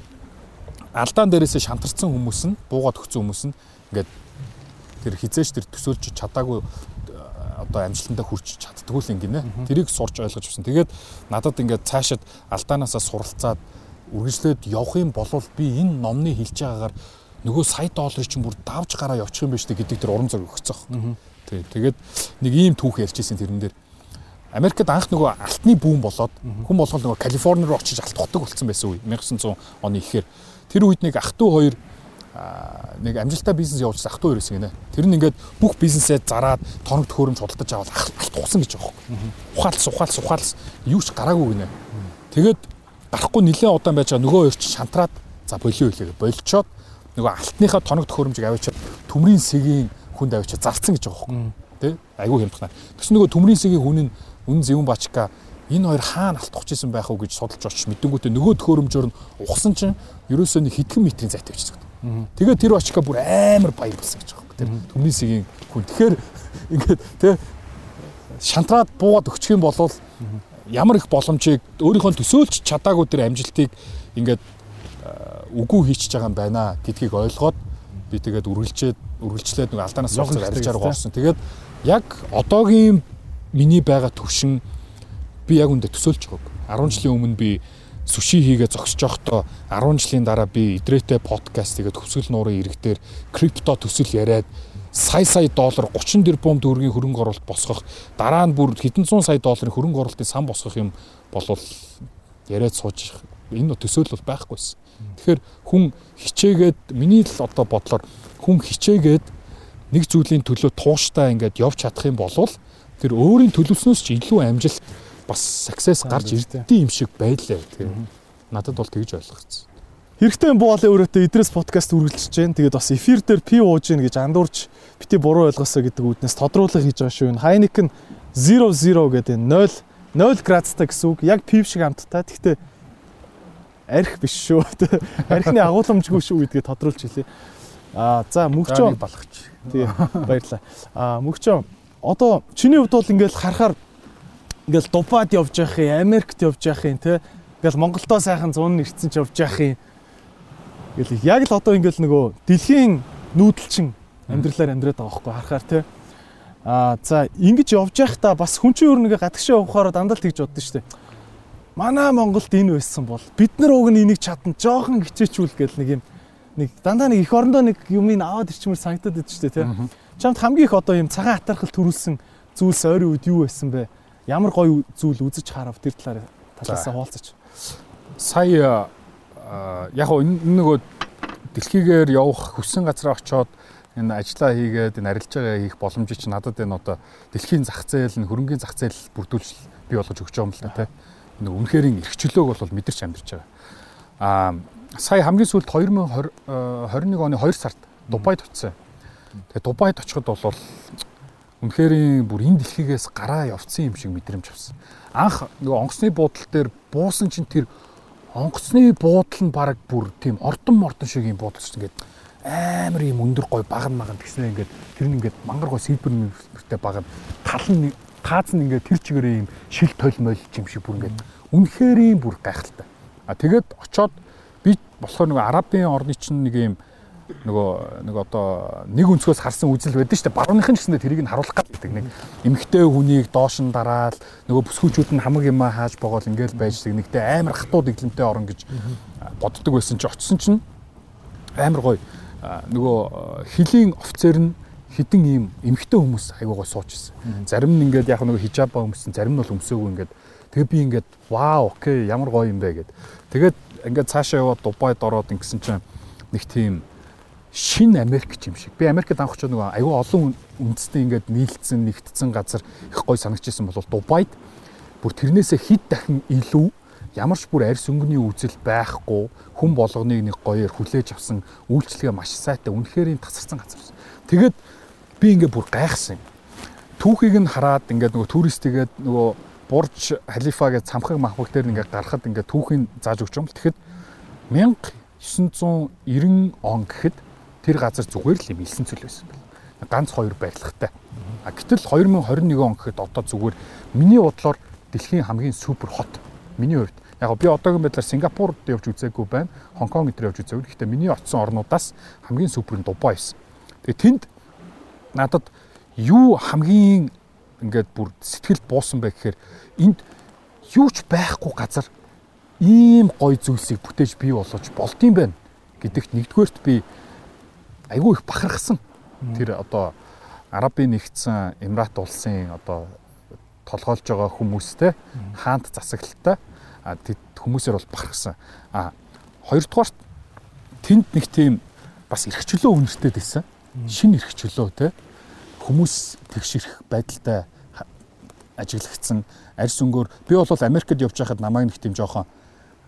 алдаан дээрээсээ шантарсан хүмүүс нь буугаад өгсөн хүмүүс нь ингээд тэр хизээш тэр төсөөлж чадаагүй одоо амжилтандаа хүрч чаддгүй л ингэнэ. Тэрийг сурч ойлгож авсан. Тэгээд надад ингээд цаашид алдаанаасаа суралцаад үргэлжлээд явах юм бол би энэ номны хэлж байгаагаар нөгөө сая долларыг чинь бүр давж гараа явчих юм байна шүү гэдэг тэр урам зориг өгцөн. Тий. Тэгээд нэг ийм түүх ярьжсэн тэрэн дээр. Америкт анх нөгөө алтны бүүн болоод хүн болгол нөгөө Калифорни руу очиж алт хотдог болсон байсан үе 1900 оны ихээр тэр үед нэг ах トゥ хоёр нэг амжилттай бизнес явуулж ах トゥ ерөөсөн гинэ. Тэр нь ингээд бүх бизнесээ зараад тоног төхөөрөмж худалдаж аваад алт ухсан гэж байгаа юм. Ухаалс ухаалс ухаалс юу ч гараагүй гинэ. Тэгээд гарахгүй нэлээд удаан байж байгаа нөгөө хоёр ч шантраад за болио хэлээ болчоод нөгөө алтныхаа тоног төхөөрөмжийг аваачаад төмрийн сэгийн хүнд аваачаад зарцсан гэж байгаа юм. Тэ? Айгүй хямдхнаа. Тэгс нөгөө төмрийн сэгийн хүн нь үн зэвэн бачка энэ хоёр хаана алтгах гэсэн байх уу гэж судалж очиж мэдэнгүүтээ нөгөө төхөөрөмжөөр нь ухсан чинь ерөөсөө нэг хэдхэн метрийн зайтай байж байгаа. Тэгээд тэр очка бүр амар баяр болсон гэж байгаа юм. Тэр төмний сэгийн хүн. Тэгэхээр ингээд тэ шантраад буугаад өгчих юм бол ямар их боломжийг өөрийнхөө төсөөлж чадаагүй тэр амжилтыг ингээд үгүй хийчихэж байгаа юм байна гэдгийг ойлгоод би тэгээд үргэлжлээд үргэлжлээд нэг алдаанаас олцоор арилжаар гоорсон. Тэгээд яг одоогийн миний байгаа төвшин би яг үндэ төсөөлж байгааг. 10 жилийн өмнө би сүши хийгээ зогсож явахдаа 10 жилийн дараа би идрээтэй подкаст тэгээд төвсгөл нуурын иргэдээр крипто төсөл яриад сая сая доллар 30 тэрбум төгрөгийн хөрөнгө оруулалт босгох дараа нь бүр хэдэн зуун сая долларын хөрөнгө оруулалтын сан босгох юм болвол яриад сууж энэ төсөөл бол байхгүйсэн. Тэгэхээр хүн хичээгээд миний л одоо бодлоор хүн хичээгээд нэг зүйлийн төлөө тууштай ингээд явж чадах юм бол тэр өөрийн төлөвснөөс ч илүү амжилт бас success гарч ирдээ юм шиг байлаа. Тэгэхээр надад бол тэгж ойлгогдсон. Хэрэгтэй буулын өрөөтэй Идрээс подкаст үргэлжлэж байна. Тэгээд бас эфир дээр пи ууж гин гэж андуурч бити буруу ойлгосоо гэдэг үүднээс тодруулах хийж байгаа шүү. Хайник нь 00 гэдэг 0 0 градустай гэсэн үг. Яг пив шиг амттай. Гэхдээ арх биш шүү. Архины агуулмжгүй шүү гэдгийг тодруулж хэлье. Аа за мөгчөө балгач. Тий баярлаа. Аа мөгчөө одоо чиний хувьд бол ингээл харахаар ингээл Дубайд явж явах юм, Америкт явж явах юм те. Ингээл Монголдоо сайхан зун ирсэн ч явж явах юм. Ингээл яг л одоо ингээл нөгөө дэлхийн нүүдэлчин амьдралаар амьдраад байгаа хөөхгүй харахаар те. Аа за ингэж явж байхдаа бас хүн чинь өөр нэг гадагшаа явахаар дандаа л тэгж боддоо штэ. манай Монголд энэ байсан бол бид нар уг нь энийг чадна жоохон хичээчүүл гэл нэг юм нэг дандаа нэг эх орондоо нэг юмыг аваад ирчмээр санагдаад идэв ч тийм. Чамд хамгийн их одоо юм цагаан атархал төрүүлсэн зүйлс ойрын үед юу байсан бэ? Ямар гоё зүйл үзэж харав тэр талаар талаасаа хуваалцаач. Сая яг энэ нөгөө дэлхийгээр явах хүссэн газараа очоод энэ ажиллаа хийгээд энэ арилжаагаа хийх боломжийг чи надад энэ одоо дэлхийн зах зээл нь хөрөнгөний зах зээл бүрдүүлж бий болгож өгч байгаа юм л та тийм. Энэ үнэхэрийн эрхчлөөг бол мэдэрч амьдарч байгаа. Аа сая хамгийн сүүлд 2021 оны 2 сард Дубайд очив. Тэгээ Дубайд очиход бол үнэхэрийн бүр энэ дэлхийгээс гараа явцсан юм шиг мэдрэмж авсан. Анх нөгөө онгоцны буудлын дээр буусан чинь тэр онгоцны буудлал нь баг бүр тийм ордон мордон шиг юм буудлаж ингээд амар юм өндөр гой баган маган тэгснэ ингээд тэр нь ингээд мангар гой сэлбэр мөртэй баган тал нь тааз нь ингээд тэр чигээрээ юм шил толмойл юм шиг бүр ингээд үнэхээр юм бүр гайхалтай. А тэгээд очоод би болохоор нөгөө арабын орны чинь нэг юм нөгөө нэг одоо нэг өнцгөөс харсан үзэл байдаг шүү дээ. Барууныхын гэсэндээ тэрийг нь харуулах гэдэг нэг эмгтэй хүнийг доош нь дараал нөгөө бүсгүүчүүд нь хамаг юмаа хааж богоол ингээл байж нэгтэй амар хатууд иглэмтэй орон гэж боддог байсан чи очсон чинь амар гоё нөгөө хилийн офицер нь хідэн ийм эмгтэй хүмүүс айгуу гой сууж ирсэн. Зарим нь ингээд яг нөгөө хижаба өмсөн, зарим нь бол өмсөөгүй ингээд тэгээ би ингээд вау окей ямар гоё юм бэ гэд. Тэгээд ингээд цаашаа яваад Дубайд ороод ингэсэн чинь нэг тийм шин Америк юм шиг. Би Америкт анх очоод нөгөө айгүй олон үндэстэй ингээд нийлцсэн, нэгтцэн газар их гой санагдчихсан бол Дубайд бүр тэрнээсээ хэд дахин илүү ямар ч бүр арьс өнгөний үзэл байхгүй хүн болгоныг нэг гоёор хүлээж авсан үйлчлэгээ маш сайтай үнэхээр тасарсан газар. Тэгээд би ингээд бүр гайхсан юм. Түүхийг нь хараад ингээд нөгөө туристигээд нөгөө Бурж Халифа гэж цамхаг махбаг дээр ингээд гарахад ингээд түүхийг зааж өгч юм. Тэгэхэд 1990 он гэхэд тэр газар зүгээр л юм илсэн цөл байсан бэл. Ганц хоёр барилгатай. А гэтэл 2021 он гэхэд одоо зүгээр миний бодлоор дэлхийн хамгийн супер хот. Миний хувьд яг би одоогийн байдлаар Сингапурд явж үзээгүй байна. Хонконг дээр явж үзээгүй. Гэхдээ миний очсон орнуудаас хамгийн супер нь Дубай байсан. Тэгээ тэнд надад юу хамгийн ингээд бүр сэтгэл буусан бэ гэхээр энд юу ч байхгүй газар ийм гоё зүйлсийг бүтээж бий болгож болдсон байна гэдэгт нэгдүгээрт би айгүй их бахархсан. Тэр одоо Арабын нэгдсэн Эмират улсын одоо толгойлж байгаа хүмүүстэй хаант засаглалтай хүмүүсээр бол бахархсан. А хоёрдугаарт тэнд нэг тийм бас эрхчлөө үнэртэй байсан. Шин эрхчлөө те хүмүүс тэгшэрх байдалтай ажиглагдсан арьс өнгөөр би бол Америкт явж байхад намайг нэг тийм жоохон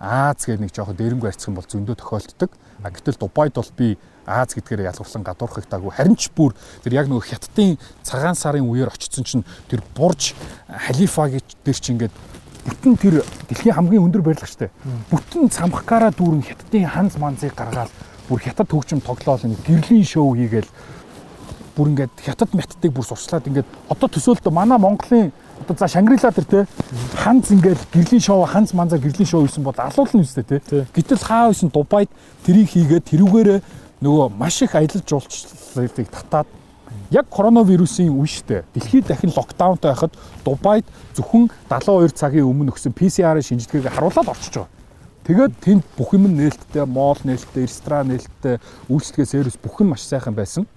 Аз гэх нэг жоохон дээрэнгүй арцсан бол зөндөө тохиолддог. А гэтэл Дубайд бол би Аз гэдгээр ялгуулсан гадуурхах таагүй. Харин ч бүр тэр яг нөгөө хятадын цагаан сарын үеэр очсон чинь тэр бурж халифа гэж дээр чи ингээд бүтэн тэр дэлхийн хамгийн өндөр барилга штэ. Бүтэн цамхгаараа дүүрэн хятадын ханз манзыг гаргаад бүр хятад хөгжим тоглоол нэг гэрлийн шоу хийгээл бүр ингээд хятад мяттыг бүр сурчлаад ингээд одоо төсөөлтө манай Монголын одоо за Шангрила тэр те ханз ингээд гэрлийн шоу ханз манзаар гэрлийн шоу хийсэн бол алуулна үстэй те. Гэтэл хаа байсан Дубайд тэрийг хийгээд тэрүүгээрээ нөгөө маш их аялал жуулчлалыг татаад яг коронавирусын үе штэ дэлхийд дахин локдаунтай байхад Дубайд зөвхөн 72 цагийн өмнө өгсөн PCR-ын шинжилгээг харуулад орчиж байгаа. Тэгээд тэнд бүх юм нээлттэй, моол нээлттэй, ресторан нээлттэй, үйлчлэгээ сервис бүх нь маш сайхан байсан.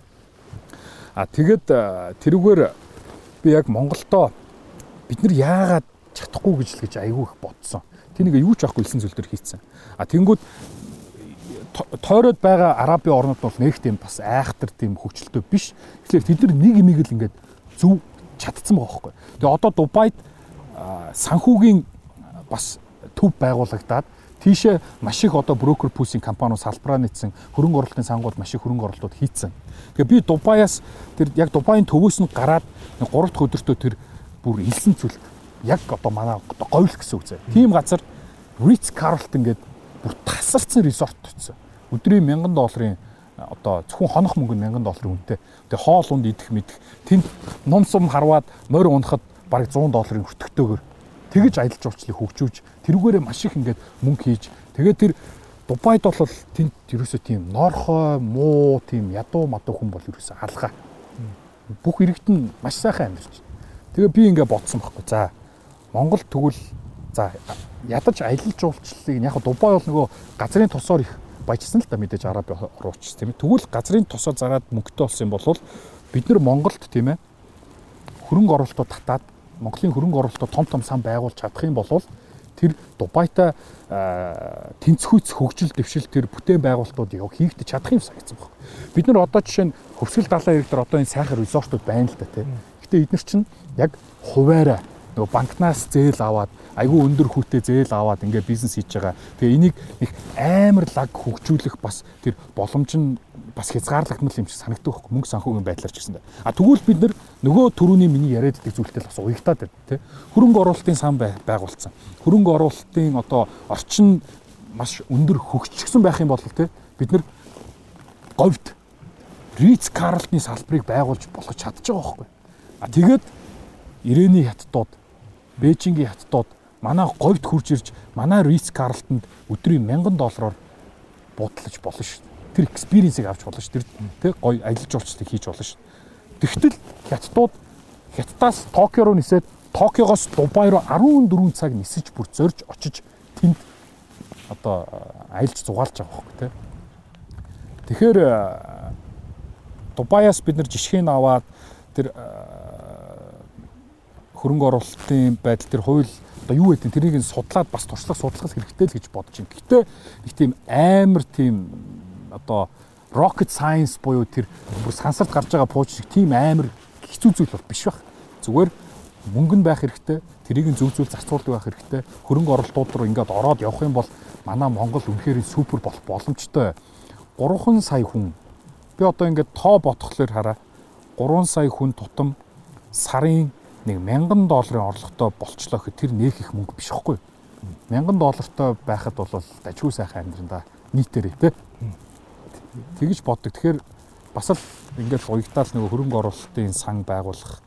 А тэгээд тэрүүгээр би яг Монголдоо бид нар яагаад чадахгүй гэж л гэж айгүй их бодсон. Тэнийг юу ч авахгүй илсэн зүйл төр хийцэн. А тэнгууд тойроод байгаа арабын орнууд бол нэг тийм бас айхтар тийм хөвчлөлтөө биш. Тэгэхээр тэд нар нэг имийг л ингээд зөв чадсан байгаа байхгүй. Тэгээ одоо Дубайд санхүүгийн бас төв байгуулагдаад тийшээ маш их одоо брокер пүүсийн компаниуд салбараа нийцсэн хөрөнгө оруулалтын сангууд маш их хөрөнгө оруулалтууд хийцэн. Тэгээ би Дубаяас тэр яг Дубайн төвөөс нь гараад 3 дахь өдөртөө тэр бүр илсэн зүйл яг одоо манай говьл гэсэн үг зэ. Тийм газар Ritz Carlton гэдэг бүр тасарсан резорт төцсөн өдрийн 1000 долларын одоо зөвхөн хонох мөнгө нь 1000 долларын үнэтэй. Тэгээ хоол унд идэх мэдэх тэнд ном сум харваад морь унахад бараг 100 долларын өртөгтэйгээр тэгэж аялал жуулчлалыг хөгжүүлж тэрүүгээрээ маш их ингээд мөнгө хийж тэгээ тэр Дубайд бол тэнд ерөөсөө тийм норхой муу тийм ядуу мадуу хүн бол ерөөсөө алгаа. Бүх иргэд нь маш сайхан амьдарч. Тэгээ би ингээд бодсон байхгүй. За Монгол тэгвэл За ядаж аялал жуулчлалыг яг Дубай бол нөгөө газрын тосоор их баяжсан л да мэдээж араб орууч тийм ээ. Тэгвэл газрын тосоо зараад мөнгөтэй болсон юм бол бид нар Монголд тийм ээ хөрөнгө оруулалтууд татаад Монголын хөрөнгө оруулалтууд том том сан байгуулж чадах юм бол тэр Дубайтай тэнцвүүц хөгжил дэвшил тэр бүтээн байгуулалтууд яг хийгдэж чадах юм санагдсан байна. Бид нар одоо жишээ нь хөвсгөл далайн ирэг дээр одоо энэ сайхан резортууд байна л да тийм. Гэтэ эдгээр чинь яг хуваараа нөгөө банкнаас зээл аваад айгүй өндөр хүүтэй зээл аваад ингээ бизнес хийж байгаа. Тэгээ энийг их амар лаг хөгжүүлэх бас тэр боломж нь бас хязгаарлагдмал юм шиг санагддаг байхгүй мөнгө санхүүгийн байдлаар ч гэсэн. А тэгвэл бид нөгөө төрөүний миний яриад идэх зүйлтэй бас уягтаад байна тий. Хөрөнгө оруулалтын сан байгуулсан. Хөрөнгө оруулалтын одоо орчин маш өндөр хөгжчихсэн байх юм бол тий бид нар говьд Риц Карлтны салбарыг байгуулж болгож чадчих байгаа байхгүй. А тэгээд Ирэний хаттууд Бээжингийн хаттууд манай говьд хурж ирж манай Риц Карлтанд өдрийн 1000 доллараар буудлаж болно шүү дээ. Тэр экспириенсийг авч болно шүү. Тэр тэг гоё аялал жуулчлалыг хийж болно шүү. Тэгтэл хятадууд хятадаас Токио руу нисээд Токиогоос Дубай руу 14 цаг нисэж бүр зорж очиж тэнд одоо аялж зугаалж байгаа байхгүй тий. Тэгэхээр Дубаяас бид нар жишгийг аваад тэр хөрөнгө оруулалтын байдал тэр хууль одоо юу гэдэг тэрийг нь судлаад бас туршлах судлах хэрэгтэй л гэж бодож байна. Гэхдээ нэг тийм амар тийм одоо rocket science буюу тэр бүр сансарт гарч байгаа пууч шиг тийм амар хэцүү зүйл бол биш байх. Зүгээр мөнгө нь байх хэрэгтэй. Тэрийг нь зөв зөв зарцуулдаг байх хэрэгтэй. Хөрөнгө оруулалтууд руу ингээд ороод явах юм бол манай Монгол үнэхээр супер болох боломжтой. 3 сая хүн. Би одоо ингээд тоо бодхолоор хараа. 3 сая хүн тутам сарын нэг 1000 долларын орлоготой болчлоо гэхэд тэр нэх их мөнгө биш байхгүй. 1000 доллартай байхад бол дажгүй сайхан амьдран да нийтээрээ тий. Тэгэж боддог. Тэгэхээр бас л ингээд уягтаал нөгөө хөрөнгө оруулалтын сан байгуулах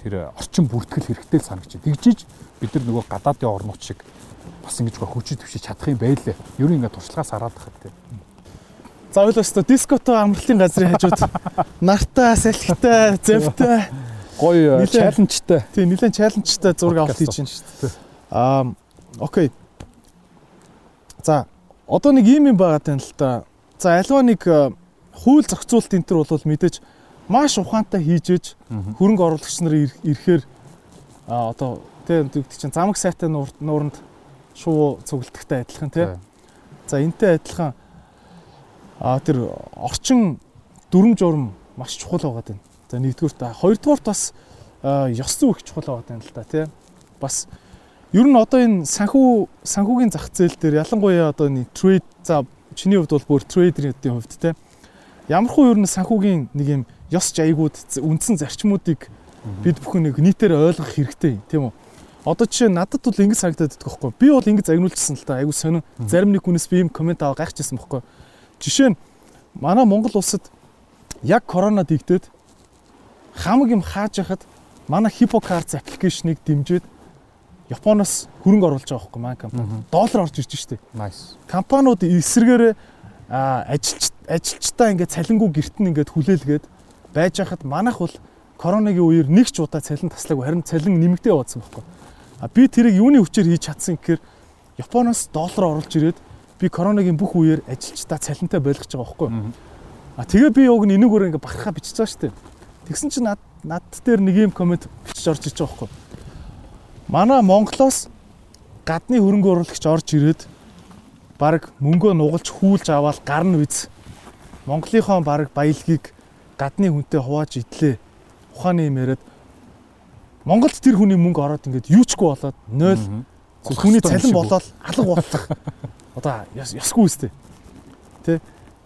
тэр орчин бүртгэл хэрэгтэй санагч. Тэгжиж бид нар нөгөө гадаадын орнууд шиг бас ингэж хөгжиж төвшиж чадах юм байлээ. Ер нь ингээд туршлагаас хараад тахад тий. За ойлоостой диското амралтын газрын хажууд нартай, салхитай, зэвтэй гоё чаленжтай. Тийм нэлээд чаленжтай зураг авалт хийж байна шүү дээ. Аа окей. За одоо нэг юм юм байгаа тань л та. За альва нэг хууль зохицуулалт энэ төр бол мэдээж маш ухаантай хийжээж хөрөнгө оруулагч нар ирэхээр а одоо тийм чинь замаг сайтай нууранд шуу цуглдагтай адилхан тий. За энтэй адилхан а тэр орчин дүрм журм маш чухал байгаа даа. За нэгдүгээр та хоёрдугаар бас ёс зүй их чухал байгаа юм л да тий. Бас ер нь одоо энэ санхүү санхүүгийн зах зээл дээр ялангуяа одоо энэ трейд за чиний хувьд бол бүр трейдерийн хувьд тий. Ямархуу ер нь санхүүгийн нэг юм ёс жайгууд үндсэн зарчмуудыг бид бүхэн нэг нийтээр ойлгох хэрэгтэй тийм үү. Одоо жишээ надад бол ингэ санагдаад байдаг байхгүй. Би бол ингэ загнуулчихсан л та. Айгу сонин. Зарим нэг хүнээс би юм комент аваа гайхчихсан байхгүй. Жишээ нь манай Монгол улсад яг коронад игдээд хамаг юм хааж яхад манай HippoCards аппликейшнийг дэмжиж Японоос хөрөнгө оруулж байгаа байхгүй маань компани. Доллар орж ирж штэ. Nice. Компаниуд эсрэгээр ажилч ажилчтай ингээд цалингүй гертэн ингээд хүлээлгээд байж хахад манайх бол коронагийн үеэр нэг ч удаа цалин таслаагүй харин цалин нэмэгдээ яваадсан байхгүй. А би тэрийг юуны хүчээр хийж чадсан гэхээр Японоос доллар оруулж ирээд би коронагийн бүх үеэр ажилчтай цалинтай байлгаж байгаа байхгүй. А тэгээ би уг нь энүүгээр ингээд бахархаа бичиж байгаа штэ. Тэгсэн чинь над над дээр нэг юм комент бичиж орж иж байгаа байхгүй. Манай Монголоос гадны хөрөнгө оруулагч орж ирээд баг мөнгөө нугалж хүүлж аваад гарна биз. Монголынхон баг баялагийг гадны хүнтэй хувааж идлээ. Ухааны юм яриад Монголд тэр хүний мөнгө ороод ингээд юучгүй болоод 0 хүний цалин болоод алга болох. Одоо ясгүй үстэй. Тэ?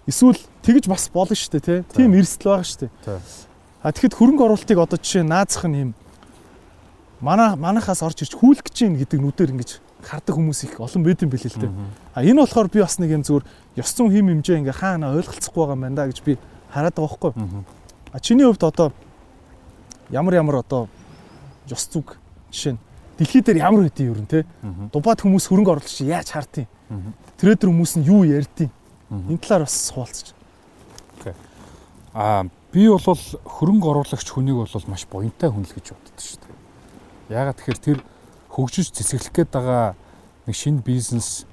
Эсвэл тэгж бас болно шүү дээ, тэ? Тийм эрсдэл байгаа шүү дээ. А тэгэхэд хөрөнгө оруулалтыг одоо жишээ наазах нь юм манай манахаас орж ирж хүүлэх гэж юм гэдэг нүдээр ингэж хардаг хүмүүс их олон байд юм билээ л дээ. А энэ болохоор би бас нэг юм зүгээр ёс зүйн хим хэмжээ ингээ хаана ойлголцохгүй байгаа юм байна да гэж би хараад байгаа байхгүй. А чиний хувьд одоо ямар ямар одоо ёс зүг жишээ нь дэлхий дээр ямар хэдий юу юм те дубаад хүмүүс хөрөнгө оруулагч яаж хартыг трейдер хүмүүс нь юу ярьдیں۔ Энэ талаар бас суулцчих. Окей. А би бол хөрөнгө оруулагч хүнийг бол маш буянтай хүн л гэж боддог шүү дээ. Яагаад тэгэхээр тэр хөгжиж цэцэглэх гээд байгаа нэг шинэ бизнес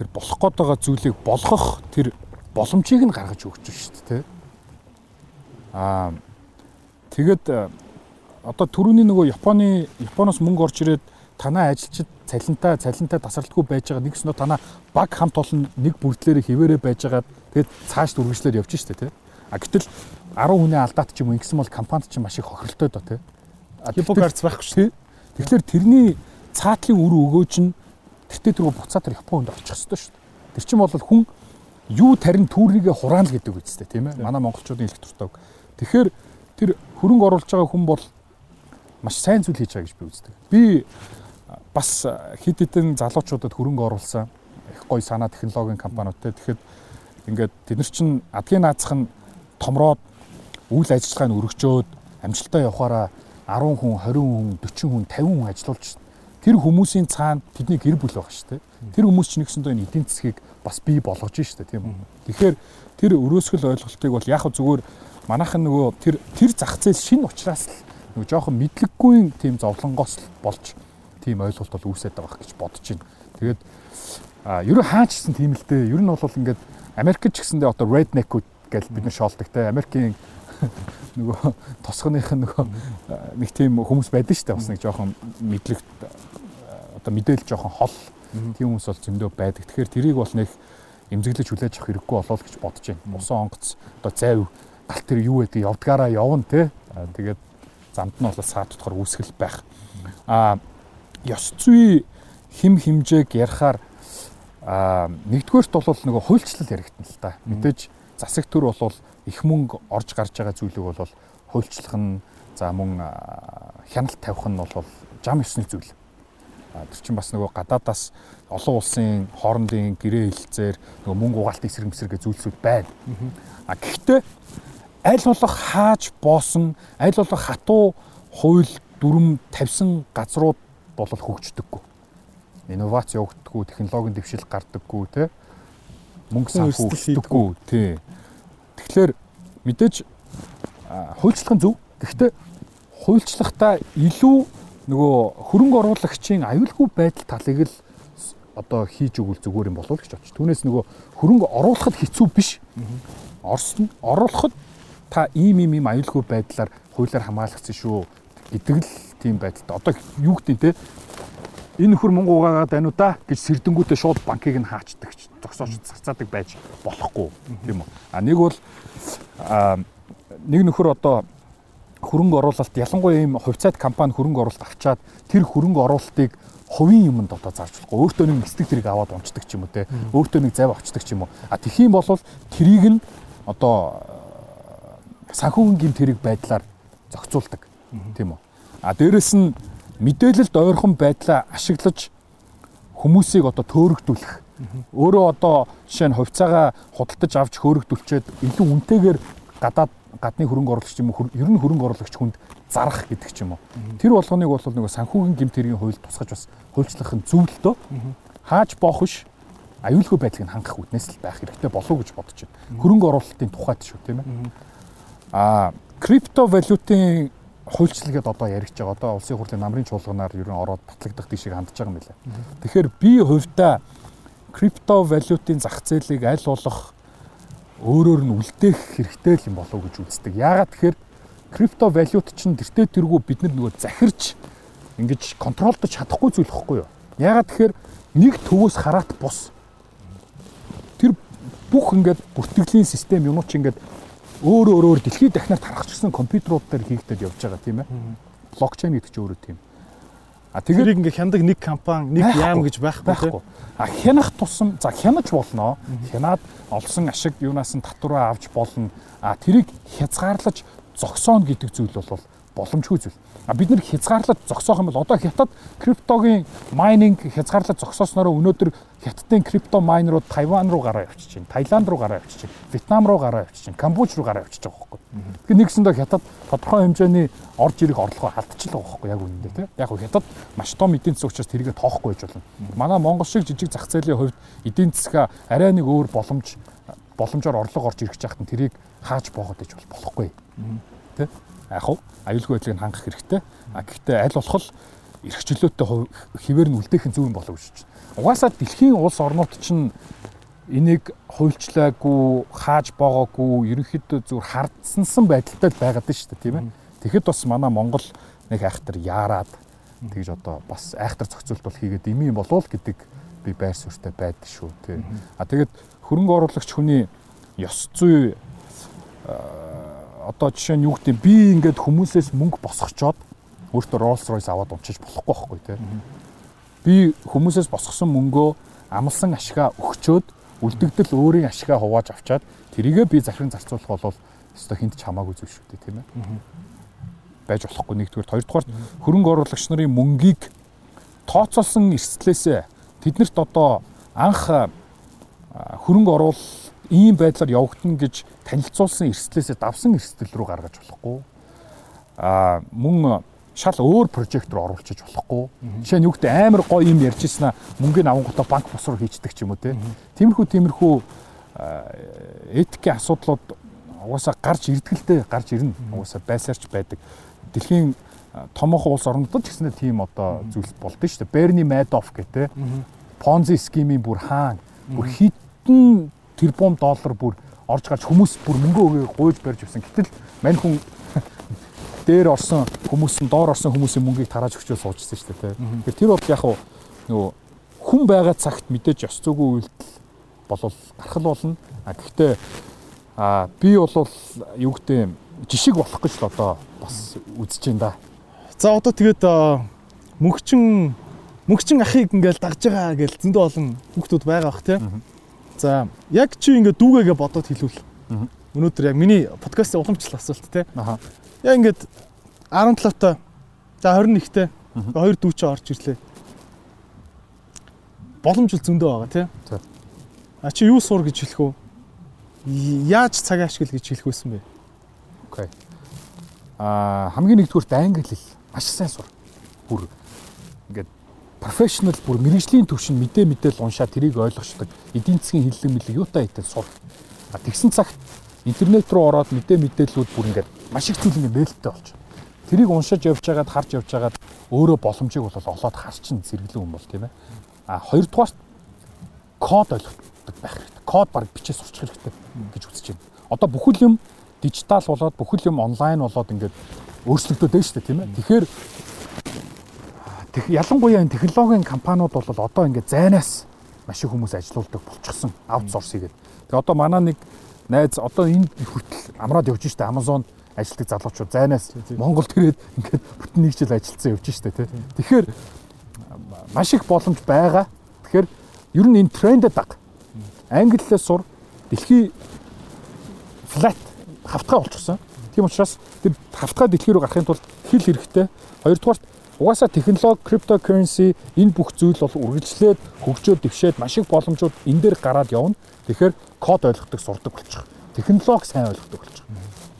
тэр болох гээд байгаа зүйлийг болгох тэр боломжийг нь гаргаж өгч шүү дээ. Аа тэгэд одоо түрүүний нөгөө Японы Японоос мөнгө орж ирээд танаа ажилчид цалинтай цалинтай тасралтгүй байж байгаа нэгс нөө танаа баг хамт олон нэг бүрдлээрээ хിവэрэ байж байгаа тэгээд цааш үргэлжлэлээр явж штэ тий. А гэтэл 10 хүний алдаат ч юм уу ингэсэн бол компанид ч маш их хохиролтой доо тий. Хипокарц байхгүй шүү. Тэгэхээр тэрний цаатлын үр өгөөж нь тэртээ тэргөө буцаа тэр Японд очих хэрэгтэй шүү. Тэр чинь бол хүн юу тарин түүрийгэ хураана гэдэг үстэй тийм ээ. Манай монголчуудын хэлэх дуртай. Тэгэхээр тэр хөрөнгө оруулж байгаа хүн бол маш сайн зүйл хийж байгаа гэж би үздэг. Би бас хэд хэдэн залуучуудад хөрөнгө оруулсан их гоё санаа технологийн компаниудтай. Тэгэхэд ингээд тэд нар чинь адгийн наацх нь томроод үйл ажиллагааг нь өргөжөөд амжилтаа явахаараа 10 хүн, 20 хүн, 40 хүн, 50 хүн ажиллуулж тэр хүмүүсийн цаана тэдний гэр бүл байгаа шүү дээ. Тэр хүмүүс чинь нэгсэн доо энэ эдийн засгийг бас бий болгож шүү дээ тийм үү. Тэгэхээр тэр өрөөсгөл ойлголтыг бол яг зүгээр манайхан нөгөө тэр тэр зах зээл шин учраас л нөгөө жоохон мэдлэггүй тийм зовлонгоос болж тийм ойлголт бол үүсээд байгаа гэж бодож байна. Тэгээд а ерөө хаачсан тийм л дээ. Ер нь бол ингээд Америкч гэсэндээ одоо redneck-үүд гэж бид нар шоолдог те. Америкийн нөгөө тосгоных нь нөгөө нэг тийм хүмүүс байдаг шүү дээ. Бас нэг жоохон мэдлэг одоо мэдээлэл жоохон хол тийм хүмүүс бол зөндөө байдаг. Тэгэхээр тэрийг бол нэг эмзэглэж хүлээж авах хэрэггүй болоо л гэж бодож байна. Усан онгоц одоо зайв галт тэр юу гэдэг явдгаараа явна те. Тэгээд замд нь бол саатдахаар үүсгэл байх. А ёс зүй хим химжээг ярихаар а нэгдүгээрт бол нөгөө хуульчлал яригдана л та. Мэдээж засаг төр бол их мөнгө орж гарч байгаа зүйлийг бол хуульчлах нь за мөн хяналт тавих нь бол жам ёсны зүйл. Тэр чинь бас нөгөө гадаадаас олон улсын хоорондын гэрээ хилцээр нөгөө мөнгө угаалт эсрэг мэсрэг зүйлсүүд байна. А гэхдээ аль болох хааж боосон, аль болох хатуу хууль дүрм тавьсан газрууд бол хөгждөггүй. Инновац явагддаггүй, технологийн дэвшил гардаггүй те. Мөнгө санхүүгддэггүй тий. Тэгэхээр мэдээж хуульчлах нь зөв. Гэхдээ хуульчлахдаа илүү нөгөө хөрөнгө оруулагчийн аюулгүй байдал талыг л одоо хийж өгвөл зүгээр юм болов уу гэж бодчих. Түүнээс нөгөө хөрөнгө оруулахад хэцүү биш. Орсон оруулахад та ийм ийм ийм аюулгүй байдлаар хуулиар хамгаалагдсан шүү гэдэг л тийм байдалтай. Одоо юу гэдэг те энэ нөхөр мөнгө угаагаад байна уу да гэж сэрдэнгүүтээ шууд банкыг нь хаачдаг зогсоож зарцаадаг байж болохгүй тийм үү. А нэг бол нэг нөхөр одоо хөрөнгө оруулалт ялангуяа ийм хувьцаат компани хөрөнгө оруулалт авчаад тэр хөрөнгө оруулалтыг хувийн юмд одоо зарж болохгүй. Өөртөө нэг эсдэг тэрийг аваад унцдаг ч юм уу те. Өөртөө нэг зав авчдаг ч юм уу. А тхиим бол трийг нь одоо санхүүгийн гэмт хэрэг байдлаар зохицуулдаг. Тийм үү. А дээрэс нь мэдээлэлд ойрхон байдлаа ашиглаж хүмүүсийг одоо төөрөгдүүлэх. Өөрөө одоо жишээ нь хувьцаагаа худалдаж авч хөөрөгдүүлчихэд илүү үнэтэйгээр гадаад гадны хөрөнгө оруулагч юм уу ер нь хөрөнгө оруулагч хүнд зарах гэдэг ч юм уу. Тэр болгоныг бол нөгөө санхүүгийн гэмт хэргийн хууль тусгаж бас хуульчлах нь зөв л дөө. Хааж боох биш аюулгүй байдлыг хангах үднэс л байх хэрэгтэй болов уу гэж бодож байна. Хөрөнгө оруулалтын тухайд шүү тийм ээ. Аа криптовалютын хуульчлалгээд одоо яригч байгаа. Одоо улсын хурлын намрын чуулганаар ер нь ороод батлагдах тийшээ хандж байгаа юм билээ. Тэгэхээр би хувьдаа криптовалютын зах зээлийг аль болох өөрөөр нь үлдээх хэрэгтэй юм болов уу гэж үздэг. Яагаад тэгэхээр криптовалют чинь тэртээ тэргүй бид нар нөгөө захирч ингэж контролдож чадахгүй зүйл хэвгүй юу? Яагаад тэгэхээр нэг төвөөс хараат бус. Тэр бүх ингээд бүртгэлийн систем юмуч ингээд өөр өөрөөр дэлхийд дахнаар тархчихсан компьютерууд дээр хийгдэж явж байгаа тийм ээ. Блокчейн гэдэг чинь өөрөө тийм. А тэгээд ингээ хяндаг нэг компани, нэг яам гэж байхгүй. А хянах тусам за хянаж болно. Хянаад олсон ашиг юунаас нь татвараа авч болно. А тэрийг хязгаарлаж зогсооно гэдэг зүйл бол боломжгүй зүйл. Бид нэр хязгаарлаж зогсоох юм бол одоо хятад криптогийн майнинг хязгаарлаж зогсоосноор өнөөдөр хятадын крипто майнерууд Тайван руу гараа явчихж байна. Таиланд руу гараа явчихж байна. Вьетнам руу гараа явчихж байна. Камбож руу гараа явчихж байгаа байхгүй. Тэгэхээр нэгсэндээ хятад тодорхой хэмжээний орж ирэх орлогоо алдчихлаа байхгүй яг үнэндээ тийм. Яг хятад маш том эдийн засаг учраас тэрийг тоохгүй байж болно. Манай Монгол шиг жижиг зах зээлийн хувьд эдийн засгаа арай нэг өөр боломж боломжоор орлого орж ирэх жахад нь тэрийг хааж боогод иж болохгүй. Тэ? Яг хав аюулгүй байдлыг хангах хэрэгтэй. А гэхдээ аль болох эрхчлөөтэй хിവэр нь үлдээх нь зөв юм болов уу гэж. Угаасаа дэлхийн улс орнууд чинь энийг хуульчлаагүй, хааж боогоогүй, ерөнхийдөө зүгээр хардсансан байдалтай байгаад шүү дээ, тийм ээ. Тэгэхэд бас манай Монгол нэг айхтар яарад тэгж одоо бас айхтар зохицуулт бол хийгээд ими болов гэдэг би байр суурьтай байдаг шүү, тийм. А тэгээд хөрөнгө оруулагч хүний ёс зүй одоо жишээ нь юу гэдэг би ингээд хүмүүсээс мөнгө босгочоод өөртөө Rolls Royce аваад унчиж болохгүй байхгүй тийм. Би хүмүүсээс босгосон мөнгөө амлсан ашгаа өгчөөд үлдэгдэл өөрийн ашгаа хувааж авчаад тэрийгээ би захиран зарцуулах бол өстой хинт ч хамаагүй зүйл шүү дээ тийм ээ. байж болохгүй нэгдүгээр хоёрдугаар хөрөнгө оруулагч нарын мөнгийг тооцоолсон эрсдлээсээ тэднэрт одоо анх хөрөнгө оруул ийм байдлаар явагдана гэж танилцуулсан эрсдлээсээ давсан эрсдэл рүү гаргаж болохгүй. Аа мөн шал өөр прожект руу оруулчих болохгүй. Жишээ нь гэдэг амар гоё юм ярьжсэн аа мөнгөний авангуудаа банк бос руу хийждэг ч юм уу те. Тиймэрхүү тиймэрхүү этикийн асуудлууд угаасаа гарч ирдгэлтэй гарч ирнэ. Угаасаа байсаарч байдаг. Дэлхийн томоохон улс орнуудад ч гэсэн тийм одоо зүйл болдсон шүү дээ. Берни Мэдоф гэдэг Понзи схемийн бүр хаан бүр хитэн тэрбум доллар бүр орж гарч хүмүүс бүр мөнгө өгөө гуйж барьж авсан. Гэтэл мань хүн дээр орсон хүмүүс нь доор орсон хүмүүсийн мөнгийг тарааж өгчөө суужсэн шүү дээ. Тэгэхээр тэр бол яг нөгөө хүн байгаа цагт мэдээж ёс зүйгүй үйлдэл болол гарах болно. А гэхдээ а би бол юу гэдэг жишг болох гэж л одоо бас үзэж байна да. За одоо тэгээд мөнхчин мөнхчин ахыг ингээл дагж байгаа гэж зөндөө олон хүүхдүүд байгаа бах тийм. За яг чи ингээд дүүгээгээ бодоод хэлвэл. Өнөөдөр яг миний подкастын уламжлал асуулт тийм. Аха. Яа ингээд 17-той за 21-тэй хоёр дүү чи орж ирлээ. Боломж л зөндөө байгаа тий. А чи юу сур гэж хэлэх үү? Яаж цаг ашигла гэж хэлэх байсан бэ? Окей. А хамгийн нэгдүгürt англи хэл маш сайн сур. Бүр ингээд профешнл бүр мэрэгжлийн төвшин мэдээ мэдээл уншаад тэрийг ойлгочдаг эдийн засгийн хэллэг мэлэг юутай хитэн сур. Тэгсэн цагт интернет руу ороод мэдээ мэдээллүүд бүр ингээд маш их зүйл ингээд нээлттэй болж. Тэрийг уншиж явж байгаад харж явж байгаад өөрөө боломжийг бол олоод харчин зэрэглэн юм бол тийм ээ. А хоёрдугаар код ойлгохдаг байх хэрэгтэй. Код баг бичээ сурчих хэрэгтэй гэж үзэж байна. Одоо бүхэл юм дижитал болоод бүхэл юм онлайн болоод ингээд өөрчлөгдөд байна шүү дээ тийм ээ. Тэгэхээр ялангуяа энэ технологийн компаниуд бол одоо ингээд зайнаас маш их хүмүүс ажилуулдаг болчихсон аутсорс хийгээд. Тэгээ одоо манай нэг найз одоо энэ хүртэл амраад явж штэ Amazon ажилтдаг залуучууд зайнаас Монгол төрээд ингээд бүтэн нэг жил ажилласан явж штэ тий. Тэгэхээр маш их боломж байгаа. Тэгэхээр ер нь энэ трендэд даг. Англи хэлээ сур дэлхий флат хавтгай болчихсон. Тийм учраас тэр хавтгай дэлхий рүү гарахын тулд хэл хэрэгтэй. Хоёрдугаарт угаасаа технологи, cryptocurrency энэ бүх зүйл бол үргэлжлээд хөгжөөд дэвшээд маш их боломжууд энэ дээр гараад явна. Тэгэхээр код ойлгохдаг сурдаг болчих. Технологи сайн ойлгохдаг болчих.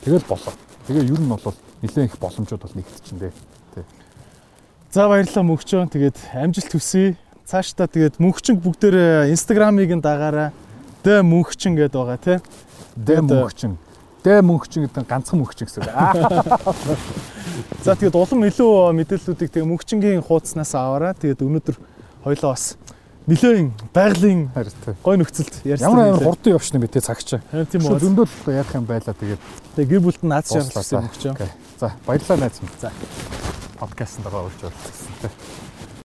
Тэгэл болоо. Тэгээ ер нь бол нэлээд их боломжууд бол нэгтчихэндээ. Тий. За баярлалаа мөнхчөө. Тэгээд амжилт хүсье. Цаашдаа тэгээд мөнхчин бүгдээр инстаграмыг нь дагаараа дэ мөнхчин гэдээ байгаа тий. Дэ мөнхчин. Дэ мөнхчин гэдэг нь ганцхан мөнхчин гэсэн үг. За тэгээд улам илүү мэдээллүүдийг тэгээд мөнхчингийн хуудаснаас аваараа тэгээд өнөөдөр хоёлоо бас нилээн байгалийн гой нөхцөлд ярьсан. Ямар амар хурдан явчихна бэ те цагч. Тийм үү. Зөндөл ярих юм байла тэгээд. Тэгээ гэр бүлд нь наад шаардлага өгч. За баярлалаа найз минь. За подкастт байгаа үрж болчихсон те.